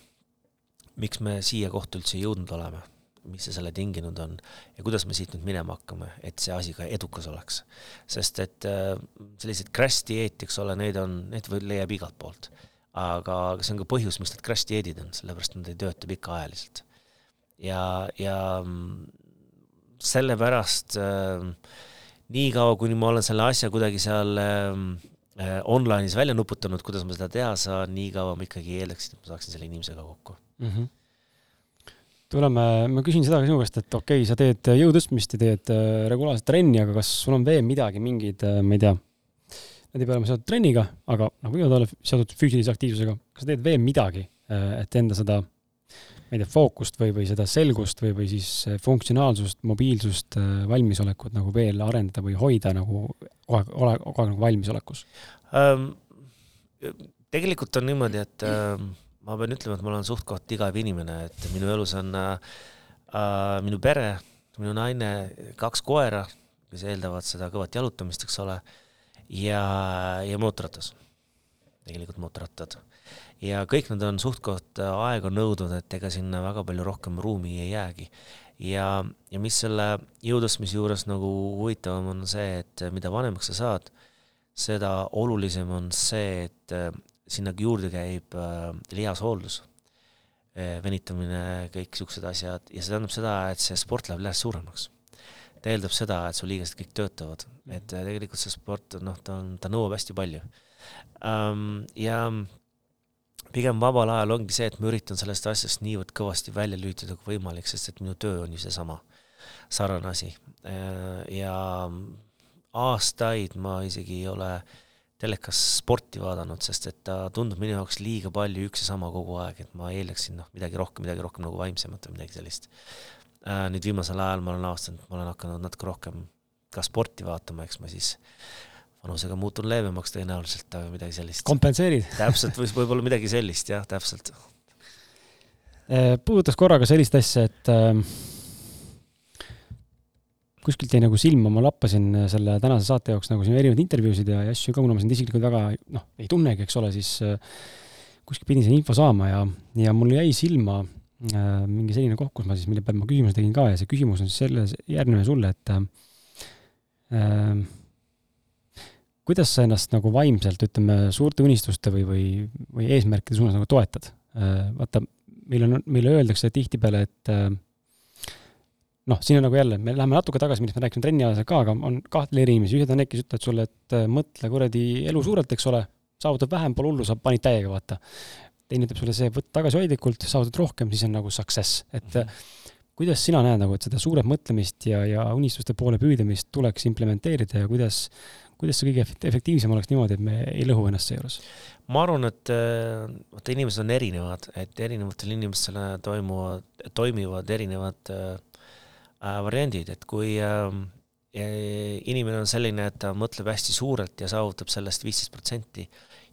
miks me siia kohta üldse jõudnud oleme mis see selle tinginud on ja kuidas me siit nüüd minema hakkame, et see asi ka edukas oleks. sest et äh, selliseid crash dieeti, eks ole, neid on, neid leiab igalt poolt. aga see on ka põhjus, miks need crash dieedid on, sellepärast nad ei tööta pikaajaliselt. Ja, ja mm, sellepärast äh, niikaua, kuni ma olen selle asja kuidagi seal äh, äh, online'is välja nuputanud, kuidas ma seda teha saan, niikaua ma ikkagi eeldaksin, et ma saaksin selle inimesega kokku mm. -hmm tuleme, ma küsin seda ka sinu käest, et okei okay,, sa teed jõutõstmist ja teed äh, regulaarset trenni, aga kas sul on veel midagi, mingid, äh, ma ei tea, need ei pea olema seotud trenniga, aga noh, võivad olla seotud füüsilise aktiivsusega, kas sa teed veel midagi, äh, et enda seda, ma ei tea, fookust või, või seda selgust või, või siis funktsionaalsust, mobiilsust, valmisolekut nagu veel arendada või hoida nagu kogu aeg, ole kogu aeg nagu valmisolekus um,? tegelikult on niimoodi, et um, ma pean ütlema, et ma olen suht-koht igav inimene, et minu elus on äh, äh, minu pere, minu naine, kaks koera, kes eeldavad seda kõvat jalutamist, eks ole, ja, ja mootorratas, tegelikult mootorrattad. Ja kõik nad on suht-koht aega nõudnud, et ega sinna väga palju rohkem ruumi ei jäägi. ja, ja mis selle jõutõstmise juures nagu huvitavam on see, et mida vanemaks sa saad, seda olulisem on see, et sinna juurde käib äh, lihashooldus äh,, venitamine, kõik siuksed asjad ja see tähendab seda, et see sport läheb lihast suuremaks. ta eeldab seda, et su liigesed kõik töötavad, et äh, tegelikult see sport, noh, ta on, ta nõuab hästi palju ähm,. ja pigem vabal ajal ongi see, et ma üritan sellest asjast niivõrd kõvasti välja lülitada kui võimalik, sest et minu töö on ju seesama sarnane asi äh, ja aastaid ma isegi ei ole telekas sporti vaadanud, sest et ta tundub minu jaoks liiga palju üks ja sama kogu aeg, et ma eeldaksin noh, midagi rohkem, midagi rohkem nagu vaimsemat või midagi sellist äh,. nüüd viimasel ajal ma olen avastanud, et ma olen hakanud natuke rohkem ka sporti vaatama, eks ma siis vanusega muutun leebemaks tõenäoliselt, aga midagi sellist. kompenseerid? täpselt, või võib-olla midagi sellist, jah, täpselt. Äh, puudutas korra ka sellist asja, et äh kuskilt jäi nagu silma, ma lappasin äh, selle tänase saate jaoks nagu siin erinevaid intervjuusid ja, ja asju ka, kuna ma sind isiklikult väga noh, ei tunnegi, eks ole, siis äh, kuskilt pidin selle info saama ja, ja mul jäi silma äh, mingi selline koht, kus ma siis, mille peale ma küsimuse tegin ka ja see küsimus on siis selles, järgmine sulle, et äh, äh, kuidas sa ennast nagu vaimselt, ütleme, suurte unistuste või, või, või eesmärkide suunas nagu toetad äh,? vaata, meil on, meile öeldakse tihtipeale, et äh, noh, siin on nagu jälle, me läheme natuke tagasi, millest me rääkisime trenniajal ka, aga on kahte eri inimesi, ühed on need, kes ütlevad sulle, et äh, mõtle kuradi elu suurelt, eks ole, saavutad vähem, pole hullu, sa panid täiega, vaata. teine ütleb sulle see, võta tagasihoidlikult, saavutad rohkem, siis on nagu success, et mm -hmm. kuidas sina näed nagu, et seda suuret mõtlemist ja, ja unistuste poole püüdlemist tuleks implementeerida ja kuidas, kuidas see kõige efektiivsem oleks niimoodi, et me ei lõhu ennast seejuures? ma arvan, et äh, vaata, inimesed on erinevad, et erinevatel inimestel toimuvad, toimivad erinevad äh, äh, variandid, et kui äh, inimene on selline, et ta mõtleb hästi suurelt ja saavutab sellest viisteist protsenti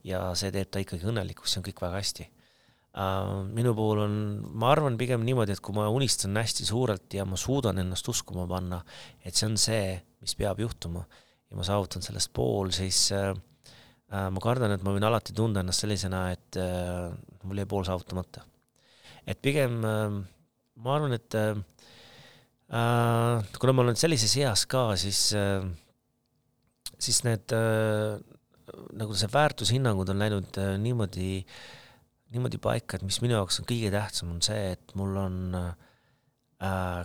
ja see teeb ta ikkagi õnnelikuks, see on kõik väga hästi äh,. minu puhul on, ma arvan pigem niimoodi, et kui ma unistan hästi suurelt ja ma suudan ennast uskuma panna, et see on see, mis peab juhtuma ja ma saavutan sellest pool, siis äh, äh, ma kardan, et ma võin alati tunda ennast sellisena, et äh, mul jäi pool saavutamata. et pigem äh, ma arvan, et äh, äh kuna ma olen sellises eas ka, siis äh,, siis need äh, nagu see väärtushinnangud on läinud äh, niimoodi, niimoodi paika, et mis minu jaoks on kõige tähtsam, on see, et mul on äh,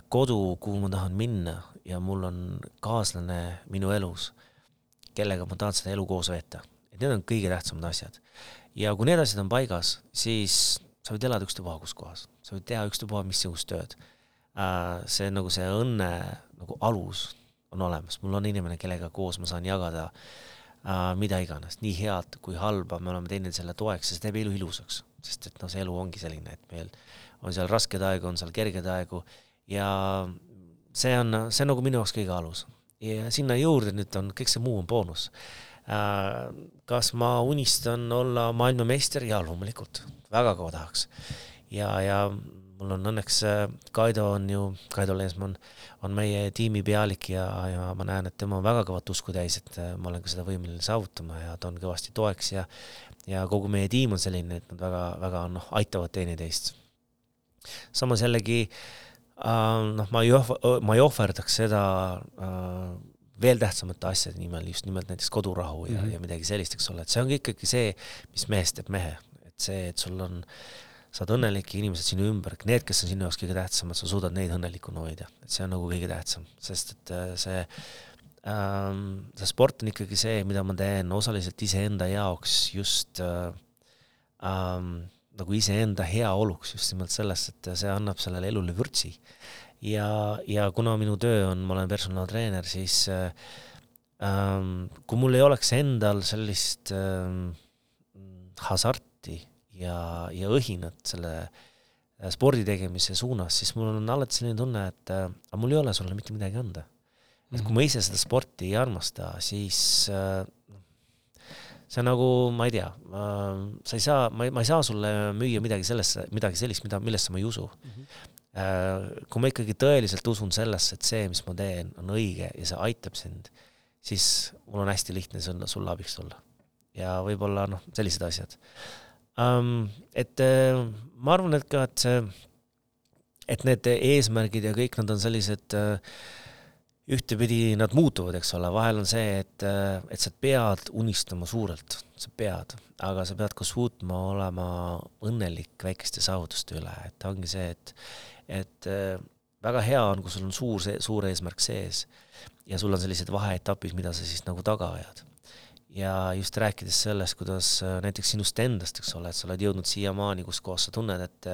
kodu, kuhu ma tahan minna ja mul on kaaslane minu elus, kellega ma tahan seda elu koos veeta. et need on kõige tähtsamad asjad. ja kui need asjad on paigas, siis sa võid elada ükstapuha kus kohas, sa võid teha ükstapuha missugust tööd. Äh, see nagu see õnne nagu alus on olemas, mul on inimene, kellega koos ma saan jagada äh, mida iganes, nii head kui halba, me oleme teineteisele toeks ja see teeb elu ilusaks, sest et noh, see elu ongi selline, et meil on seal raskeid aegu, on seal kergeid aegu ja see on, see on nagu minu jaoks kõige alus. ja sinna juurde nüüd on, kõik see muu on boonus. Äh, kas ma unistan olla maailmameister? jaa, loomulikult, väga kaua tahaks. ja, ja mul on õnneks, äh, Kaido on ju, Kaido Leesmann on meie tiimi pealik ja, ja ma näen, et tema on väga kõvat usku täis, et äh, ma olen ka seda võimeline saavutama ja ta on kõvasti toeks ja ja kogu meie tiim on selline, et nad väga, väga noh, aitavad teineteist. Samas jällegi äh, noh, ma ei ohv-, ma ei ohverdaks seda äh, veel tähtsamate asjade nimel, just nimelt näiteks kodurahu ja mm, -hmm. ja midagi sellist, eks ole, et see ongi ikkagi see, mis mehest teeb mehe, et see, et sul on, sa oled õnnelik ja inimesed sinu ümber, need, kes on sinu jaoks kõige tähtsamad, sa suudad neid õnnelikuna hoida, et see on nagu kõige tähtsam, sest et äh, see ähm, see sport on ikkagi see, mida ma teen osaliselt iseenda jaoks just äh, ähm, nagu iseenda heaoluks just nimelt sellest, et see annab sellele elule vürtsi. ja, ja kuna minu töö on, ma olen personaaltreener, siis äh, ähm, kui mul ei oleks endal sellist äh, hasarti ja, ja õhinat selle äh, spordi tegemise suunas, siis mul on alati selline tunne, et äh, mul ei ole sulle mitte midagi anda. et kui ma ise seda sporti ei armasta, siis äh, see on nagu, ma ei tea, sa ei saa, ma ei, ma ei saa sulle müüa midagi sellesse, midagi sellist, mida, millesse ma ei usu mm. -hmm. kui ma ikkagi tõeliselt usun sellesse, et see, mis ma teen, on õige ja see aitab sind, siis mul on hästi lihtne sulle, sulle abiks tulla. ja võib-olla noh, sellised asjad um,. et äh, ma arvan, et ka, et see, et need eesmärgid ja kõik nad on sellised äh, ühtepidi nad muutuvad, eks ole, vahel on see, et, et sa pead unistama suurelt, sa pead, aga sa pead ka suutma olema õnnelik väikeste saavutuste üle, et ongi see, et, et väga hea on, kui sul on suur, suur eesmärk sees ja sul on sellised vaheetapid, mida sa siis nagu taga ajad. ja just rääkides sellest, kuidas näiteks sinust endast, eks ole, et sa oled jõudnud siiamaani, kus kohas sa tunned, et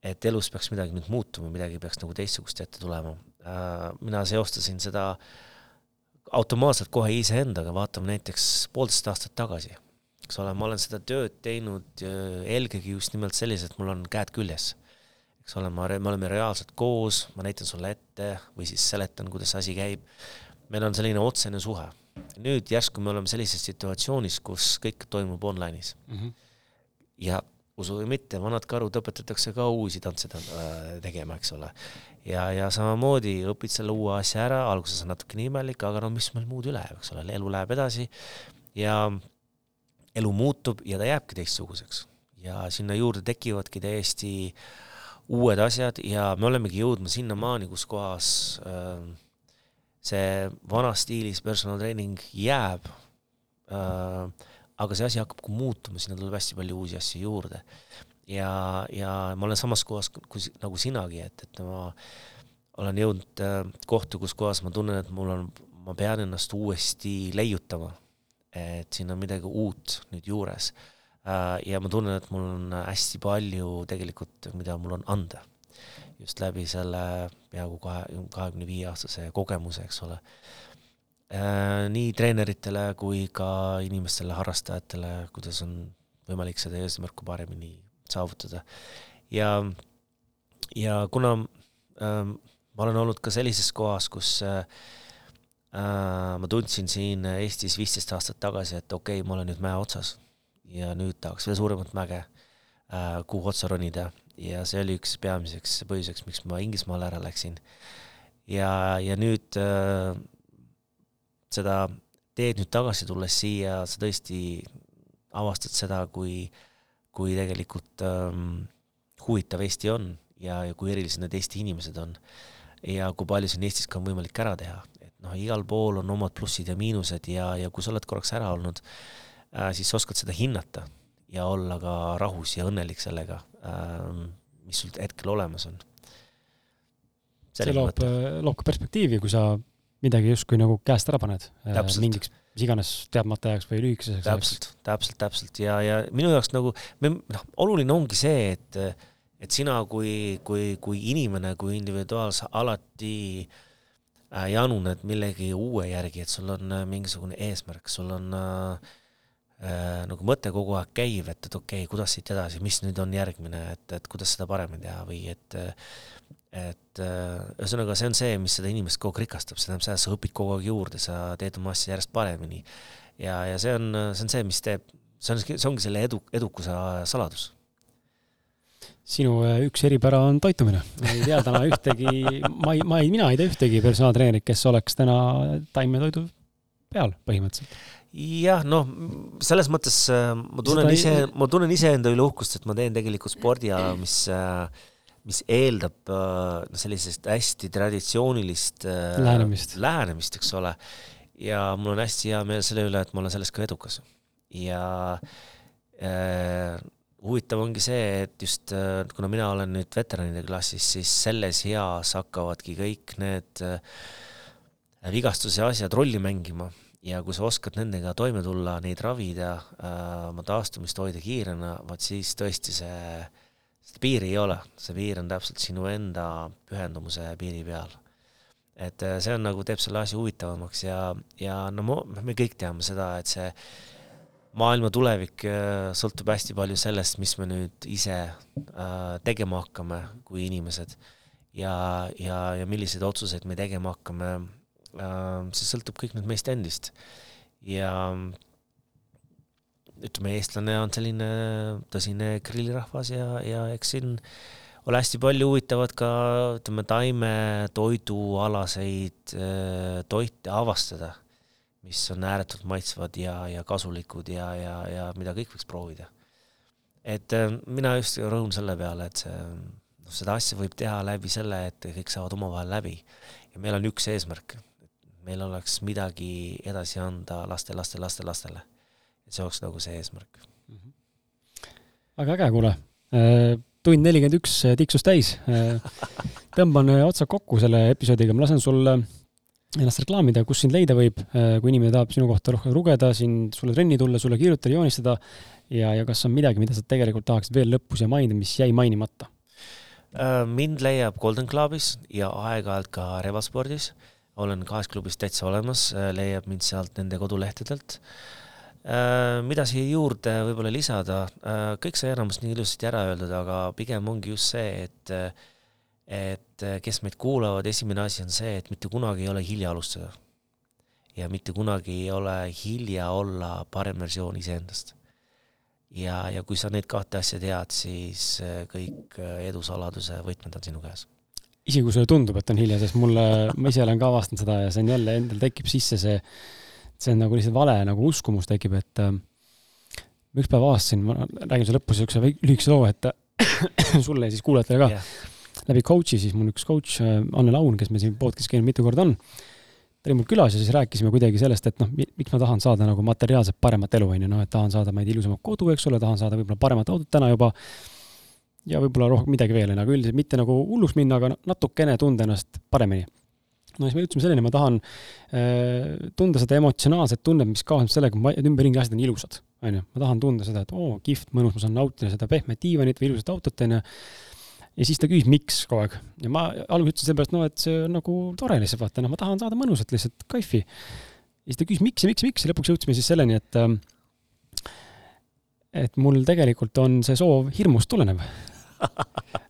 et elus peaks midagi nüüd muutuma, midagi peaks nagu teistsugust ette tulema, Äh, mina seostasin seda automaatselt kohe iseendaga, vaatame näiteks poolteist aastat tagasi, eks ole, ma olen seda tööd teinud äh, eelkõige just nimelt selliselt, mul on käed küljes. eks ole, ma, me oleme reaalselt koos, ma näitan sulle ette või siis seletan, kuidas asi käib. meil on selline otsene suhe. nüüd järsku me oleme sellises situatsioonis, kus kõik toimub online'is mm. -hmm. ja usu või mitte, vanad karud õpetatakse ka uusi tantse äh, tegema, eks ole ja, ja samamoodi õpid selle uue asja ära, alguses on natukene imelik, aga no mis meil muud üle jääb, eks ole, elu läheb edasi ja elu muutub ja ta jääbki teistsuguseks. ja sinna juurde tekivadki täiesti uued asjad ja me olemegi jõudma sinnamaani, kus kohas äh, see vanas stiilis personal training jääb äh,, aga see asi hakkab ka muutuma, sinna tuleb hästi palju uusi asju juurde ja, ja ma olen samas kohas kui, nagu sinagi, et, et ma olen jõudnud äh, kohta, kus kohas ma tunnen, et mul on, ma pean ennast uuesti leiutama. et siin on midagi uut nüüd juures äh,. ja ma tunnen, et mul on hästi palju tegelikult, mida mul on anda. just läbi selle peaaegu kahe, kahekümne viie aastase kogemuse, eks ole. Nii treeneritele kui ka inimestele, harrastajatele, kuidas on võimalik seda eesmärku paremini saavutada. ja, ja kuna ähm, ma olen olnud ka sellises kohas, kus äh, äh, ma tundsin siin Eestis viisteist aastat tagasi, et okei okay,, ma olen nüüd mäe otsas ja nüüd tahaks veel suuremat mäge äh,, kuhu otsa ronida ja see oli üks peamiseks põhjuseks, miks ma Inglismaale ära läksin. ja, ja nüüd äh, seda teed nüüd tagasi tulles siia, sa tõesti avastad seda, kui, kui tegelikult ähm, huvitav Eesti on ja, ja kui erilised need Eesti inimesed on. Ja kui palju siin Eestis ka on võimalik ära teha, et noh, igal pool on omad plussid ja miinused ja, ja kui sa oled korraks ära olnud äh,, siis oskad seda hinnata ja olla ka rahus ja õnnelik sellega äh,, mis sul hetkel olemas on. see loob, loob ka perspektiivi, kui sa midagi justkui nagu käest ära paned äh, mingiks mis iganes teadmata ajaks või lühikeseks ajaks. täpselt, täpselt, täpselt ja, ja minu jaoks nagu, noh, oluline ongi see, et et sina kui, kui, kui inimene, kui individuaal, sa alati äh, januned millegi uue järgi, et sul on äh, mingisugune eesmärk, sul on äh, äh, nagu mõte kogu aeg käiv, et, et okei okay,, kuidas siit edasi, mis nüüd on järgmine, et, et kuidas seda paremini teha või et et ühesõnaga, see on see, mis seda inimest kogu aeg rikastab, see tähendab seda, et sa õpid kogu aeg juurde, sa teed oma asja järjest paremini. ja, ja see on, see on see, mis teeb, see on, see ongi selle edu, edukuse saladus sinu äh, üks eripära on toitumine. ma ei tea täna ühtegi, ma ei, ma ei, mina ei tea ühtegi personaaltreenerit, kes oleks täna taimetoidu peal põhimõtteliselt. jah, noh, selles mõttes äh, ma tunnen ise, ma tunnen iseenda üle uhkust, et ma teen tegelikult spordiala, mis äh, mis eeldab noh, sellisest hästi traditsioonilist lähenemist, lähenemist, eks ole. ja mul on hästi hea meel selle üle, et ma olen selles ka edukas. ja äh, huvitav ongi see, et just äh, kuna mina olen nüüd veteranide klassis, siis selles eas hakkavadki kõik need äh, vigastuse asjad rolli mängima ja kui sa oskad nendega toime tulla, neid ravida, äh, oma taastumist hoida kiirena, vot siis tõesti see, seda piiri ei ole, see piir on täpselt sinu enda pühendumuse piiri peal. et see on nagu, teeb selle asja huvitavamaks ja, ja no me kõik teame seda, et see maailma tulevik äh, sõltub hästi palju sellest, mis me nüüd ise äh, tegema hakkame kui inimesed ja, ja, ja milliseid otsuseid me tegema hakkame. Äh, see sõltub kõik nüüd meist endist ja ütleme, eestlane on selline tõsine grillirahvas ja, ja eks siin ole hästi palju huvitavat ka ütleme, taimetoidualaseid toite avastada mis on ääretult maitsvad ja, ja kasulikud ja, ja, ja mida kõik võiks proovida. et äh, mina just rõhun selle peale, et see, noh, seda asja võib teha läbi selle, et kõik saavad omavahel läbi. ja meil on üks eesmärk, meil oleks midagi edasi anda laste, laste, laste, lastele. Et see oleks nagu see eesmärk mm. -hmm. väga äge, kuule. Äh, tund nelikümmend üks tiksus täis. Äh, tõmban otsad kokku selle episoodiga, ma lasen sul ennast reklaamida, kus sind leida võib, äh, kui inimene tahab sinu kohta rohkem lugeda, siin sulle trenni tulla, sulle kirjutada, joonistada ja, ja kas on midagi, mida sa tegelikult tahaksid veel lõpus ja mainida, mis jäi mainimata? Äh, mind leiab Golden Clubis ja aeg-ajalt ka Revaspordis. olen kahes klubis täitsa olemas, äh, leiab mind sealt nende kodulehtedelt. Mida siia juurde võib-olla lisada, kõik sai enamus nii ilusasti ära öeldud, aga pigem ongi just see, et et äh, kes meid kuulavad, esimene asi on see, et mitte kunagi ei ole hilja alustada. ja mitte kunagi ei ole hilja olla parem versioon iseendast. ja, ja kui sa neid kahte asja tead, siis äh, kõik äh, edusaladuse võtmed on sinu käes. isegi kui sulle tundub, et on hilja, sest mulle, ma ise olen ka avastanud seda ja see on jälle, endal tekib sisse see, see on nagu lihtsalt vale nagu uskumus tekib, et äh, üks päev avastasin, ma räägin sulle lõpus niisuguse lühikese loo, et sulle ja siis kuulajatele ka yeah läbi coach'i siis mul üks coach, äh, Anne Laun, kes meil siin podcast'is käinud mitu korda on, ta oli mul külas ja siis rääkisime kuidagi sellest, et noh, miks ma tahan saada nagu materiaalselt paremat elu, on ju, noh, et tahan saada, ma ei tea, ilusamat kodu, eks ole, tahan saada võib-olla paremat autot täna juba, ja võib-olla rohkem midagi veel, aga üldiselt mitte nagu hulluks minna, aga natukene tunda ennast paremini. No siis me jõudsime selleni, ma tahan äh, tunda seda emotsionaalset tunnet, mis kaasneb sellega, et ümberringi asjad on ilusad, on ju. ma tahan tunda seda, et oo, kihvt, mõnus, ma saan nautida seda pehmet diivanit või ilusat autot, on ju ja siis ta küsis, miks kogu aeg. ja ma alguses ütlesin seepärast, no et see on nagu tore lihtsalt, vaata, noh, ma tahan saada mõnusat lihtsalt kaifi. ja siis ta küsis, miks ja miks ja miks ja lõpuks jõudsime siis selleni, et ähm, et mul tegelikult on see soov hirmust tulenev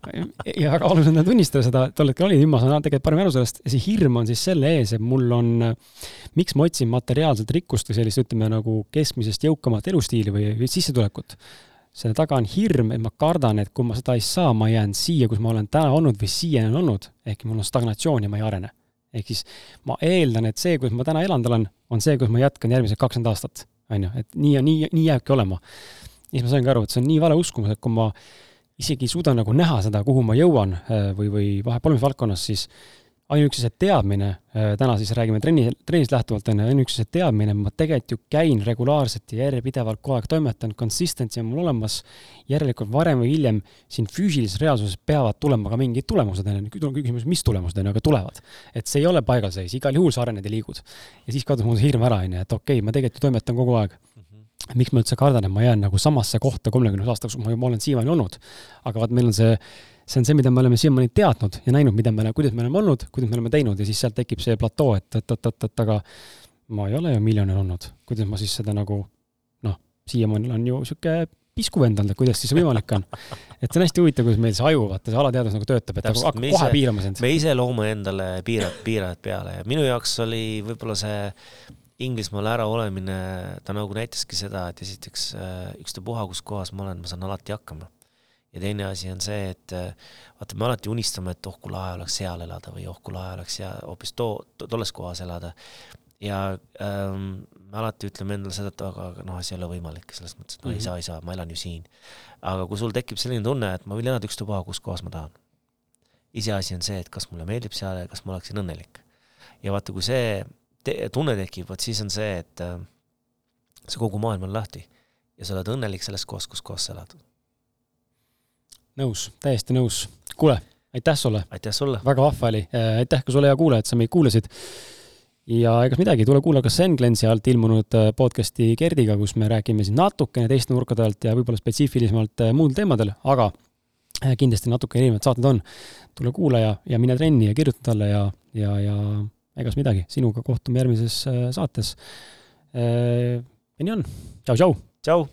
ja väga oluline on tunnistada seda, tol hetkel oli, nüüd ma saan tegelikult paremini aru sellest, see hirm on siis selle ees, et mul on, miks ma otsin materiaalset rikkust või sellist, ütleme nagu keskmisest jõukamat elustiili või sissetulekut. selle taga on hirm, et ma kardan, et kui ma seda ei saa, ma jään siia, kus ma olen täna olnud või siiani olnud, ehk mul on stagnatsioon ja ma ei arene. ehk siis ma eeldan, et see, kus ma täna elanud olen, on see, kus ma jätkan järgmised kakskümmend aastat, on ju, et nii ja nii, nii jääbki olema. ja siis ma saingi aru, et see on nii vale uskumus, et kui ma isegi ei suuda nagu näha seda, kuhu ma jõuan äh, või, või vahepalumisvaldkonnas, siis ainuüksi see teadmine, äh, täna siis räägime trenni, trennist lähtuvalt, on ju, ainuüksi see teadmine, ma tegelikult ju käin regulaarselt ja järjepidevalt kogu aeg toimetan, consistency on mul olemas, järelikult varem või hiljem siin füüsilises reaalsuses peavad tulema ka mingid tulemused, on ju, küsimus, mis tulemused, on ju, aga tulevad. et see ei ole paigalseis, igal juhul sa arened ja liigud. ja siis kadus mul see hirm ära, on ju, et okei okay,, ma tegelikult ju toimetan kogu aeg miks ma üldse kardan, et ma jään nagu samasse kohta kolmekümneks aastaks, kus ma juba olen siiamaani olnud. aga vaat meil on see, see on see, mida me oleme siiamaani teadnud ja näinud, mida me, kuidas me oleme olnud, kuidas me oleme teinud ja siis sealt tekib see platoo, et, et, et, et, et aga ma ei ole ju miljonär olnud, kuidas ma siis seda nagu noh, siiamaani olen ju niisugune pisku endalt, et kuidas siis võimalik on. et see on hästi huvitav, kuidas meil see aju, vaata see alateadvus nagu töötab, et Täpselt, hakkab kohe piirama sind. me ise loome endale piirad, piirad peale ja minu jaoks oli võib-olla see Inglismaal ära olemine, ta nagu näitaski seda, et esiteks äh, ükstapuha, kus kohas ma olen, ma saan alati hakkama. ja teine asi on see, et äh, vaata, me alati unistame, et oh kui lahe oleks seal elada või oh kui lahe oleks seal hoopis too, tolles kohas elada. ja ähm, me alati ütleme endale seda, et aga, aga noh, see ei ole võimalik, selles mõttes, et no mm -hmm. ei mhm. saa, ei saa, ma elan ju siin. aga kui sul tekib selline tunne, et ma võin elada ükstapuha, kus kohas ma tahan. iseasi on see, et kas mulle meeldib seal ja kas ma oleksin õnnelik. ja vaata, kui see tunne tekib, vot siis on see, et äh, see kogu maailm on lahti ja sa oled õnnelik selles kohas, kus kohas sa elad. nõus, täiesti nõus. kuule, aitäh sulle! aitäh sulle! väga vahva oli, äh, aitäh ka sulle, hea kuulaja, et sa meid kuulasid. ja egas midagi, tule kuula ka Senglensi alt ilmunud äh, podcast'i Gerdiga, kus me räägime siin natukene teiste nurkade alt ja võib-olla spetsiifilisemalt muudel teemadel, aga kindlasti natuke erinevad saated on. tule kuula ja, ja mine trenni ja kirjuta talle ja, ja, ja egas midagi, sinuga kohtume järgmises äh, saates. Äh, ja nii on, tšau-tšau! tšau!